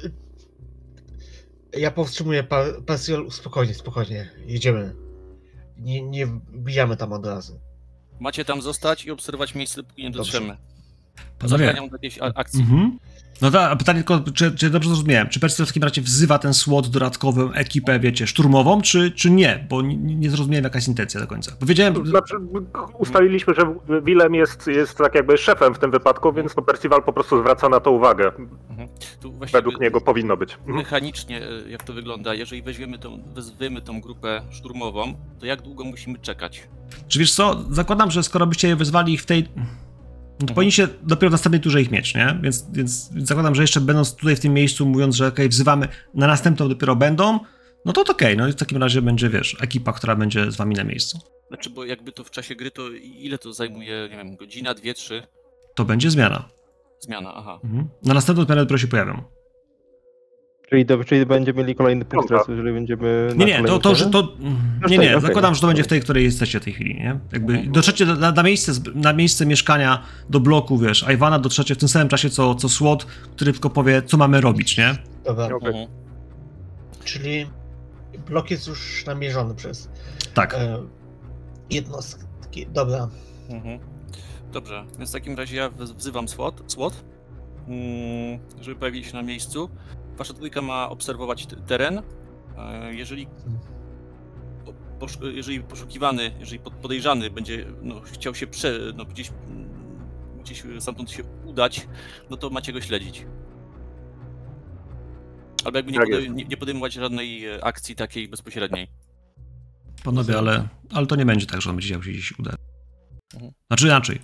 y, Ja powstrzymuję pa, pasjol. Spokojnie, spokojnie. Jedziemy. Nie, nie wbijamy tam od razu. Macie tam zostać i obserwować miejsce, dopóki nie Dobrze. dotrzemy. Panowie, Zabraniam do jakiejś a- akcji. Mhm. No tak, a pytanie tylko, czy, czy dobrze zrozumiałem, czy Percy w takim razie wzywa ten SWAT dodatkową ekipę, wiecie, szturmową, czy, czy nie? Bo nie, nie zrozumiałem jaka jest intencja do końca. Powiedziałem, Znaczy, ustaliliśmy, że Willem jest, jest tak jakby szefem w tym wypadku, więc to Percival po prostu zwraca na to uwagę. Tu właściwie Według niego powinno być. Mhm. Mechanicznie, e, jak to wygląda, jeżeli weźmiemy tą, wezwiemy tą grupę szturmową, to jak długo musimy czekać? czy wiesz co, zakładam, że skoro byście je wezwali ich w tej... No to powinniście dopiero w następnej turze ich mieć, nie? Więc, więc, więc zakładam, że jeszcze będąc tutaj w tym miejscu, mówiąc, że okej, wzywamy, na następną dopiero będą, no to okej, no i w takim razie będzie, wiesz, ekipa, która będzie z wami na miejscu. Znaczy, bo jakby to w czasie gry, to ile to zajmuje, nie wiem, godzina, dwie, trzy? To będzie zmiana. Zmiana, aha. Mhm. Na następną zmianę dopiero się pojawią. Czyli, do, czyli będziemy mieli kolejny punkt Dobra. stresu, jeżeli będziemy. Nie, na nie, to, to, że to. Nie, nie, okej, zakładam, że to będzie w tej, której jesteście w tej chwili, nie? Jakby Mhm. dotrzecie na, na, miejsce, na miejsce mieszkania do bloku, wiesz, Iwana dotrzecie w tym samym czasie co, co SWAT, który tylko powie, co mamy robić, nie? Dobra. Mhm. czyli blok jest już namierzony przez Tak. e, jednostki. Dobra, Mhm. Dobrze, więc w takim razie ja wzywam SWAT, SWAT mm, żeby pojawili się na miejscu. Wasza dwójka ma obserwować teren. E, Jeżeli, posz- jeżeli poszukiwany, jeżeli pod- podejrzany będzie no, chciał się prze, no, gdzieś, mm, gdzieś stamtąd się udać, no to macie go śledzić. Albo jakby nie, Tak podej- nie, nie podejmować żadnej e, akcji takiej bezpośredniej. Panowie, ale, ale to nie będzie tak, że on będzie chciał się gdzieś udać. Mhm. Znaczy inaczej.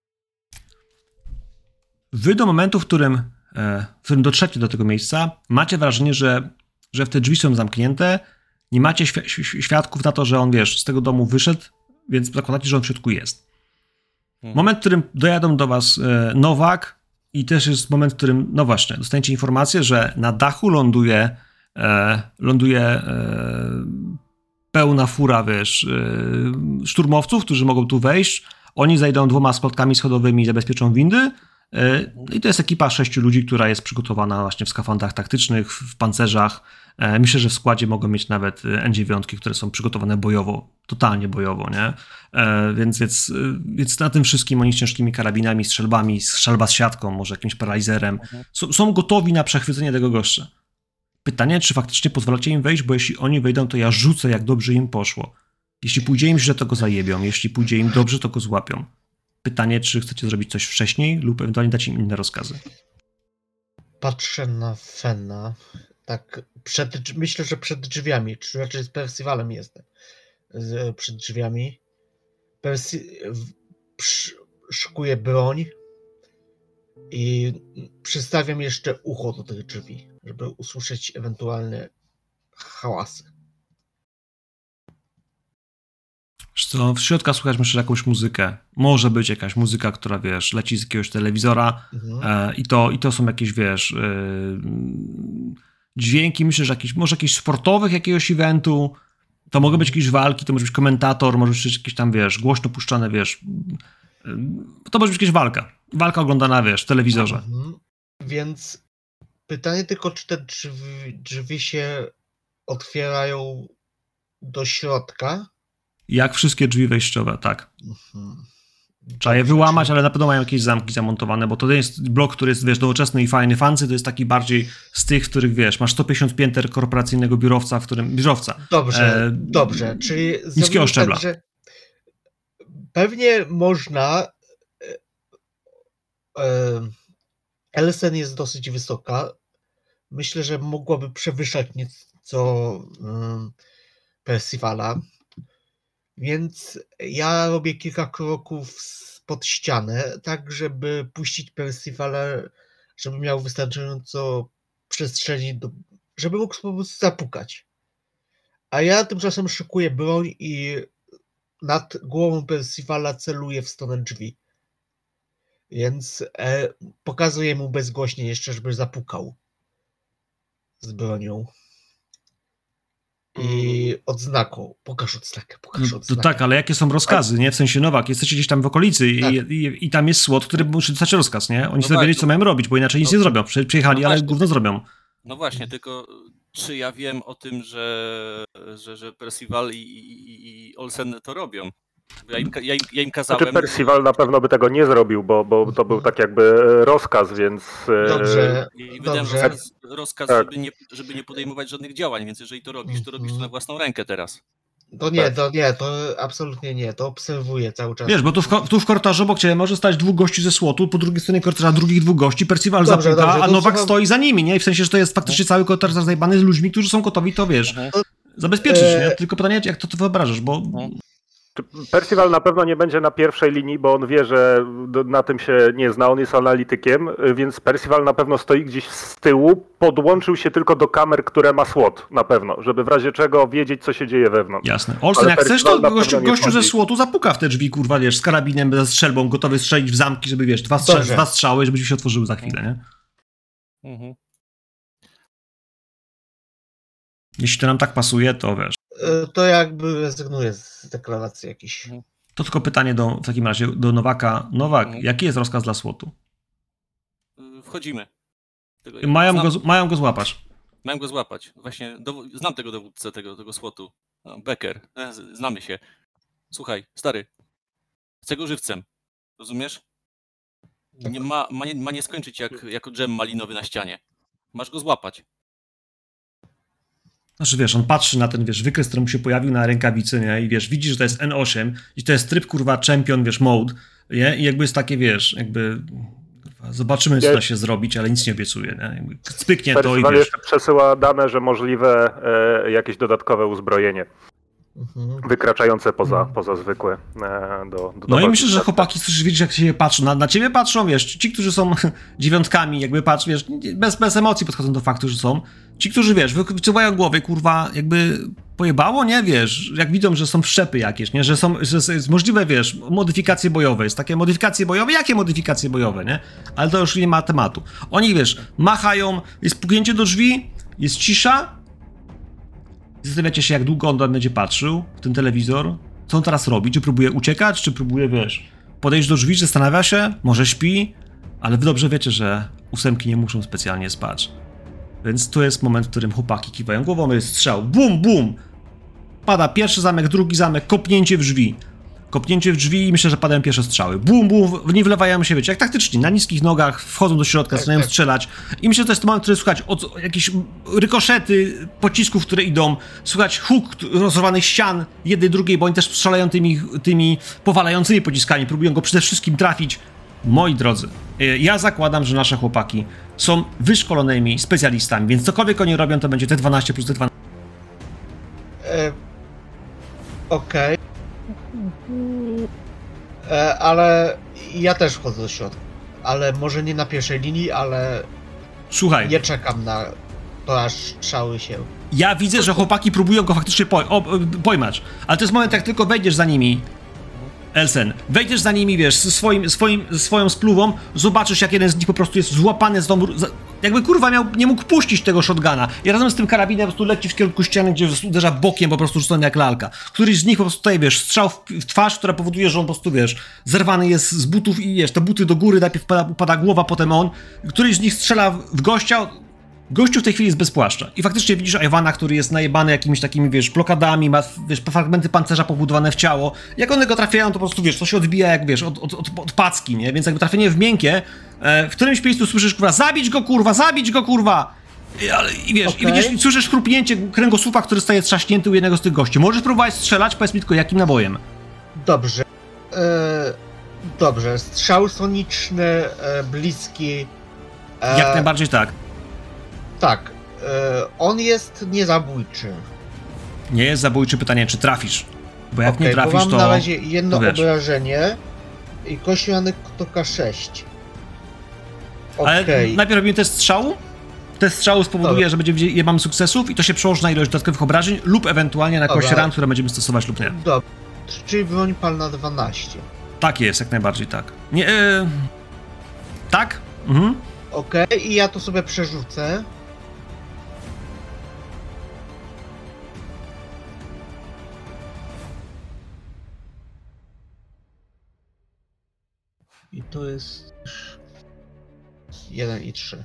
Wy do momentu, w którym, e, w którym dotrzecie do tego miejsca, macie wrażenie, że, że w te drzwi są zamknięte, nie macie świ- świ- świadków na to, że on, wiesz, z tego domu wyszedł, więc zakładacie, że on w środku jest. Mhm. Moment, w którym dojadą do was e, Nowak i też jest moment, w którym, no właśnie, dostaniecie informację, że na dachu ląduje, e, ląduje e, pełna fura, wiesz, e, szturmowców, którzy mogą tu wejść. Oni zajdą dwoma schodkami schodowymi i zabezpieczą windy. E, I to jest ekipa sześciu ludzi, która jest przygotowana właśnie w skafandrach taktycznych, w pancerzach. E, Myślę, że w składzie mogą mieć nawet e, N9, które są przygotowane bojowo, totalnie bojowo, nie? Więc, więc, więc na tym wszystkim oni z ciężkimi karabinami, strzelbami, strzelba z siatką, może jakimś paralizerem, są, są gotowi na przechwycenie tego gościa. Pytanie, czy faktycznie pozwalacie im wejść, bo jeśli oni wejdą, to ja rzucę, jak dobrze im poszło. Jeśli pójdzie im źle, to go zajebią. Jeśli pójdzie im dobrze, to go złapią. Pytanie, czy chcecie zrobić coś wcześniej lub ewentualnie dać im inne rozkazy. patrzę na Fena. Tak, przed, myślę, że przed drzwiami, czy raczej z Percivalem jestem. Z, przed drzwiami. Percy, przy, szykuję broń i przystawiam jeszcze ucho do tych drzwi, żeby usłyszeć ewentualne hałasy. Wiesz co, w środka słychać myślę jakąś muzykę. Może być jakaś muzyka, która wiesz, leci z jakiegoś telewizora Mhm. e, i, to, i to są jakieś, wiesz, e, dźwięki, myślę, że jakieś, może jakichś sportowych jakiegoś eventu. To mogą być jakieś walki, to może być komentator, może być jakieś tam, wiesz, głośno puszczane, wiesz. e, To może być jakaś walka. Walka oglądana, wiesz, w telewizorze. Mhm. Więc pytanie tylko, czy te drzwi, drzwi się otwierają do środka. Jak wszystkie drzwi wejściowe, tak. Mhm. Trzeba je wyłamać, ale na pewno mają jakieś zamki zamontowane, bo to nie jest blok, który jest, wiesz, nowoczesny i fajny. Fancy to jest taki bardziej z tych, których, wiesz, masz 150 pięter korporacyjnego biurowca, w którym, biurowca. Dobrze, E, dobrze. Czyli niskiego zrobimy szczebla. Tak, pewnie można. e, e, Elsen jest dosyć wysoka. Myślę, że mogłaby przewyższać nieco um, Percivala. Więc ja robię kilka kroków pod ścianę, tak żeby puścić Percivala, żeby miał wystarczająco przestrzeni, do, żeby mógł po prostu zapukać. A ja tymczasem szykuję broń i nad głową Percivala celuję w stronę drzwi. Więc e, pokazuję mu bezgłośnie jeszcze, żeby zapukał z bronią. I odznaką. Pokaż odznakę, pokaż No, to odznakę. tak, ale jakie są rozkazy, nie? W sensie Nowak, jesteście gdzieś tam w okolicy i, Tak. i, i tam jest słod, który musi dostać rozkaz, nie? Oni No chcą wiedzieć, co mają robić, bo inaczej nic no- nie zrobią. Prze- Przyjechali, no ale gówno zrobią. No właśnie, tylko czy ja wiem o tym, że, że, że Percival i, i, i Olsen to robią? Ja im, ja im, ja im kazałem. Znaczy Percival na pewno by tego nie zrobił, bo, bo to był tak jakby e, rozkaz, więc... e, Dobrze, I wydałem dobrze. rozkaz, rozkaz Tak. żeby, nie, żeby nie podejmować żadnych działań, więc jeżeli to robisz, to robisz to Mhm. na własną rękę teraz. To nie, Tak. to nie, to absolutnie nie, to obserwuję cały czas. Wiesz, bo tu w, tu w korytarzu obok ciebie może stać dwóch gości ze słotu, po drugiej stronie korytarza drugich dwóch gości, Percival Dobrze, zapuka, dobrze, a Nowak słucham- stoi za nimi, nie? I w sensie, że to jest faktycznie cały korytarz zajebany z ludźmi, którzy są gotowi to, wiesz, Mhm. zabezpieczyć, E- nie? Tylko pytanie, jak to, to wyobrażasz, bo No. Percival na pewno nie będzie na pierwszej linii, bo on wie, że na tym się nie zna, on jest analitykiem, więc Percival na pewno stoi gdzieś z tyłu, podłączył się tylko do kamer, które ma SWOT na pewno, żeby w razie czego wiedzieć, co się dzieje wewnątrz. jasne. Olsen, Ale jak chcesz, to gościu, gościu ze słotu zapuka w te drzwi, kurwa, wiesz, z karabinem, ze strzelbą, gotowy strzelić w zamki, żeby, wiesz, dwa, Dobrze. dwa strzały, żeby ci się otworzyły za chwilę, nie? Mhm. Jeśli to nam tak pasuje, to wiesz. E, To jakby rezygnuję z deklaracji jakiejś. To tylko pytanie do, w takim razie do Nowaka. Nowak, Mhm. jaki jest rozkaz dla słotu? Y, Wchodzimy. Tego, Mają znam, go, z- mają go złapać. Mają go złapać. Właśnie dowo- znam tego dowódcę tego, tego słotu. No, Becker. E, Znamy się. Słuchaj, stary. Chcę go żywcem. Rozumiesz? Nie ma, ma, nie, ma nie skończyć jak, jako dżem malinowy na ścianie. Masz go złapać. Znaczy wiesz, on patrzy na ten, wiesz, wykres, który mu się pojawił na rękawicy, nie? I wiesz, widzi, że to jest N8 i to jest tryb, kurwa, champion, wiesz, mode, nie? I jakby jest takie, wiesz, jakby... Zobaczymy, co da się zrobić, ale nic nie obiecuje, nie? Spyknie to i wiesz... jeszcze przesyła dane, że możliwe e, jakieś dodatkowe uzbrojenie. Wykraczające poza, Mhm. poza zwykłe e, do, do No i myślę, że chłopaki chcesz wiedzieć, jak się patrzą. Na, na ciebie patrzą, wiesz, ci, którzy są dziewiątkami, jakby patrz, wiesz, bez, bez emocji podchodzą do faktu, że są. Ci, którzy, wiesz, wyciągają głowy, kurwa, jakby pojebało, nie, wiesz, jak widzą, że są wszczepy jakieś, nie, że są, że jest- jest możliwe, wiesz, modyfikacje bojowe, jest takie modyfikacje bojowe, jakie modyfikacje bojowe, nie? Ale to już nie ma tematu. Oni, wiesz, machają, jest puknięcie do drzwi, jest cisza, Zastanawiacie się, jak długo on będzie patrzył w ten telewizor. Co on teraz robi? Czy próbuje uciekać, czy próbuje, wiesz, podejść do drzwi, zastanawia się, może śpi, ale wy dobrze wiecie, że ósemki nie muszą specjalnie spać. Więc to jest moment, w którym chłopaki kiwają głową, jest strzał, bum, bum! Pada pierwszy zamek, drugi zamek, kopnięcie w drzwi. Kopnięcie w drzwi i myślę, że padają pierwsze strzały. Bum, bum, w nie wlewają się, wiecie, jak taktycznie, na niskich nogach, wchodzą do środka, Tak, zaczynają tak. strzelać. I myślę, że to jest moment, który słychać od jakieś rykoszety pocisków, które idą, słychać huk rozerwanych ścian jednej, drugiej, bo oni też strzelają tymi, tymi powalającymi pociskami, próbują go przede wszystkim trafić. Moi drodzy, y, ja zakładam, że nasze chłopaki są wyszkolonymi specjalistami, więc cokolwiek oni robią, to będzie T12 plus T12. E, Okej. E, Ale ja też wchodzę do środka. Ale może nie na pierwszej linii, ale Słuchaj, nie czekam na to, aż strzały się. Ja widzę, że chłopaki próbują go faktycznie poj- o, pojmać, ale to jest moment, jak tylko wejdziesz za nimi, Elsen, wejdziesz za nimi, wiesz, swoim, swoim, swoją spluwą, zobaczysz, jak jeden z nich po prostu jest złapany z domu, jakby kurwa miał, nie mógł puścić tego shotguna i razem z tym karabinem po prostu leci w kierunku ściany, gdzie uderza bokiem po prostu rzucony jak lalka. Któryś z nich po prostu tutaj, wiesz, strzał w, w twarz, która powoduje, że on po prostu, wiesz, zerwany jest z butów i wiesz, te buty do góry, najpierw pada, upada głowa, potem on. Któryś z nich strzela w gościa, Gościu w tej chwili jest bez płaszcza. I faktycznie widzisz Iwana, który jest najebany jakimiś takimi, wiesz, blokadami, ma, wiesz, fragmenty pancerza pobudowane w ciało. Jak one go trafiają, to po prostu, wiesz, to się odbija jak, wiesz, od, od, od, od packi, nie? Więc jakby trafienie w miękkie, e, w którymś miejscu słyszysz, kurwa, zabić go, kurwa, zabić go, kurwa! I, ale, i wiesz, i Okej. widzisz, i słyszysz chrupnięcie kręgosłupa, który staje trzaśnięty u jednego z tych gości. Możesz próbować strzelać, powiedz mi tylko, jakim nabojem. Dobrze. E, Dobrze. Strzał soniczny, e, bliski. E, Jak najbardziej tak. Tak. E, On jest niezabójczy. Nie jest zabójcze pytanie, czy trafisz. Bo jak Okej, nie bo trafisz, mam to... na razie jedno to obrażenie i kościołanek to K6. Ale Okej. najpierw robimy test strzału. Test strzału spowoduje, Dobra. że będzie je mamy sukcesów i to się przełoży na ilość dodatkowych obrażeń lub ewentualnie na kość Dobra. ran, które będziemy stosować lub nie. Dobrze. Czyli broń palna 12. Tak jest, jak najbardziej tak. Nie, e... Tak? Mhm. Okej, i ja to sobie przerzucę. I to jest 1 i 3.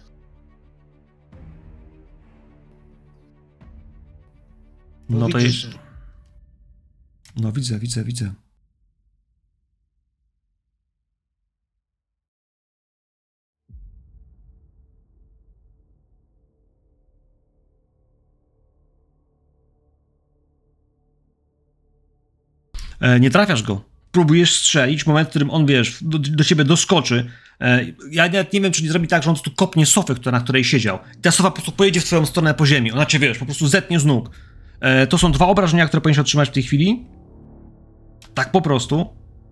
No to jest. No widzę, widzę, widzę. E, nie trafiasz go. Próbujesz strzelić, moment, w którym on, wiesz, do, do ciebie doskoczy. E, ja nawet nie wiem, czy nie zrobi tak, że on tu kopnie sofę, na której siedział. I ta sofa po prostu pojedzie w twoją stronę po ziemi. Ona cię, wiesz, po prostu zetnie z nóg. E, to są dwa obrażenia, które powinieneś otrzymać w tej chwili. Tak po prostu.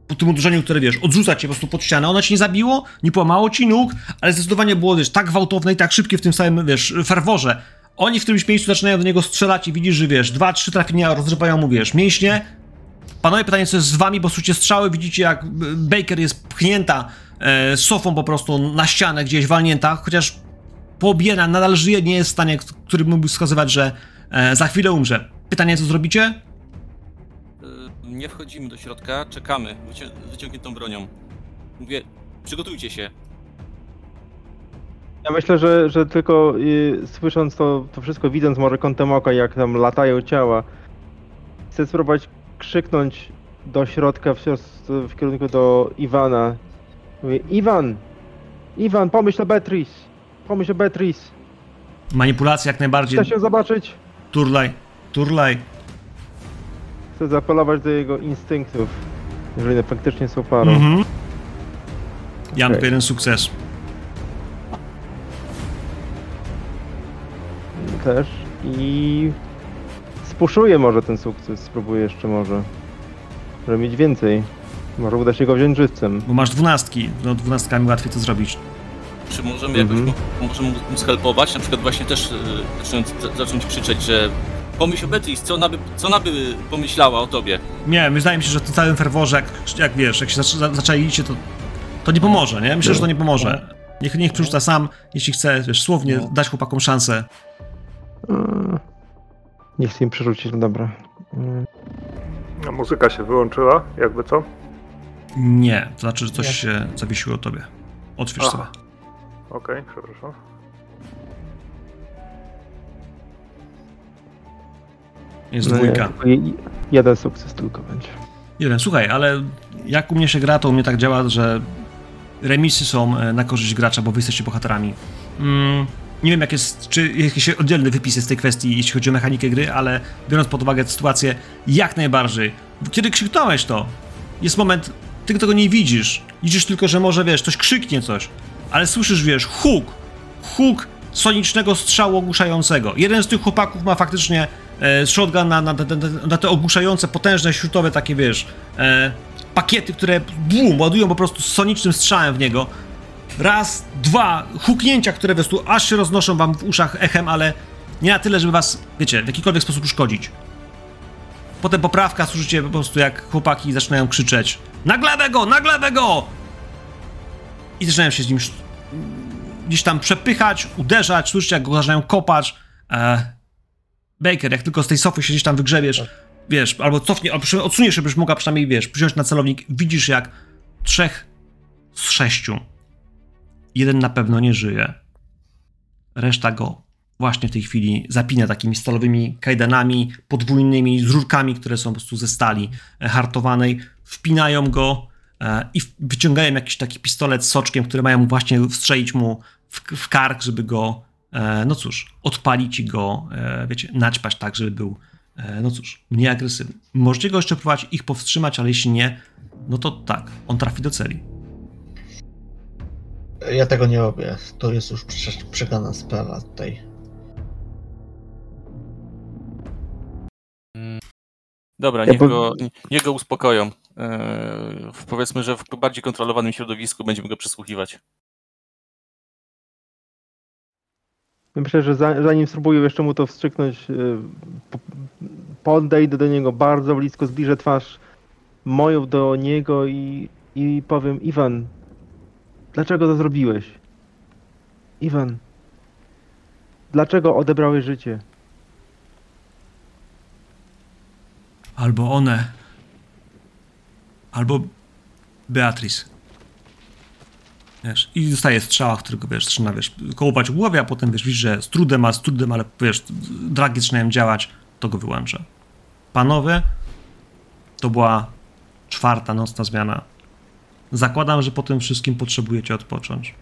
Po tym uderzeniu, które, wiesz, odrzuca cię po prostu pod ścianę. Ona cię nie zabiło, nie połamało ci nóg, ale zdecydowanie było, wiesz, tak gwałtowne i tak szybkie w tym samym, wiesz, ferworze. Oni w którymś miejscu zaczynają do niego strzelać i widzisz, że, wiesz, dwa, trzy trafienia rozrywają mu, wiesz, mięśnie. Panowie, pytanie, co jest z wami, bo słyszycie strzały, widzicie, jak e, Baker jest pchnięta e, sofą po prostu na ścianę gdzieś walnięta, chociaż poobijana, nadal żyje, nie jest w stanie, który mógłby wskazywać, że e, za chwilę umrze. Pytanie, co zrobicie? Y, Nie wchodzimy do środka, czekamy wycią wyciągniętą bronią. Mówię, przygotujcie się. Ja myślę, że, że tylko y, słysząc to, to wszystko, widząc może kątem oka, jak tam latają ciała, chcę spróbować krzyknąć do środka w, w kierunku do Iwana. Mówię, Iwan! Iwan, pomyśl o Beatrice! Pomyśl o Beatrice! Manipulacja jak najbardziej. Chcę się zobaczyć! Turlaj, turlaj. Chcę zaapelować do jego instynktów, jeżeli faktycznie są parą. Mhm. Ja mam Okej. tylko jeden sukces. Też. I spuszuję może ten sukces, spróbuję jeszcze może. Żeby mieć więcej. Może uda się go wziąć żywcem. Bo masz dwunastki. No dwunastkami łatwiej to zrobić. Czy możemy jakoś mu, możemy mu- shelpować? Na przykład właśnie też y, zacząć, za- zacząć krzyczeć, że pomyśl o Beatrice, co ona by, co ona by pomyślała o tobie? Nie, wydaje mi się, że w tym całym ferworze, jak, jak wiesz, jak się zac- za- zaczaicie, to, to nie pomoże, nie? Myślę, że to nie pomoże. Niech, niech przerzuca sam, jeśli chce, wiesz, słownie No. dać chłopakom szansę. Nie chcę im przerzucić, no dobra. Mm. A muzyka się wyłączyła, jakby co? Nie, to znaczy, że coś Nie. się zawiesiło tobie. Otwórz Aha. sobie. Okej, przepraszam. Jest No dwójka. je- jeden sukces tylko będzie. Jeden, słuchaj, ale jak u mnie się gra, to u mnie tak działa, że remisy są e, na korzyść gracza, bo wy jesteście bohaterami. Mm, nie wiem, jak jest, czy jakiś oddzielny wypis jest z tej kwestii, jeśli chodzi o mechanikę gry, ale biorąc pod uwagę sytuację, jak najbardziej. Kiedy krzyknąłeś to, jest moment, ty tego nie widzisz. Widzisz tylko, że może, wiesz, ktoś krzyknie coś, ale słyszysz, wiesz, huk, huk sonicznego strzału ogłuszającego. Jeden z tych chłopaków ma faktycznie e, shotgun na, na, na, na te ogłuszające, potężne, śrutowe takie, wiesz, e, pakiety, które bum, ładują po prostu sonicznym strzałem w niego. Raz, dwa, huknięcia, które wiesz, tu aż się roznoszą wam w uszach echem, ale nie na tyle, żeby was, wiecie, w jakikolwiek sposób uszkodzić. Potem poprawka, słyszycie po prostu jak chłopaki zaczynają krzyczeć na go, na go! I zaczynają się z nim gdzieś tam przepychać, uderzać, słyszycie jak go zaczynają kopać. E, Baker, jak tylko z tej sofy się gdzieś tam wygrzebiesz, wiesz, albo cofnie, albo odsuniesz, żebyś mogła przynajmniej, wiesz, wziąć na celownik, widzisz jak trzech z sześciu, jeden na pewno nie żyje, reszta go właśnie w tej chwili zapina takimi stalowymi kajdanami podwójnymi, z rurkami, które są po prostu ze stali e, hartowanej, wpinają go e, i wyciągają jakiś taki pistolet z soczkiem, który mają właśnie wstrzelić mu w, w kark, żeby go, e, no cóż, odpalić i go, wiecie, naćpać tak, żeby był, no cóż, mniej agresywny. Możecie go jeszcze próbować ich powstrzymać, ale jeśli nie, no to tak, on trafi do celi. Ja tego nie robię. To jest już prze- przegrana sprawa tutaj. Dobra, Ja niech, go, niech go uspokoją. W- powiedzmy, że w bardziej kontrolowanym środowisku będziemy go przesłuchiwać. Myślę, że za, zanim spróbuję jeszcze mu to wstrzyknąć, po- podejdę do niego bardzo blisko, zbliżę twarz moją do niego i, i powiem, Iwan, dlaczego to zrobiłeś? Iwan, dlaczego odebrałeś życie? Albo one, albo Beatrice. Wiesz, i dostaje strzała, którego, wiesz, zaczyna, wiesz, kołopać w głowie, a potem, wiesz, widzisz, że z trudem, a z trudem, ale, wiesz, dragi zaczynają działać, to go wyłącza. Panowie, to była czwarta nocna zmiana. Zakładam, że po tym wszystkim potrzebujecie odpocząć.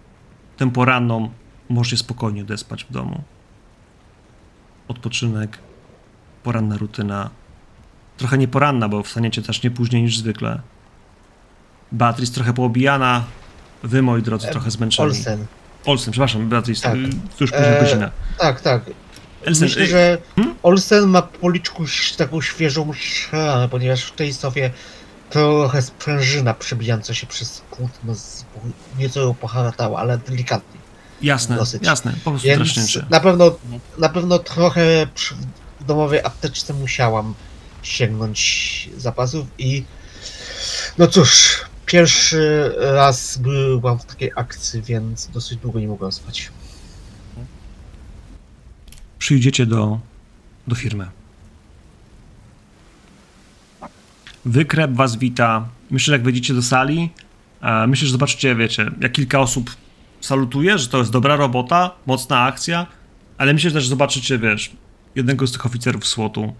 Tę poranną możecie spokojnie odespać w domu. Odpoczynek, poranna rutyna, trochę nieporanna, bo wstaniecie też nie później niż zwykle. Beatrice trochę poobijana, wy, moi drodzy, E, trochę zmęczeni. Olsen. Olsen, przepraszam, Beatrice, Tak. to już późna E, godzina. Tak, tak. Elsen, Myślę, y, że hmm? Olsen ma po policzku taką świeżą ponieważ w tej sofie trochę sprężyna przebijająca się przez płótno z, nieco ją poharatała, ale delikatnie. Jasne, dosyć. jasne, po prostu Więc na pewno, na pewno trochę przy w domowej apteczce musiałam sięgnąć zapasów i no cóż, pierwszy raz byłam w takiej akcji, więc dosyć długo nie mogłam spać. Przyjdziecie do, do firmy. Wykrep was wita. Myślę, że jak wejdziecie do sali, e, myślę, że zobaczycie, wiecie, jak kilka osób salutuje, że to jest dobra robota, mocna akcja, ale myślę że też zobaczycie, wiesz, jednego z tych oficerów SWOT-u,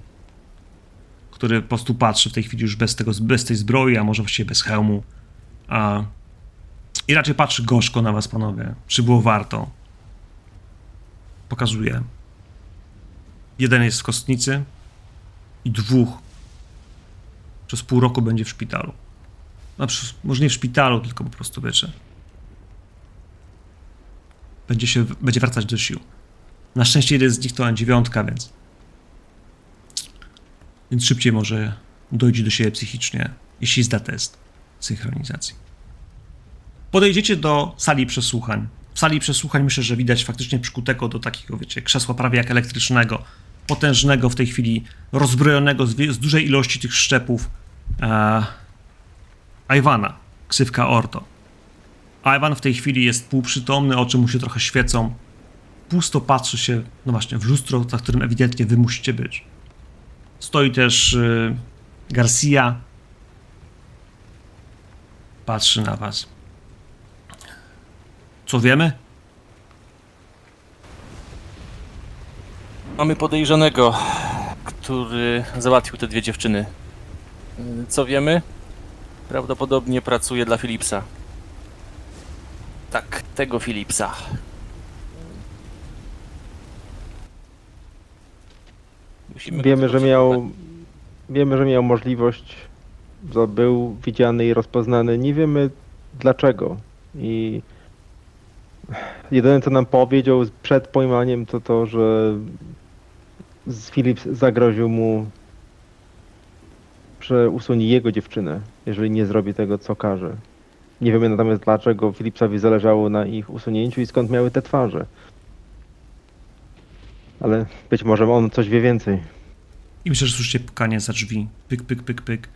który po prostu patrzy w tej chwili już bez, tego, bez tej zbroi, a może właściwie bez hełmu. A, I raczej patrzy gorzko na was, panowie. Czy było warto? Pokazuje. Jeden jest w kostnicy i dwóch przez pół roku będzie w szpitalu. Przy- może nie w szpitalu, tylko po prostu wiecie. Będzie się, będzie wracać do sił. Na szczęście jeden z nich to dziewiątka, więc więc szybciej może dojdzie do siebie psychicznie, jeśli zda test synchronizacji. Podejdziecie do sali przesłuchań. W sali przesłuchań myślę, że widać faktycznie przykutego do takiego, wiecie, krzesła prawie jak elektrycznego, potężnego w tej chwili, rozbrojonego z, z dużej ilości tych szczepów e, Iwana, ksywka Orto. Iwan w tej chwili jest półprzytomny, oczy mu się trochę świecą. Pusto patrzy się, no właśnie, w lustro, za którym ewidentnie wy musicie być. Stoi też y, Garcia. Patrzy na was. Co wiemy? Mamy podejrzanego, który załatwił te dwie dziewczyny. Co wiemy? Prawdopodobnie pracuje dla Philipsa. Tak, tego Philipsa. Musimy Wiemy, że miał, wiemy, że miał możliwość, że był widziany i rozpoznany. Nie wiemy dlaczego. I jedyne, co nam powiedział przed pojmaniem, to to, że Philips zagroził mu, że usunie jego dziewczynę, jeżeli nie zrobi tego, co każe. Nie wiemy natomiast, dlaczego Philipsowi zależało na ich usunięciu i skąd miały te twarze. Ale być może on coś wie więcej. I myślę, że słyszycie pukanie za drzwi. Pyk, pyk, pyk, pyk.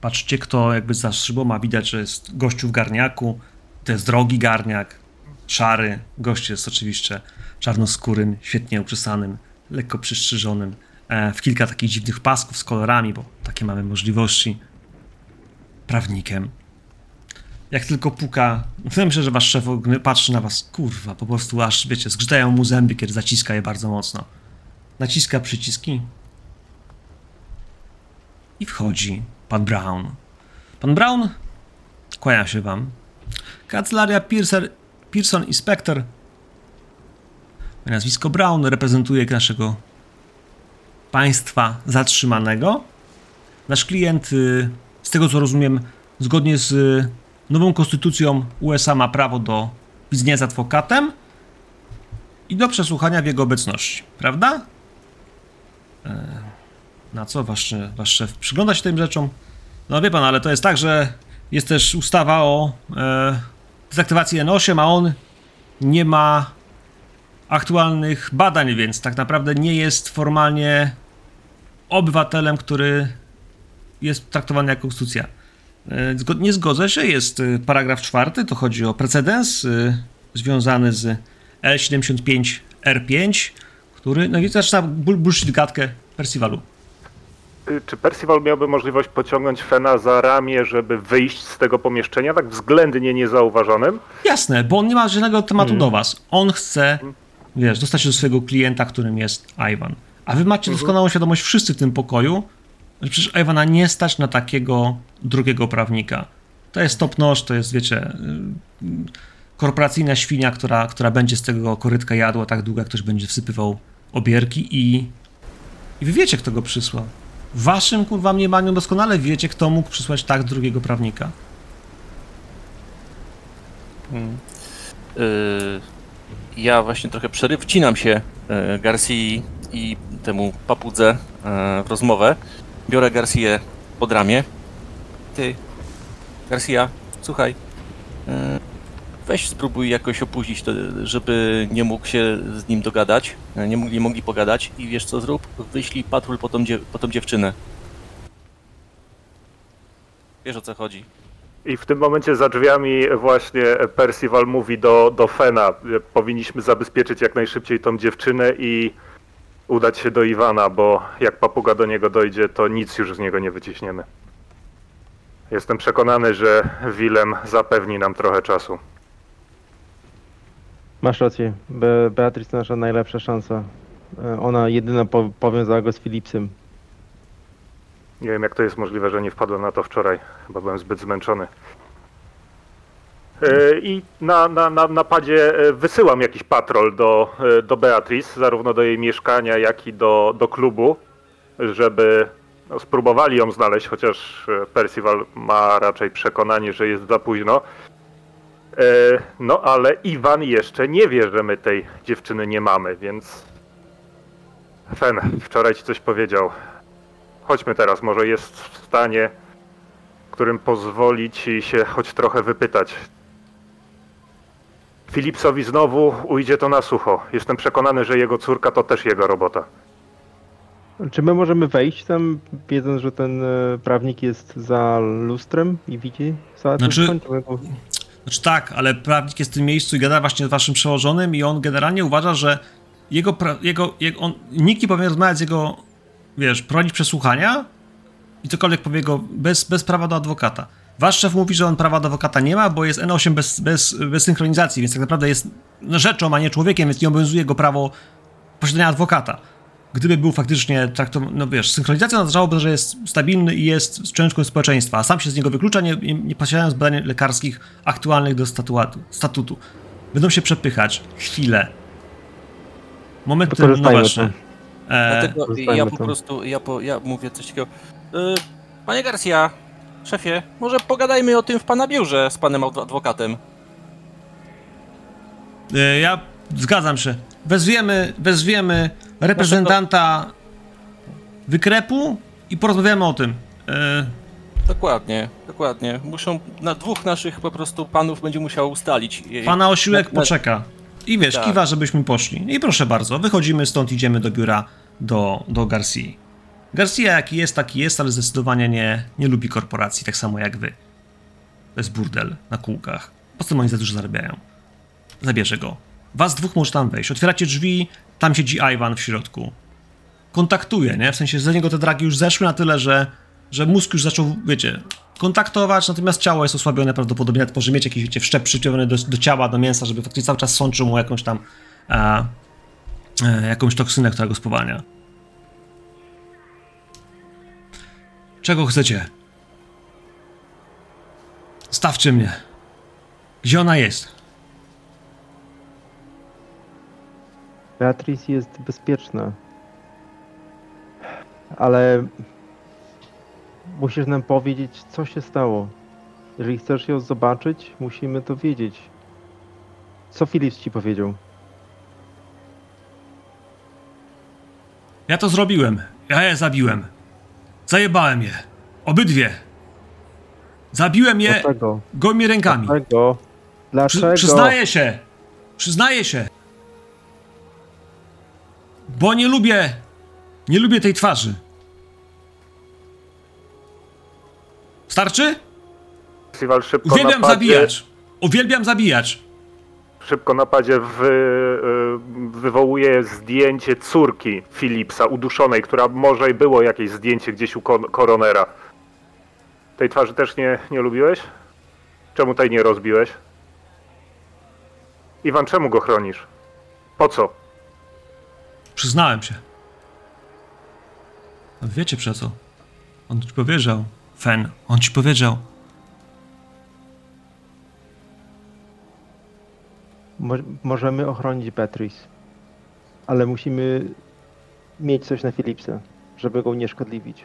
Patrzcie, kto jakby za szybą, a widać, że jest gościu w garniaku. To jest drogi garniak, szary. Gość jest oczywiście czarnoskórym, świetnie uczesanym, lekko przystrzyżonym. E, w kilka takich dziwnych pasków z kolorami, bo takie mamy możliwości. Prawnikiem. Jak tylko puka, myślę, że wasz szef patrzy na was, kurwa, po prostu aż, wiecie, zgrzytają mu zęby, kiedy zaciska je bardzo mocno. Naciska przyciski i wchodzi pan Brown. Pan Brown, kłania się wam. Kancelaria Pearson, Pearson i Spector. Moje nazwisko Brown reprezentuje naszego państwa zatrzymanego. Nasz klient, y, z tego co rozumiem, zgodnie z y, nową konstytucją USA ma prawo do widzenia z adwokatem i do przesłuchania w jego obecności, prawda? Na co wasz, wasz szef przygląda się tym rzeczom? No wie pan, ale to jest tak, że jest też ustawa o e, dezaktywacji N8, a on nie ma aktualnych badań, więc tak naprawdę nie jest formalnie obywatelem, który jest traktowany jako konstytucja. E, Nie zgodzę się, jest e, paragraf czwarty, to chodzi o precedens e, związany z L75R5, który, no i zaczyna bull- bullshit gadkę Percivalu. Y, Czy Percival miałby możliwość pociągnąć Fena za ramię, żeby wyjść z tego pomieszczenia tak względnie niezauważonym? Jasne, bo on nie ma żadnego tematu Mhm. do was. On chce, wiesz, dostać się do swojego klienta, którym jest Iwan. A wy macie doskonałą świadomość wszyscy w tym pokoju, że przecież Iwana nie stać na takiego drugiego prawnika. To jest top noż, to jest, wiecie, y, korporacyjna świnia, która, która będzie z tego korytka jadła tak długo, jak ktoś będzie wsypywał obierki i, i wy wiecie, kto go przysłał. W waszym kurwa mniemaniu doskonale wiecie, kto mógł przysłać tak drugiego prawnika. Hmm. Y, ja właśnie trochę przeryw, wcinam się y, Garcii i temu papudze y, w rozmowę. Biorę Garcię pod ramię. Ty, Garcia, słuchaj. y, Weź spróbuj jakoś opuścić to, żeby nie mógł się z nim dogadać, nie mogli, mogli pogadać i wiesz co zrób? Wyślij patrol po tą, po tą dziewczynę. Wiesz o co chodzi. I w tym momencie za drzwiami właśnie Percival mówi do, do Fena, powinniśmy zabezpieczyć jak najszybciej tą dziewczynę i udać się do Iwana, bo jak papuga do niego dojdzie, to nic już z niego nie wyciśniemy. Jestem przekonany, że Willem zapewni nam trochę czasu. Masz rację. Be Beatrice nasza najlepsza szansa. E, Ona jedyna po powiązała go z Philipsem. Nie wiem, jak to jest możliwe, że nie wpadłem na to wczoraj. Chyba byłem zbyt zmęczony. E, I na, na, na napadzie e, wysyłam jakiś patrol do, e, do Beatrice, zarówno do jej mieszkania, jak i do, do klubu, żeby no, spróbowali ją znaleźć, chociaż Percival ma raczej przekonanie, że jest za późno. No ale Iwan jeszcze nie wie, że my tej dziewczyny nie mamy, więc... Fen, wczoraj ci coś powiedział. Chodźmy teraz, może jest w stanie, którym pozwoli ci się choć trochę wypytać. Philipsowi znowu ujdzie to na sucho. Jestem przekonany, że jego córka to też jego robota. Czy my możemy wejść tam, wiedząc, że ten e, prawnik jest za lustrem i widzi za Znaczy- Znaczy tak, ale prawnik jest w tym miejscu i gada właśnie z waszym przełożonym i on generalnie uważa, że jego, jego, jego on, nikt nie powinien rozmawiać z jego, wiesz, prowadzić przesłuchania i cokolwiek powie go bez, bez prawa do adwokata. Wasz szef mówi, że on prawa do adwokata nie ma, bo jest N8 bez, bez, bez synchronizacji, więc tak naprawdę jest rzeczą, a nie człowiekiem, więc nie obowiązuje go prawo posiadania adwokata. Gdyby był faktycznie traktowany, no wiesz, synchronizacja oznaczałoby, że jest stabilny i jest częścią społeczeństwa, a sam się z niego wyklucza, nie, nie, nie posiadając badań lekarskich aktualnych do statuatu, statutu. Będą się przepychać chwilę. Moment Wykorzystajmy terminoważny. to. E, Dlatego Zostańmy ja po tam. prostu, ja, po, ja mówię coś takiego. Y, panie Garcia, szefie, może pogadajmy o tym w pana biurze z panem adw- adwokatem. e, ja zgadzam się. Wezwiemy, wezwiemy reprezentanta wykrepu i porozmawiamy o tym. E, Dokładnie, dokładnie. Muszą, na dwóch naszych po prostu panów będzie musiał ustalić. Pana osiłek na- poczeka. I wiesz, Tak. kiwa, żebyśmy poszli. I proszę bardzo, wychodzimy stąd, idziemy do biura do, do Garcii. Garcia jaki jest, taki jest, ale zdecydowanie nie, nie lubi korporacji, tak samo jak wy. To jest burdel na kółkach. Po co oni za dużo zarabiają? Zabierze go. Was dwóch może tam wejść. Otwieracie drzwi, tam siedzi Iwan w środku. Kontaktuje, nie? W sensie za niego te dragi już zeszły na tyle, że, że mózg już zaczął, wiecie, kontaktować, natomiast ciało jest osłabione prawdopodobnie, nawet może mieć jakiś wiecie, wszczep przyciągniony do, do ciała, do mięsa, żeby faktycznie cały czas sączył mu jakąś tam e, jakąś toksynę, która go spowalnia. Czego chcecie? Stawcie mnie. Gdzie ona jest? Beatrice jest bezpieczna. Ale musisz nam powiedzieć, co się stało. Jeżeli chcesz ją zobaczyć, musimy to wiedzieć. Co Philips ci powiedział? Ja to zrobiłem. Ja je zabiłem. Zajebałem je. Obydwie. Zabiłem je Dlaczego? gołymi rękami. Dlaczego? Przy, Dlaczego? przyznaję się. Przyznaję się. Bo nie lubię. Nie lubię tej twarzy. Starczy? Uwielbiam napadzie, zabijać. Uwielbiam zabijać. Szybko napadzie wy, y, wywołuje zdjęcie córki Philipsa uduszonej, która może było jakieś zdjęcie gdzieś u koronera. Tej twarzy też nie, nie lubiłeś? Czemu tej nie rozbiłeś? Iwan, czemu go chronisz? Po co? Przyznałem się. No wiecie przez co? On ci powiedział. Fen, on ci powiedział. Mo możemy ochronić Beatrice. Ale musimy mieć coś na Philipsa, żeby go unieszkodliwić.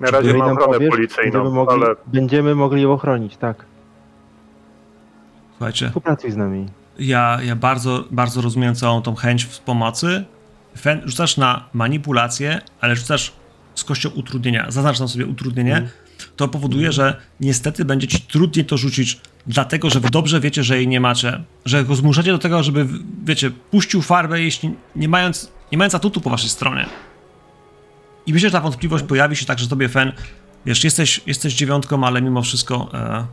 Na razie Jeżeli mam ochronę powiesz, policyjną, będziemy mogli, ale będziemy mogli ją ochronić, tak. Słuchajcie, Współpracuj z nami. ja, ja bardzo, bardzo rozumiem całą tą chęć w pomocy. Fen, rzucasz na manipulację, ale rzucasz z kością utrudnienia. Zaznacz tam sobie utrudnienie. Mhm. To powoduje, że niestety będzie ci trudniej to rzucić, dlatego że wy dobrze wiecie, że jej nie macie. Że go zmuszacie do tego, żeby, wiecie, puścił farbę, jeśli nie mając, nie mając atutu po waszej stronie. I myślę, że ta wątpliwość pojawi się także tobie, Fen. Wiesz, jesteś, jesteś dziewiątką, ale mimo wszystko. E,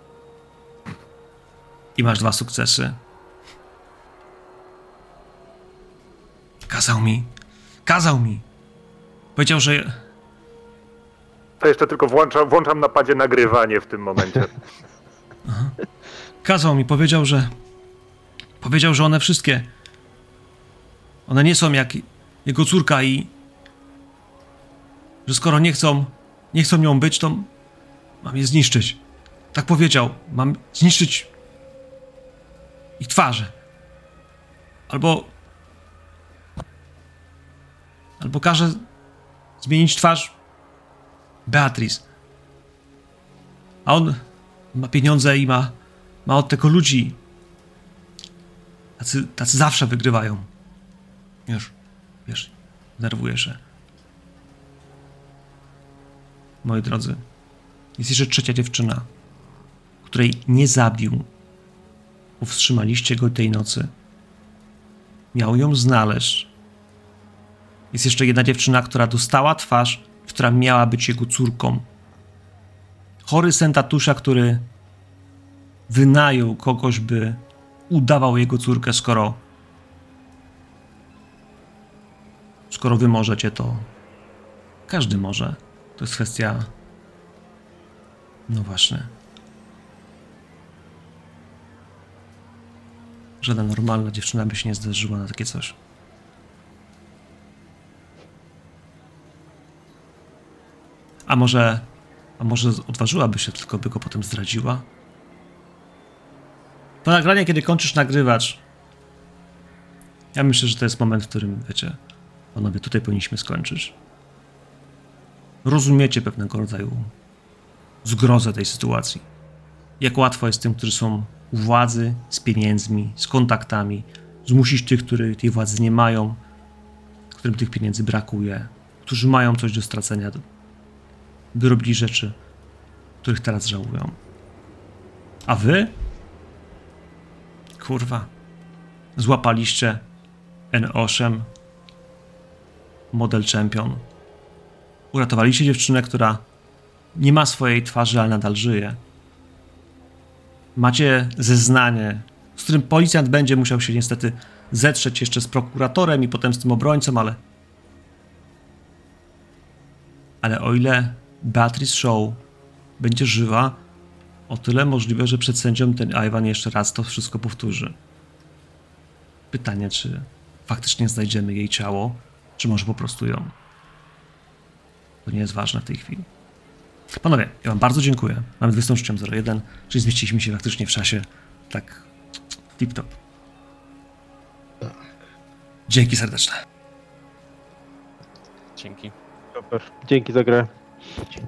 I masz dwa sukcesy. Kazał mi. Kazał mi. Powiedział, że. to jeszcze tylko włączam, włączam na padzie nagrywanie w tym momencie. Kazał mi, powiedział, że. Powiedział, że one wszystkie. One nie są jak jego córka i. Że skoro nie chcą. Nie chcą nią być, to. Mam je zniszczyć. Tak powiedział. Mam zniszczyć. Ich twarze. Albo. Albo każe zmienić twarz Beatrice. A on ma pieniądze i ma, ma od tego ludzi. Tacy, tacy zawsze wygrywają. Już, wiesz, nerwuję się. Moi drodzy, jest jeszcze trzecia dziewczyna, której nie zabił. Powstrzymaliście go tej nocy. Miał ją znaleźć. Jest jeszcze jedna dziewczyna, która dostała twarz, która miała być jego córką. Chory sen tatusza, który wynajął kogoś, by udawał jego córkę, skoro skoro wy możecie, to każdy może. To jest kwestia no właśnie. Żadna normalna dziewczyna by się nie zdarzyła na takie coś. A może, a może odważyłaby się, tylko by go potem zdradziła? To nagranie, kiedy kończysz nagrywać, ja myślę, że to jest moment, w którym, wiecie, panowie, tutaj powinniśmy skończyć. Rozumiecie pewnego rodzaju zgrozę tej sytuacji. Jak łatwo jest tym, którzy są u władzy, z pieniędzmi, z kontaktami, zmusić tych, którzy tej władzy nie mają, którym tych pieniędzy brakuje, którzy mają coś do stracenia, by robili rzeczy, których teraz żałują. A wy? Kurwa. Złapaliście N8 model champion. Uratowaliście dziewczynę, która nie ma swojej twarzy, ale nadal żyje. Macie zeznanie, z którym policjant będzie musiał się niestety zetrzeć jeszcze z prokuratorem i potem z tym obrońcą, ale. Ale o ile Beatrice Shaw będzie żywa, o tyle możliwe, że przed sędzią ten Iwan jeszcze raz to wszystko powtórzy. Pytanie, czy faktycznie znajdziemy jej ciało, czy może po prostu ją. To nie jest ważne w tej chwili. Panowie, ja wam bardzo dziękuję. Mamy 23.01, czyli zmieściliśmy się faktycznie w czasie tak tip-top. Tak. Dzięki serdeczne. Dzięki. Super. Dzięki za grę. Dzięki.